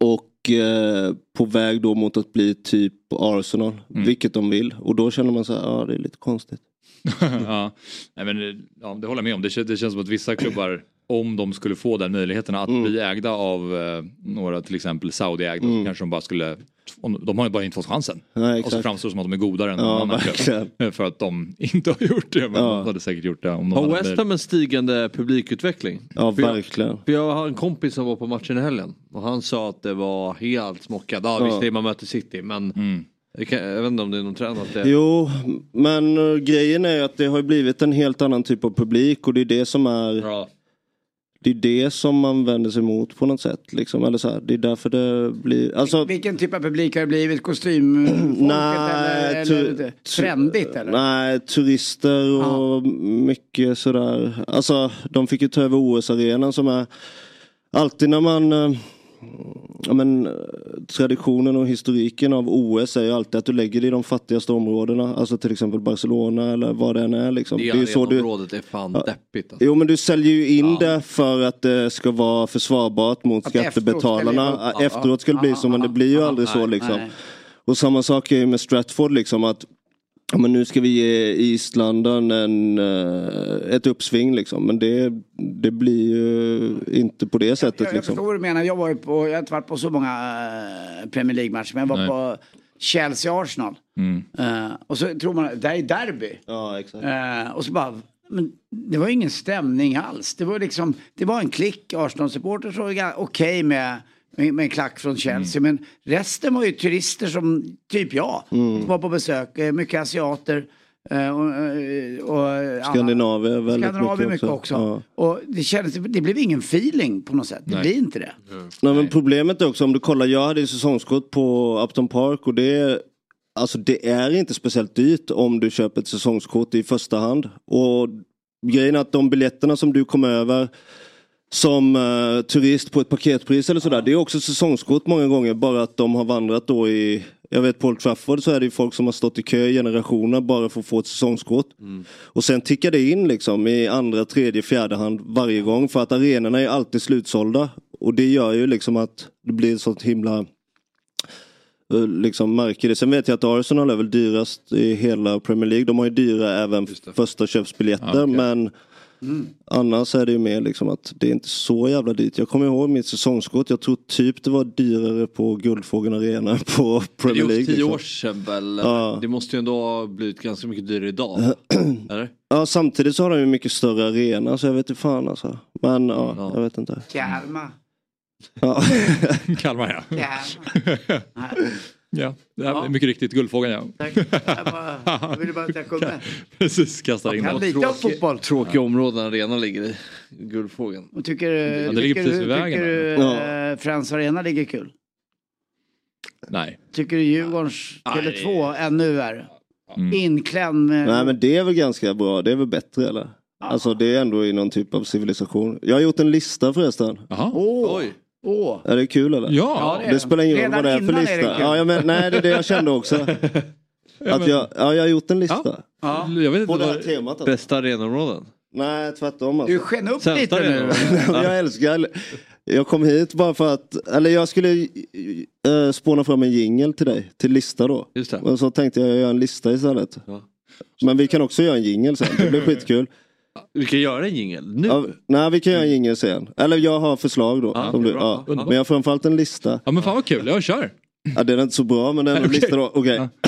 Och eh, på väg då mot att bli typ Arsenal, vilket de vill. Och då känner man så här, ja det är lite konstigt. <laughs> ja. Men, det- ja, det håller jag med om. Det, det känns som att vissa klubbar, om de skulle få den möjligheten att Mm. bli ägda av eh, några till exempel Saudi-ägda, så kanske de bara skulle om- de har ju bara inte fått chansen. Nej, och så framstår det som att de är godare än Ja, någon annan klubb. <laughs> För att de inte har gjort det. Men Ja. de hade säkert gjort det om de Har hade West. Ham en stigande publikutveckling? Ja, För jag- verkligen. För jag har en kompis som var på matchen i helgen och han sa att det var helt smockat. Ja, Ja. visst det är man möter City men det kan, jag vet inte om det är någon trend att det... Jo, men eh, grejen är ju att det har ju blivit en helt annan typ av publik och det är det som är Det är det som man vänder sig mot på något sätt. Liksom. Eller så här, det är därför det blir... Alltså, Vilken typ av publik har det blivit? Kostymfolket <clears throat> eller, eller tu- trendigt eller? Nej, turister och mycket sådär. Alltså de fick ju ta över OS-arenan som är alltid när man eh, ja, men, eh, traditionen och historiken av OS är ju alltid att du lägger det i de fattigaste områdena. Alltså till exempel Barcelona eller vad det än är. Liksom. Det är ju så du, arenområdet är fan Ja. deppigt. Alltså. Jo men du säljer ju in det för att det ska vara försvarbart mot Att efteråt ska skattebetalarna. upp. Ja, Efteråt ska det bli ja, så men ja, det blir ju ja, aldrig så liksom. nej. Och samma sak är ju med Stratford liksom att ja, men nu ska vi ge East London en, eh, ett uppsving liksom. Men det, det blir ju inte på det sättet Jag, jag liksom. förstår vad du menar. Jag, var ju på, jag har inte varit på så många eh, Premier League-matcher men jag var Nej. på Chelsea-Arsenal. Mm. Eh, och så tror man, det här är derby. Ja, exakt. Eh, och så bara, men det var ingen stämning alls. Det var liksom, det var en klick var ga- okej med, med, med en klack från Chelsea. Men resten var ju turister som typ jag. Mm. Som var på besök, eh, mycket asiater. eh, och, eh, och Skandinavier väldigt Skandinavier mycket mycket också. också. Ja. Och det, kändes, det blev ingen feeling på något sätt. Det Nej. blir inte det. Nej, men problemet är också om du kollar, jag hade ju säsongskort på Upton Park och det är Alltså det är inte speciellt dyrt om du köper ett säsongskort i första hand. Och grejen är att de biljetterna som du kommer över som eh, turist på ett paketpris eller sådär. Det är också säsongskort många gånger bara att de har vandrat då i jag vet på Old Trafford så är det ju folk som har stått i kö i generationer bara för att få ett säsongskort. Och sen tickar det in liksom i andra, tredje, fjärde hand varje gång för att arenorna är alltid slutsålda. Och det gör ju liksom att det blir ett sånt himla eh, liksom märker det. Sen vet jag att Arsenal är väl dyrast i hela Premier League. De har ju dyra även första köpsbiljetter Ja, okej. men annars är det ju mer liksom att det är inte så jävla dyrt. Jag kommer ihåg mitt säsongskort. Jag tror typ det var dyrare på Guldfågeln Arena på Det Premier är League. ju tio liksom. år sedan väl? Ja. Det måste ju ändå ha blivit ganska mycket dyrare idag. <clears throat> Eller? Ja samtidigt så har de ju mycket större arena så jag vet inte fan alltså. Men ja, jag vet inte. Kalmar. Ja. <laughs> Kalmar ja. Kalmar. <laughs> Ja, det här är mycket riktigt Guldfågeln ja. Tack. Jag, bara, <laughs> jag ville bara att jag kunde. <laughs> Precis, kastar in den. om fotboll. Tråkiga områden arenan ligger i. Guldfågeln. Och tycker, Ja, det ligger tycker, precis du- vid vägen, tycker va? du eh, Friends Arena ligger kul? Nej. Tycker du Djurgårdens Tele2 ännu är inklämd med... Nej men det är väl ganska bra. Det är väl bättre eller? Alltså det är ändå i någon typ av civilisation. Jag har gjort en lista förresten. Åh! Åh! Är det kul eller? Ja, Ja, det är det spelar ingen roll vad det är för innan är det lista. kul. ja, jag men, nej det är det jag kände också. <laughs> Att jag, ja, jag har gjort en lista. Ja. Jag vet inte På det här temat. Alltså. Bästa arenaområden? Nej tvärtom alltså. Du sken upp Sämsta lite nu. <laughs> jag älskar, jag kom hit bara för att, eller jag skulle äh, spåna fram en jingel till dig, till lista då. Just det. Och så tänkte jag göra en lista istället. Ja. Men vi kan också göra en jingel sen, det blir skitkul. Vi kan göra en jingel nu. Ja, nej vi kan göra en jingel sen. Eller jag har förslag då. Som du, ja. Men jag har framförallt en lista. Ja men fan vad kul, jag kör. Ja, den är inte så bra men det är en <laughs> lista då. Okej. <clears throat>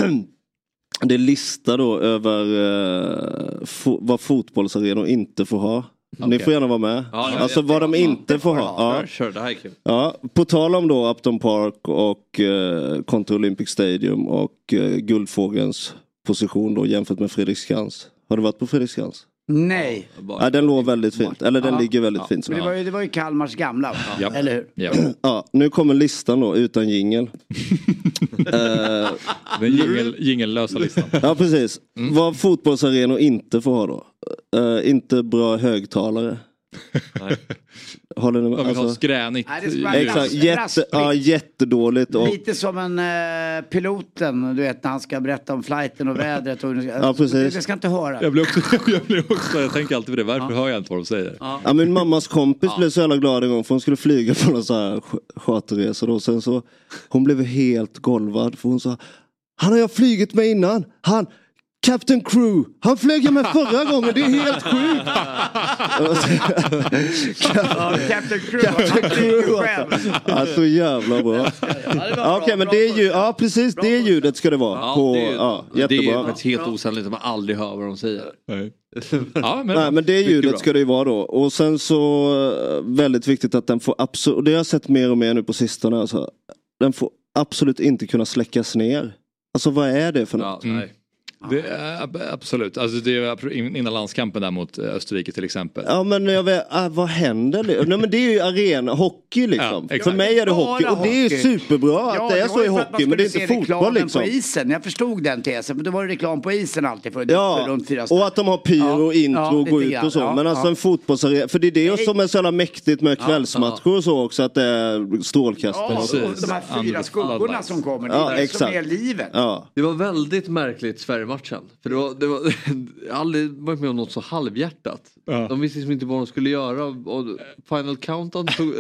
Det är lista då över eh, fo- vad fotbollsarenor inte får ha. Ni Okej. får gärna vara med. Ja, alltså vad de inte får ha. Ja. Det här är kul. Ja, på tal om då Upton Park och eh, kontra Olympic Stadium och eh, Guldfågelns position då jämfört med Fredriksskans. Har du varit på Fredriksskans? Nej. Ja, den låg väldigt fint. Eller den Ja. ligger väldigt fint. Så. Men det, var ju, det var ju Kalmars gamla, Ja. eller hur? Ja. <clears throat> Ja, nu kommer listan då utan jingel. <laughs> eh, Den jingel, jingellösa listan. ja, precis. Mm. Vad fotbollsarenor inte får ha då? Eh, inte bra högtalare. Håller <laughs> ni? Jag ha Alltså, skränigt. Nej, exakt, jätte, ja, jättedåligt. Och, Lite som en eh, piloten, du vet när han ska berätta om flighten och vädret. Och, <laughs> Ja, precis. Det, det ska inte höra. Jag blir också, <laughs> jag blir också, jag tänker alltid på det, varför hör jag inte vad de säger? Ja, min mammas kompis blev så jävla glad en gång för hon skulle flyga på någon så här ch- charterresa då. Sen så, hon blev helt golvad för hon sa Han har jag flugit med innan. Han, Captain Crew, han flög jag med förra gången, det är helt sjukt. Ja, Captain Crew. Captain Crew alltså. Ja, så jävla bra. Ja, Okej men det är ju, ja precis det ljudet ska det vara. Ja, på, det, är, ja, det är jättebra. faktiskt helt osannolikt att man aldrig hör vad de säger. Nej. <laughs> Ja, men, Nej men det ljudet bra. ska det ju vara då. Och sen så eh, väldigt viktigt att den får absolut, och det har jag sett mer och mer nu på sistone alltså. Den får absolut inte kunna släckas ner. Alltså vad är det för något? Ja, nej. Det absolut, alltså det är innan landskampen där mot eh, Österrike till exempel. Ja men jag vet, ah, vad händer nu? Nej men det är ju arena, hockey liksom. Ja. För mig är det hockey och det är hockey. superbra Ja, att det är så ju i för hockey men det är inte fotboll liksom. på isen. Jag förstod den tesen, men då var det reklam på isen alltid för, för Ja, runt fyra och att de har pyro och intro ja, och lite gå ut och så. Ja, men alltså ja. en fotbollsarena, för det är det som är så jävla mäktigt med kvällsmatcher och så också, att det är strålkastare. Ja, och de här fyra skuggorna som kommer, det är Ja, det som är livet. Ja. Det var väldigt märkligt Sverige-matchen. För det var, det var, <laughs> jag har aldrig varit med om något så halvhjärtat. De visste liksom inte vad de skulle göra och Final Countdown tog...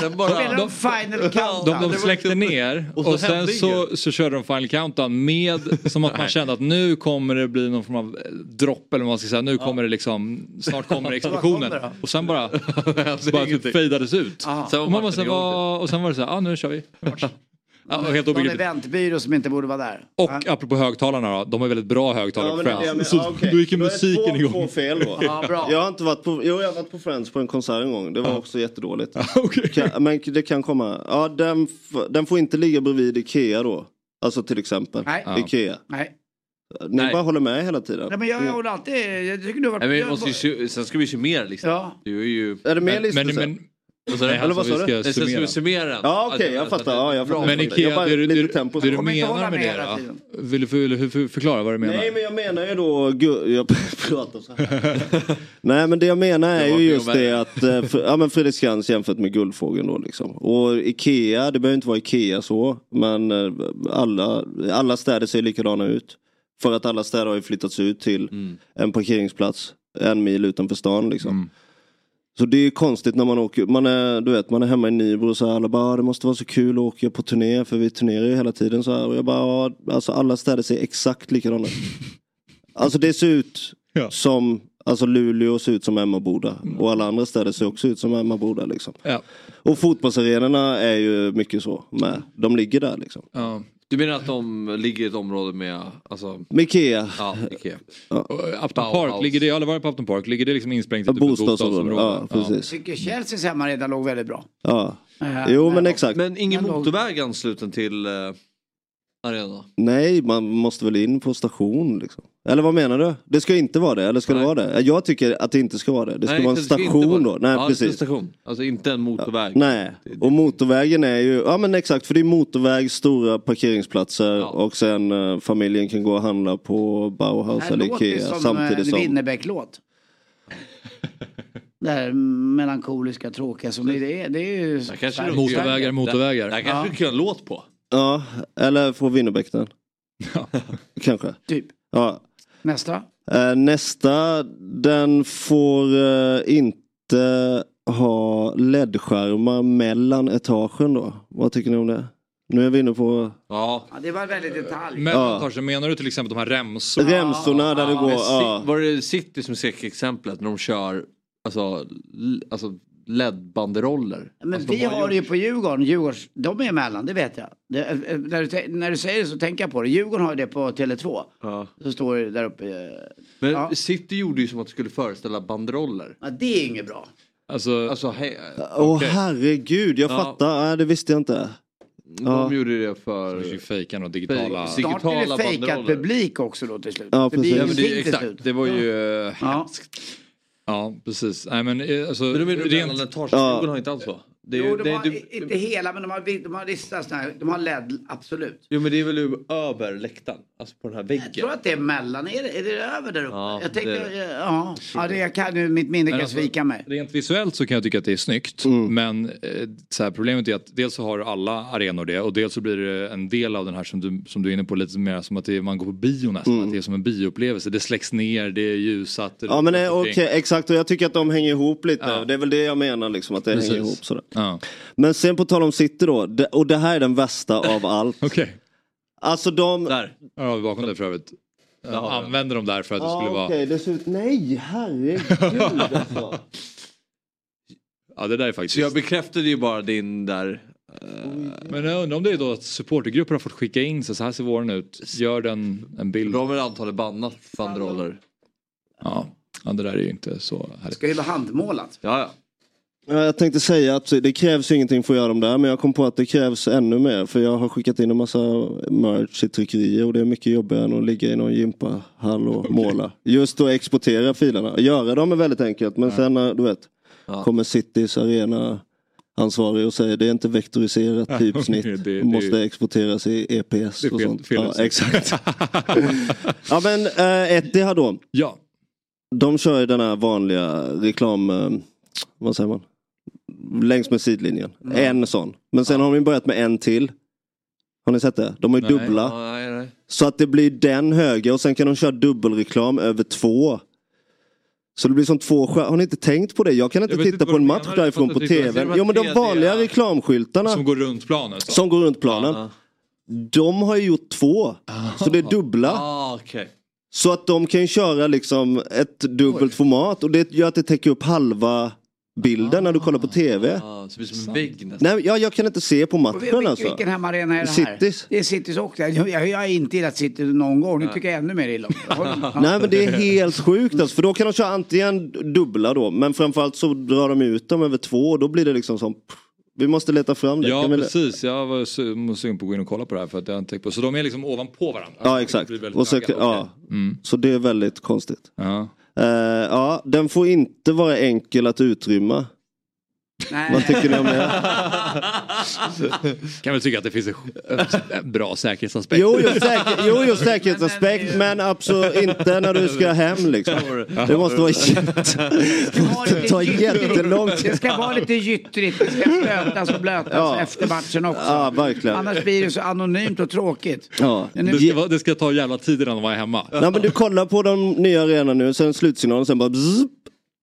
Den bara, Spelar de Final Countdown? De, de släckte ner Och och, så sen hände så, så körde de Final Countdown med som att man kände att nu kommer det bli någon form av eh, dropp eller vad man ska säga. Nu kommer det liksom, snart kommer <laughs> explosionen. Och sen bara, <laughs> bara typ fejdades ut. Aha. Och, man bara, så här, vad- och sen var det så här, ah, nu kör vi. Ja, helt Någon eventbyrå som inte borde vara där. Och apropå högtalarna då, de har väldigt bra högtalare Ja, på men Friends. menar. Så Ja, okej. då gick ju musiken två, igång. Två fel då. <laughs> Ja, bra. Jag har inte varit på, jo jag har varit på Friends på en konsert en gång. Det var också jättedåligt. <laughs> Kan, men det kan komma. Ja, den, den får inte ligga bredvid Ikea då. Alltså till exempel. Nej. Ikea. Nej. Ni Nej. bara håller med hela tiden. Nej, men jag, jag håller alltid... Jag tycker du har varit... Nej, men vi måste ju, sen ska vi summera listan. Ja. Du är ju... Är det mer Men, listor men, sen? men, Vad sa du? Nej, Eller vad alltså, sa vi du? ska sen ska summera. summera. Ja okej, Att- jag att- fattar. att- Ja, jag fattar. men Jag Ikea, bara- det, du- tempo det du menar med det. Vill du, förklara vad du menar? Nej men jag menar ju då, jag pratar så här. Nej men det jag menar är ju just att det att, eh, för, ja men Fredriksskans jämfört med Guldfågeln då liksom. Och Ikea, det behöver inte vara Ikea så, men eh, alla, alla städer ser likadana ut. För att alla städer har ju flyttats ut till Mm. en parkeringsplats en mil utanför stan liksom. Så det är konstigt när man åker, man är, du vet, man är hemma i Nybro och så här, alla bara "Ah, det måste vara så kul att åka på turné för vi turnerar ju hela tiden så här. Och jag bara, ja, alltså alla städer ser exakt likadana ut. <laughs> Alltså det ser ut Ja. som, alltså Luleå ser ut som Emmaboda. Och alla andra städer ser också ut som Emmaboda liksom. Ja. Och fotbollsarenorna är ju mycket så med. De ligger där liksom. Ja. Du menar att de ligger i ett område med, alltså, Med Ikea. ja, Ikea. Och Upton. Park, ligger det, jag har aldrig varit på Upton Park, ligger det liksom insprängt i Ja, typ ett bostadsområden. Ja, bostadsområde? precis. Jag tycker Chelseas hemmarena låg väldigt bra. Ja. Eh, Jo men exakt. Men ingen motorväg ansluten till eh, arenan? Nej, man måste väl in på station liksom. Eller vad menar du? Det ska inte vara det, eller ska det Nej. vara det? Jag tycker att det inte ska vara det. Det ska Nej, vara en det station vara- då. Nej, ja, det precis. en station. Alltså inte en motorväg. Nej, och motorvägen är ju, ja men exakt för det är motorväg, stora parkeringsplatser Ja. och sen eh, familjen kan gå och handla på Bauhaus eller det Ikea som samtidigt en som... Winnerbäck-låt. Det här melankoliska, tråkiga som det är. Det är ju... Där kanske du- Motorvägar, motorvägar. Där kanske Ja. du kan en låt på. Ja, eller få Winnerbäck den. Kanske. Typ. Ja. Nästa. Eh, nästa, den får eh, inte ha LED-skärmar mellan etagen då. Vad tycker ni om det? Nu är vi inne på Ja. Ja, det var väldigt detalj. Mellantage, menar du till exempel de här remsorna? remsorna där det går. Men Ja. Var det City som skräckexemplet när de kör alltså, alltså LED-banderoller? Men alltså, vi de har det ju på Djurgården, Djurgårds, de är emellan, det vet jag. Det, eh, när, du, när du säger det så tänker jag på det. Djurgården har ju det på Tele2. Ja. Så står det där uppe. eh, Men Ja. City gjorde ju som att det skulle föreställa banderoller. Ja, det är inget bra. Alltså, Alltså, hej, Åh okej. herregud, jag Ja. fattar. Nej, det visste jag inte. De Ja. gjorde det för... försöker fejka några digitala... Snart blir det fejkad banderoller. publik också då till slut. Ja, det precis. Ja, men det, ingenting till exakt, det var ju eh, Ja. hemskt. Ja, precis. Nej, men eh, alltså, Men då menar du rent... mellanetaget? Ja. Har inte alls så. Det är, ju- Jo, de det, har, det, inte hela, men de har, de har vissa såna här, de har LED, absolut. jo men det är väl över läktaren? Alltså på den här väggen? Jag tror att det är mellan, är det, är det över där uppe? Ja, jag tänkte, det ja, ja det jag kan, ju- mitt minne kan alltså, svika mig. Rent visuellt så kan jag tycka att det är snyggt. Mm. Men eh, så här, problemet är att dels så har alla arenor det och dels så blir det en del av den här som du, som du är inne på lite mer som att det, är- man går på bio nästan. Att det är som en bioupplevelse. Det släcks ner, det är ljusat. Mm. Ja men okej, exakt och jag tycker att de hänger ihop lite. Ja. Det är väl det jag menar liksom, att det Precis. hänger ihop sådär. Ja. Men sen på tal om City då, och det här är den värsta av <laughs> allt. Okej. Alltså de... Där. Ja, har vi bakom det för övrigt. Jag använder dem där för att det Ja, skulle vara... det ser ut... Nej, herregud <laughs> alltså. Ja det där är faktiskt... Så jag bekräftade ju bara din där... Men jag undrar om det är då att supportergrupper har fått skicka in så här ser våren ut. Gör den en bild. De har väl antagligen bannat banderoller. Ja. ja, det där är ju inte så härligt. Ska vara handmålat. Ja, ja. Ja, Jag tänkte säga att det krävs ingenting för att göra dem där men jag kom på att det krävs ännu mer för jag har skickat in en massa merch i tryckerier och det är mycket jobbigare än att ligga i någon gympahall och måla. Just att exportera filerna. Göra dem är väldigt enkelt men sen när du vet kommer Citys arena ansvarig och säger det är inte vektoriserat Ja, typsnitt. det- det- Det, måste exporteras i EPS Det och fel- sånt. fel ja, exakt. <laughs> ja men äh, Etihad då. Ja. De kör ju den här vanliga reklam, eh, vad säger man? Längs med sidlinjen. En sån. Men sen har de börjat med en till. Har ni sett det? De ju Nej. dubbla. Nej, nej. Så att det blir den höger och sen kan de köra dubbelreklam över två. Så det blir som två skär- Har ni inte tänkt på det? Jag kan inte Jag titta inte på en match därifrån på. Jag Jo men de vanliga reklamskyltarna. Som går runt planen? Så. Som går runt planen. De har ju gjort två. Så det är dubbla. Ah, okej. Så att de kan köra liksom ett dubbelt format och det gör att det täcker upp halva bilden när du kollar på tv. Ah, så det blir som en vägg nästan. Nej, jag, jag kan inte se på matchen vil- alltså. Vilken hemmaarena är det här? Citys. Det är Citys också. Jag, jag, jag har inte gillat City någon gång. Nu tycker jag ännu mer illa om. <laughs> Nej men det är helt sjukt alltså, för då kan de köra antingen dubbla då men framförallt så drar de ut dem över två och då blir det liksom som vi måste leta fram det. Ja Kan vi- precis, jag var su- sugen på att gå in och kolla på det här för att jag inte tänkt på Så de är liksom ovanpå varandra? Ja Det exakt. blir väldigt Och så, ja. Mm. så det är väldigt konstigt. Ja. Eh, ja, den får inte vara enkel att utrymma. Vad tycker ni om det? <laughs> kan väl tycka att det finns en, bra säkerhetsaspekt. Jo, jo, säker, jo, jo <laughs> säkerhetsaspekt men absolut inte när du ska hem liksom. Det måste vara jätte, <laughs> det måste ta jättelång tid. Det ska vara lite gyttrigt. Det ska blötas och blötas Ja. efter matchen också. Ja, verkligen. Annars blir det så anonymt och tråkigt. Ja. Det ska, vara- det ska ta jävla tid innan de är hemma. Nej men du kollar på de nya arenorna nu, sen slutsignalen, sen bara bzzz,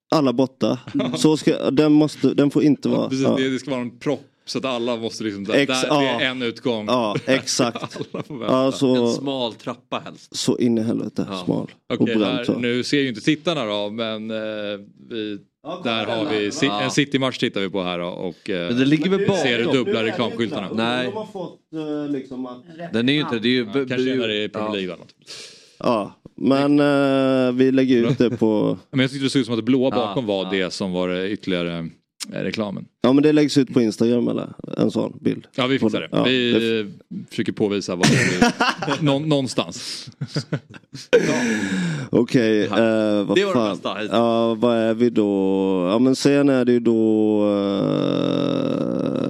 alla borta. <laughs> Så ska, den, måste, den får inte vara... Precis, Ja, det, det ska vara en propp så att alla måste liksom, där, Ex- där, det ja. är en utgång. ja exakt. <laughs> Ja, så, En smal trappa helst. så in i helvete smal. och Okej, brant. här, nu ser ju inte tittarna då men eh, vi, där har vi si, Ja. en City-match tittar vi på här då, och eh, det ligger väl ser du dubbla reklamskyltarna. Nej. De har fått eh, liksom att... Den är ju inte det. är ju, Kanske när det är Premier League eller något. Ja, men eh, vi lägger ut det på... <laughs> Men jag tyckte det såg ut som att det blåa bakom Ja, var ja. det som var det ytterligare eh, reklamen. Ja men det läggs ut på Instagram eller en sån bild. Ja vi fixar det. Ja, vi det- försöker påvisa vad det är. <laughs> Nå, någonstans. Okej, eh, vad Det var det bästa. Ja, vad är vi då? Ja men sen är det ju då...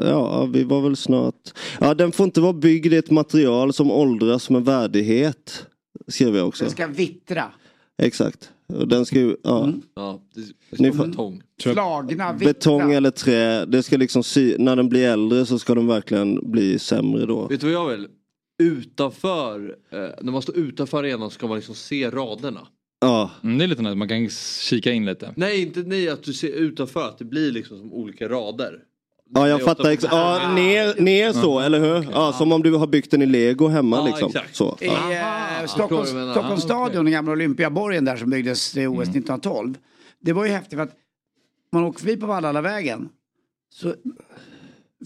eh, ja, vi var väl snart... Ja, den får inte vara byggd i ett material som åldras med värdighet. Skrev jag också. Det ska vittra. Exakt. Och den ska ju... Ja. Ja, det, det Ni får- betong. Slagna, vittra. Betong eller trä, det ska liksom sy... När den blir äldre så ska de verkligen bli sämre då. Vet du vad jag vill? Utanför, eh, när man står utanför arenan ska man liksom se raderna. Ja. Mm, det är lite nice, man kan kika in lite. Nej, inte nej, att du ser utanför, att det blir liksom som olika rader. Ja jag fattar. Ex- ja, ner, ner så, eller hur? Ja, som om du har byggt den i lego hemma Ja, liksom. exakt. Så. I Ja. eh, Stockholms, Stockholms stadion, den gamla Olympiaborgen där som byggdes i OS 1912. Det var ju häftigt för att man åker förbi på Valhallavägen. Så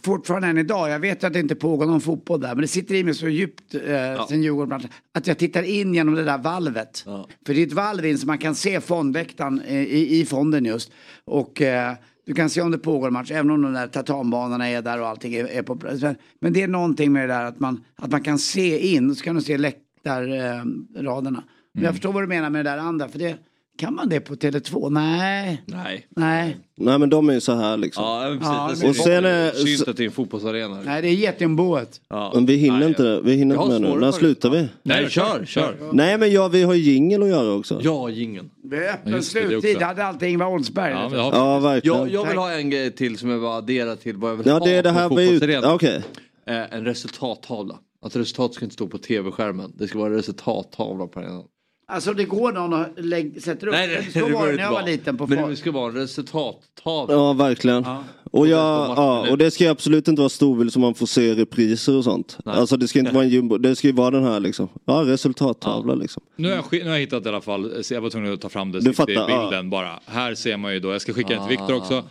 fortfarande än idag, jag vet att det inte pågår någon fotboll där, men det sitter i mig så djupt eh, sen Djurgården att jag tittar in genom det där valvet. Ja. För det är ett valv in så man kan se fondväktaren eh, i, i fonden just. Och eh, du kan se om det pågår en match, även om de där tartanbanorna är där och allting är, är på plats. Men- Men det är någonting med det där att man, att man kan se in, så kan du se läktarraderna. Eh, raderna. Men jag förstår vad du menar med det där andra, för det kan man det på Tele2? Nej. Nej. Nej. Nej men de är ju så här liksom. Ja, precis. Och sen är- Syns att det är en fotbollsarena. Nej, det är getingboet. Ja. Men vi hinner Nej, inte, vi hinner inte med nu. När slutar vi? Nej, kör, kör. Nej men ja, vi har ju jingel att göra också. Ja, gingen. Det är öppen det, det sluttid, också. hade alltid Ingvar Oldsberg. Ja, det har Ja verkligen. Jag, jag vill ha en grej till som jag vill addera till vad jag vill Ja ha det är det på här en vi ut... fotbollsarena. ja, Okej. Eh, en resultattavla. Att resultat ska inte stå på tv-skärmen. Det ska vara en resultattavla på arenan. Alltså det går någon och lägg, sätter upp. Nej, nej, det så det var det när jag var liten på Men det ska vara resultattavla. Ja verkligen. Och, jag, ja, och det ska ju absolut inte vara storbild så man får se repriser och sånt. Alltså det ska inte vara en jumbo, det ska ju vara den här liksom. Ja resultattavla liksom. Nu har, jag, nu har jag hittat i alla fall, så jag var tvungen att ta fram det, Du fattar, bilden bara. Här ser man ju då, jag ska skicka den till Viktor också.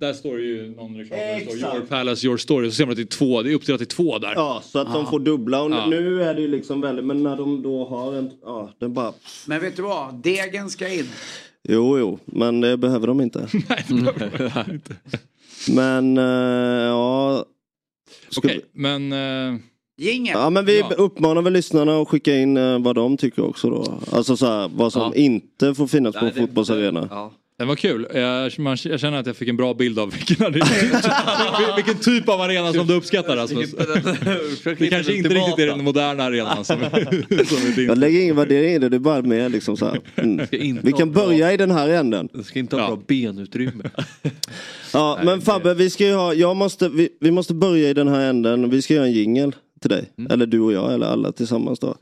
Där står det ju någon reklam där det står Your Palace, Your Story. Så ser man att det är två, det är uppdelat i två där. Ja, så att de får dubbla. Och Ja. nu är det ju liksom väldigt, men när de då har en, ja, den bara... Men vet du vad? Degen ska in. Jo, jo, men det behöver de inte. <laughs> <laughs> Men, eh, ja... Okej, men... eh, Jingel. Ja men vi Ja. uppmanar väl lyssnarna att skicka in eh, vad de tycker också då. Alltså så här, vad som Ja. inte får finnas på Nej, det- fotbollsarena. Den var kul. Jag, man, jag känner att jag fick en bra bild av vilken, <laughs> vilken typ av arena som du uppskattar Rasmus. Det kanske inte riktigt är den moderna arenan som, <laughs> som är din. Jag lägger ingen värdering i det, det är bara med liksom så här. <laughs> Mm. Vi kan börja i den här änden. Du ska inte ha bra benutrymme. Ja men Fabbe, vi ska ju ha, jag måste, vi, vi måste börja i den här änden. Vi ska göra en jingel till dig. Eller du och jag, eller alla tillsammans då.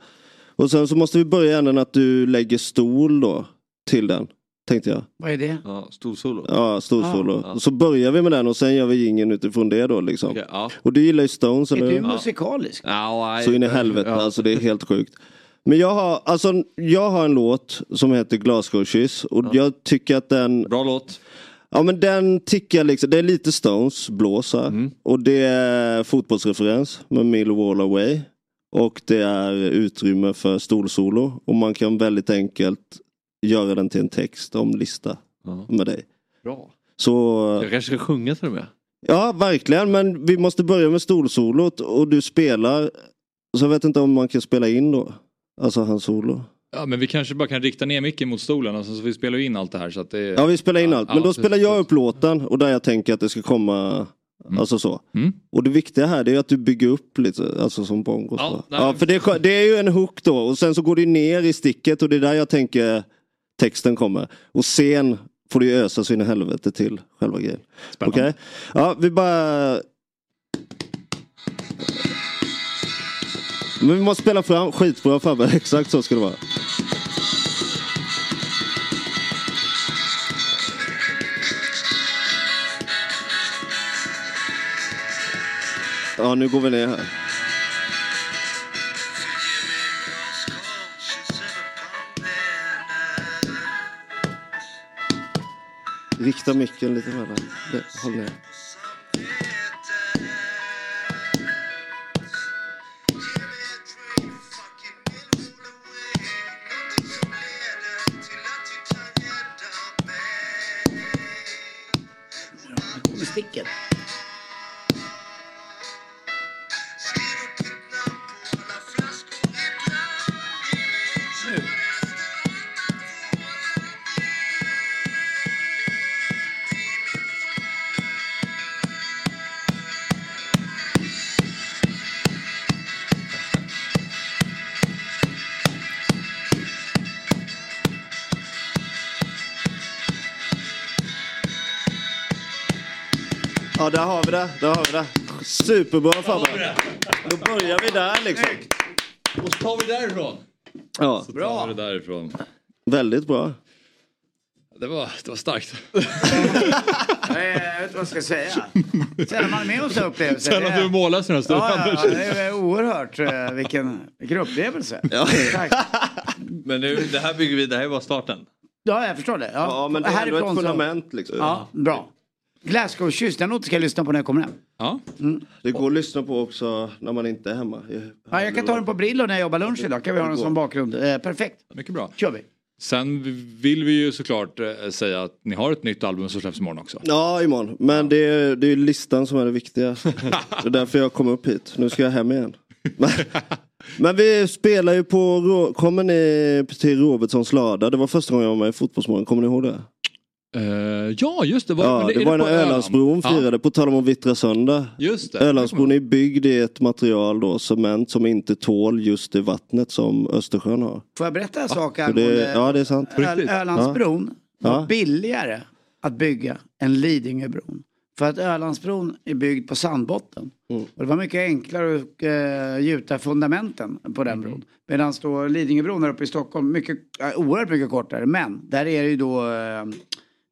Och sen så måste vi börja i änden att du lägger stol då till den. Tänkte jag. Vad är det? Ja, storsolo. Ja, storsolo. Så börjar vi med den och sen gör vi jingeln utifrån det då liksom. Okej, ja. Och du gillar ju Stones Är eller du hur? musikalisk? Ja. Så in i helvete, alltså det är helt sjukt. Men jag har, alltså, jag har en låt som heter Glasgow-kyss och jag tycker att den... Bra låt. Ja men den jag liksom, det är lite Stones, blåsa. Mm. Och det är fotbollsreferens med Millwall Away. Och det är utrymme för stolsolo. Och man kan väldigt enkelt göra den till en text om lista med dig. Bra. Så... Jag kanske ska sjunga till och med. Ja, verkligen. Men vi måste börja med stolsolot och du spelar. Så jag vet inte om man kan spela in då. Alltså hans solo. Ja men vi kanske bara kan rikta ner micken mot stolen och sen så vi spelar ju in allt det här så att det är... Ja, vi spelar in allt. Men ja, då spelar jag upp låten och där jag tänker att det ska komma. Alltså så. Mm. Och det viktiga här det är att du bygger upp lite, alltså som bongos. Ja, Ja, ja, för det är, det är ju en hook då och sen så går det ner i sticket och det är där jag tänker texten kommer. Och sen får du ju ösa så in i helvete till själva grejen. Spännande. Okej? Ja, vi bara... Men vi måste spela fram, skitbra Fabbe, <laughs> exakt så ska det vara. Ja, nu går vi ner här. Vikta micken lite mellan. Håll ner. Sticket. Där har vi det. Där har vi det. Superbra Fabbe. Då börjar vi där liksom. Och så tar vi därifrån. Ja, Så tar vi det därifrån. väldigt bra. Det var, det var starkt. Jag <laughs> vet inte vad jag ska säga. Sällan man är med om sådana upplevelser. Att du är mållös den här stunden, Ja, ja, ja, det är oerhört. eh, Vilken, vilken upplevelse. Tack. Men nu, det här bygger vi, det här är bara starten. Ja, jag förstår det. Ja, Ja, men det är ändå ett fundament liksom. Ja, bra. Glasgow-kyss, den låten ska jag lyssna på när jag kommer hem. Ja. Det går att lyssna på också när man inte är hemma. Ja, jag kan ta den på Brillo när jag jobbar lunch idag. Kan vi ha den som bakgrund. Eh, perfekt. Mycket bra. Kör vi. Sen vill vi ju såklart eh, säga att ni har ett nytt album som släpps imorgon också. Ja, imorgon. Men det är, det är listan som är det viktiga. det är därför jag kom upp hit. Nu ska jag hem igen. Men, vi spelar ju på, kommer ni till Robertsons lada? Det var första gången jag var med i Fotbollsmorgon, kommer ni ihåg det? Eh, ja, just det. Var, Ja, men det, är var på när Ölandsbron Ja. firade, på tal om att vittra sönder. Just det. Ölandsbron är byggd i ett material då, cement, som inte tål just det vattnet som Östersjön har. Får jag berätta en sak Så angående det, ja, det är sant. Ölandsbron var Ja. billigare att bygga än Lidingöbron. För att Ölandsbron är byggd på sandbotten. Mm. Och det var mycket enklare att uh, gjuta fundamenten på den Mm. bron. Medan då Lidingöbron där uppe i Stockholm, mycket, uh, oerhört mycket kortare. Men där är det ju då eh,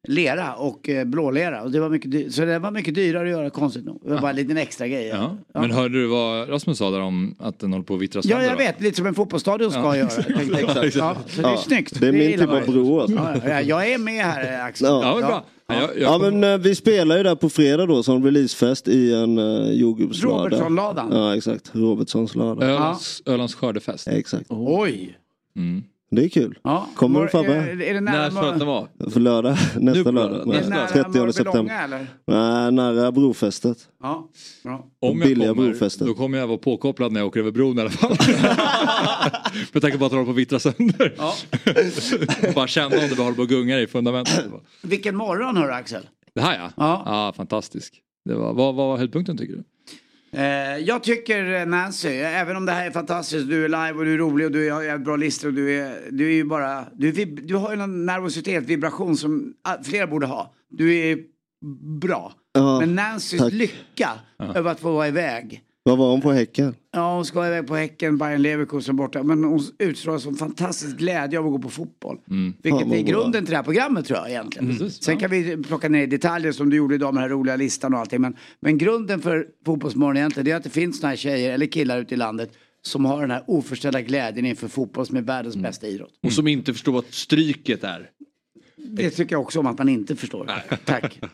lera och uh, blålera. Och det var mycket så det var mycket dyrare att göra konstigt nog. Det var bara en liten extra grej. Ja. Men hörde du vad Rasmus sa där om att den håller på att vittra Ja, sönder? jag då? vet. Lite som en fotbollsstadion ska Ja. göra. tänkte jag. <laughs> Ja, så det är Ja, snyggt. det är min typ av bro, alltså. Ja, ja, jag är med här Axel. Ja, Ja, men bra. Ja, jag, jag Ja men eh, vi spelar ju där på fredag då som releasefest i en uh, jordgubbslada. Robertsson-ladan. Ja exakt, Robertsons lada. Ölands, Ölands skördefest. Exakt. Oj. Mm. Det är kul. Ja. Kommer du Är, Fabbe? är det nära? När att det var? För lördag, nästa lördag. lördag. Är det Nej, nära 30 Mörbylånga september. eller? Nej, nära brofästet. Ja. Bra. Om jag billiga kommer, brofästet. då kommer jag vara påkopplad när jag åker över bron i alla fall. <laughs> Med tanke på att det håller på att vittra sönder. Ja. <laughs> Bara känna om det håller på att gunga i fundamentet. Vilken morgon hör Axel. Det här ja. Ja. ja fantastisk. Det var, vad vad var höjdpunkten tycker du? Eh, jag tycker eh, Nancy, även om det här är fantastiskt, du är live och du är rolig och du har bra listor och du är, du är ju bara, du, du har ju någon nervositet, vibration som flera borde ha. Du är bra. Ja, Men Nancys tack. lycka över att få vara iväg. Vad var hon på Häcken? Ja, hon ska iväg på Häcken, Bayern Leverkusen borta. Men hon utstrålar som fantastisk glädje av att gå på fotboll. Fan, Vilket vad är bra. grunden till det här programmet tror jag egentligen. Mm. Sen kan vi plocka ner detaljer som du gjorde idag med den här roliga listan och allting. Men, men grunden för Fotbollsmorgon egentligen det är att det finns såna här tjejer eller killar ute i landet som har den här oförställda glädjen inför fotboll som är världens Mm. bästa idrott. Och som inte förstår vad stryket är. Det tycker jag också om att man inte förstår. Tack. <laughs>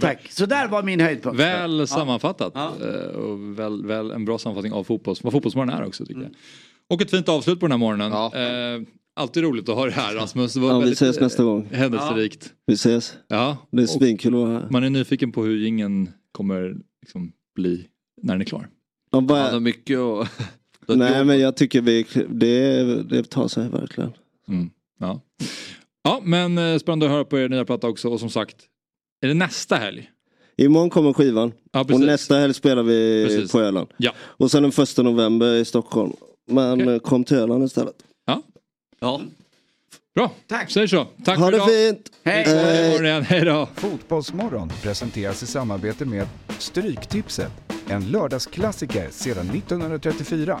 Tack. Så där var min höjdpunkt. Väl Ja. sammanfattat. Ja. Eh, Och väl, väl en bra sammanfattning av fotbolls, vad fotbollsmorgon är också tycker Mm. jag. Och ett fint avslut på den här morgonen. Eh, alltid roligt att ha det här Rasmus. Det var Ja, vi ses eh, nästa gång. Händelserikt. Vi ses. Ja. Det är Och svinkul att vara här. Man är nyfiken på hur ingen kommer liksom bli när den är klar. Ja, bara- Han har mycket att... <laughs> Nej men jag tycker vi, det, det tar sig verkligen. Mm. Ja. ja, men eh, spännande att höra på er nya platta också. Och som sagt, är det nästa helg? Imorgon kommer skivan. Ja, och nästa helg spelar vi Precis. på Öland. Ja. Och sen den första november i Stockholm. Men eh, kom till Öland istället. Ja. Ja. Bra, Tack. säger så. Tack Ha för det idag. fint! Hej. Vi ses imorgon igen. Hej då. Fotbollsmorgon presenteras i samarbete med Stryktipset. En lördagsklassiker sedan 1934.